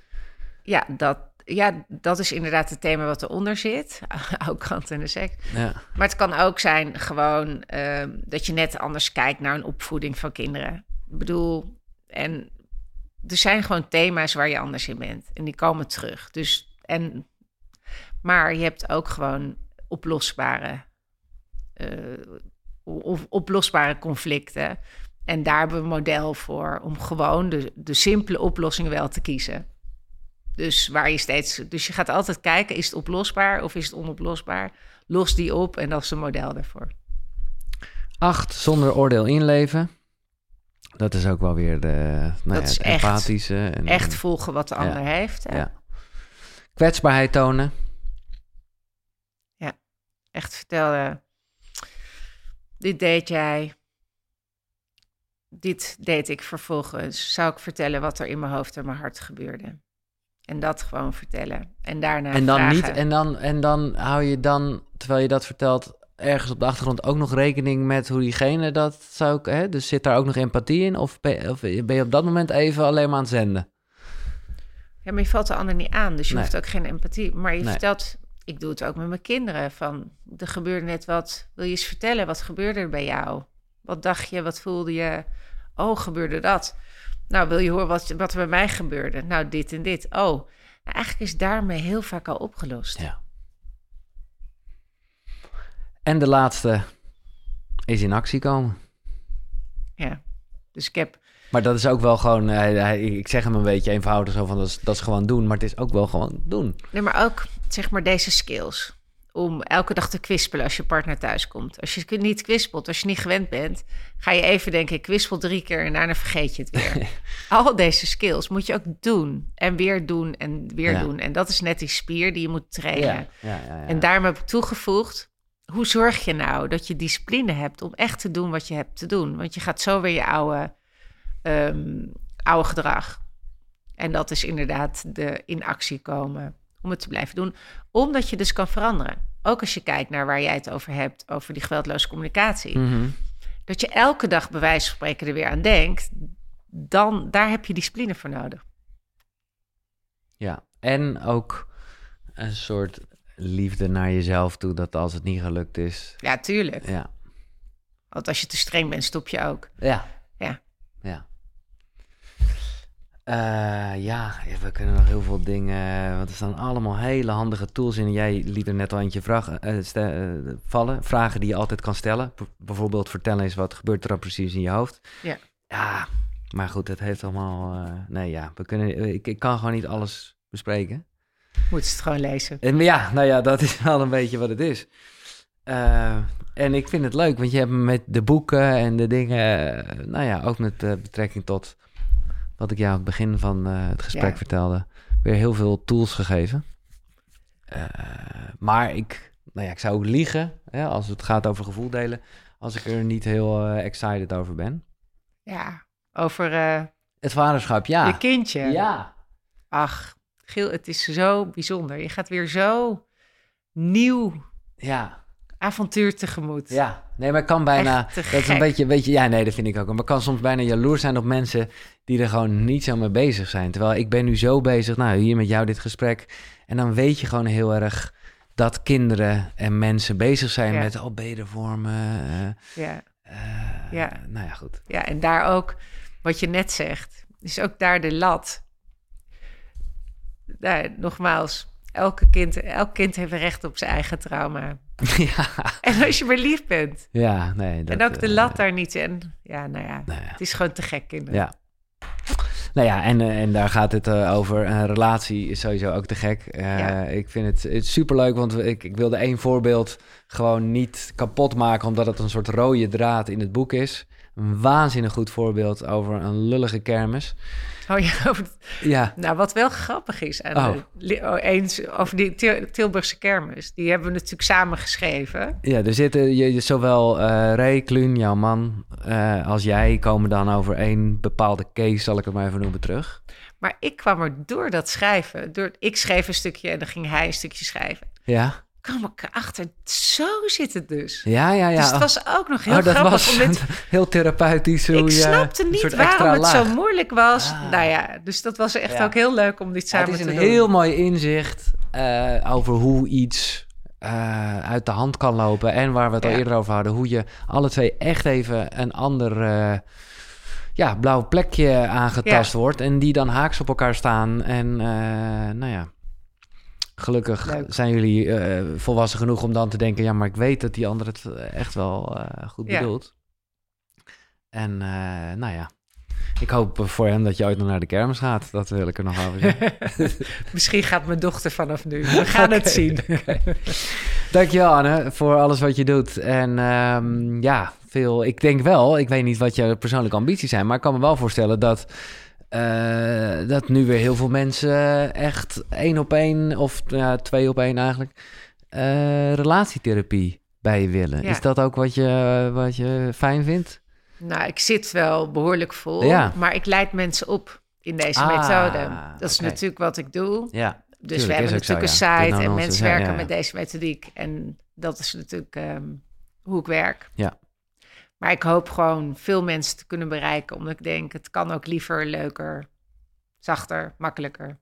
Ja dat, ja, dat is inderdaad het thema wat eronder zit. Oude kant en de seks. Ja. Maar het kan ook zijn gewoon ehm, dat je net anders kijkt naar een opvoeding van kinderen. Ik bedoel, en er zijn gewoon thema's waar je anders in bent. En die komen terug. Dus, en, maar je hebt ook gewoon oplosbare, eh, of oplosbare conflicten. En daar hebben we een model voor om gewoon de, de simpele oplossing wel te kiezen. Dus waar je steeds. Dus je gaat altijd kijken: is het oplosbaar of is het onoplosbaar? Los die op en dat is een model daarvoor. 8. Zonder oordeel inleven. Dat is ook wel weer de nou Dat ja, is echt- empathische. En, Echt volgen wat de Ja. ander heeft. Ja. Kwetsbaarheid tonen. Echt vertellen: dit deed jij. Dit deed ik vervolgens. Zou ik vertellen wat er in mijn hoofd en mijn hart gebeurde? En dat gewoon vertellen. En daarna. en dan vragen. niet. En dan, en dan hou je dan, terwijl je dat vertelt, ergens op de achtergrond ook nog rekening met hoe diegene dat zou. Hè? Dus zit daar ook nog empathie in? Of ben, of ben je op dat moment even alleen maar aan het zenden? Ja, maar je valt de ander niet aan, dus je Nee. hoeft ook geen empathie. Maar je Nee. vertelt, ik doe het ook met mijn kinderen, van er gebeurde net wat. Wil je eens vertellen, wat gebeurde er bij jou? Wat dacht je, wat voelde je? Oh, gebeurde dat? Nou, wil je horen wat, wat er bij mij gebeurde? Nou, dit en dit. Oh, nou, eigenlijk is daarmee heel vaak al opgelost. Ja. En de laatste is in actie komen. Ja. Dus ik heb, Maar dat is ook wel gewoon, hij- ik zeg hem een beetje eenvoudig zo van, dat is, dat is gewoon doen. Maar het is ook wel gewoon doen. nee, maar ook zeg maar deze skills. Om elke dag te kwispelen als je partner thuis komt. Als je niet kwispelt, als je niet gewend bent, ga je even denken: ik kwispel drie keer en daarna vergeet je het weer. Al deze skills moet je ook doen. En weer doen en weer Ja. doen. En dat is net die spier die je moet trainen. ja, ja, ja. En daarom heb ik toegevoegd: hoe zorg je nou dat je discipline hebt om echt te doen wat je hebt te doen? Want je gaat zo weer je oude, ehm, oude gedrag. En dat is inderdaad de in actie komen om het te blijven doen. Omdat je dus kan veranderen. Ook als je kijkt naar waar jij het over hebt, over die geweldloze communicatie. Mhm. Dat je elke dag bij wijze van spreken er weer aan denkt. Dan, daar heb je discipline voor nodig. Ja, en ook een soort liefde naar jezelf toe, dat als het niet gelukt is. Ja, tuurlijk. Ja, Want als je te streng bent, stop je ook. ja, Ja. ja. Eh, ja, we kunnen nog heel veel dingen, want er staan allemaal hele handige tools in. Jij liet er net al eentje vraag, eh, eh, vallen, vragen die je altijd kan stellen. B- bijvoorbeeld vertellen eens wat gebeurt er dan precies in je hoofd. Ja. Ja, maar goed, het heeft allemaal, eh, nee ja, we kunnen, ik, ik kan gewoon niet alles bespreken. Moet je het gewoon lezen. En, ja, nou ja, dat is wel een beetje wat het is. Eh, en ik vind het leuk, want je hebt me met de boeken en de dingen, eh, nou ja, ook met eh, betrekking tot wat ik jou aan het begin van eh, het gesprek Ja. vertelde, weer heel veel tools gegeven. Eh, maar ik, nou ja, ik zou ook liegen, hè, als het gaat over gevoel delen, als ik er niet heel eh, excited over ben. Ja, over Het vaderschap, ja. je kindje. Ja. Ach, Giel, het is zo bijzonder. Je gaat weer zo nieuw Ja. avontuur tegemoet. Ja, nee, maar ik kan bijna. Dat is een beetje, beetje. Ja, nee, dat vind ik ook. Maar ik kan soms bijna jaloers zijn op mensen die er gewoon niet zo mee bezig zijn. Terwijl ik ben nu zo bezig, nou, hier met jou dit gesprek. En dan weet je gewoon heel erg dat kinderen en mensen bezig zijn Ja. met oh, beter vormen. eh, Ja, eh, Ja. Nou ja, goed. ja, en daar ook, wat je net zegt, is ook daar de lat. Nou, nogmaals, elke kind, elk kind heeft recht op zijn eigen trauma. ja, En als je maar lief bent. ja, nee. Dat, en ook de eh, lat daar niet. Ja, nou ja, nou ja. het is gewoon te gek, kinderen. Ja. Nou ja, en, eh, en daar gaat het eh, over. Een relatie is sowieso ook te gek. Ja. Ik vind het, het superleuk, want ik, ik wilde één voorbeeld gewoon niet kapot maken... omdat het een soort rode draad in het boek is. Een waanzinnig goed voorbeeld over een lullige kermis. Oh ja, Ja, nou wat wel grappig is aan Oh. de, oh, eens over die Til- Tilburgse kermis. Die hebben we natuurlijk samen geschreven. ja er zitten je, zowel eh Ray, Kluun, jouw man, eh, als jij... komen dan over één bepaalde case, zal ik het maar even noemen, terug. Maar ik kwam er door dat schrijven. Door, ik schreef een stukje en dan ging hij een stukje schrijven. Ja, kwam ik erachter, zo zit het dus. ja, ja. ja. Dus het was ook nog heel oh, dat grappig was om dit... heel therapeutisch. Hoe Ik snapte niet waarom het laag. zo moeilijk was. Ah. Nou ja, dus dat was echt Ja. ook heel leuk om dit Ja, samen het is te een doen. heel mooi inzicht eh, over hoe iets eh, uit de hand kan lopen. En waar we het al eerder over hadden. Hoe je alle twee echt even een ander eh, ja, blauw plekje aangetast wordt. En die dan haaks op elkaar staan. En nou ja, gelukkig Leuk. zijn jullie eh, volwassen genoeg om dan te denken... ja, maar ik weet dat die ander het echt wel eh, goed Ja. bedoelt. En eh, nou ja, ik hoop voor hem dat je ooit nog naar de kermis gaat. Dat wil ik er nog over zeggen. Misschien gaat mijn dochter vanaf nu. We gaan het zien. Dankjewel Anne voor alles wat je doet. En ehm, ja, veel. Ik denk wel, ik weet niet wat je persoonlijke ambities zijn, maar ik kan me wel voorstellen dat. Eh, dat nu weer heel veel mensen echt één op één of ja, twee op één eigenlijk eh, relatietherapie bij je willen. Ja. Is dat ook wat je, wat je fijn vindt? Nou, ik zit wel behoorlijk vol, Ja. maar ik leid mensen op in deze Ah, methode. Dat is natuurlijk wat ik doe. Ja, Dus Tuurlijk, we hebben zo, natuurlijk een site en mensen werken met deze methodiek. En dat is natuurlijk ehm, hoe ik werk. Ja. Maar ik hoop gewoon veel mensen te kunnen bereiken. Omdat ik denk, het kan ook liever, leuker, zachter, makkelijker.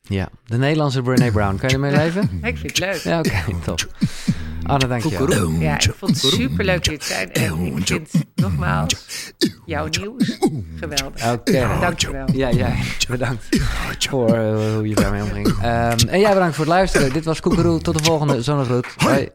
ja. De Nederlandse Brené Brown, kan je ermee leven? Ik vind het leuk. Ja, oké, top. Anne, dankjewel. Ja, ik vond het super leuk dit te zijn. En ik vind nogmaals jouw nieuws geweldig. Oké. Dankjewel. Ja, jij bedankt voor eh, hoe je daarmee omging. Ehm, en jij bedankt voor het luisteren. Dit was Koekeroe. Tot de volgende zonnegroet. Hoi.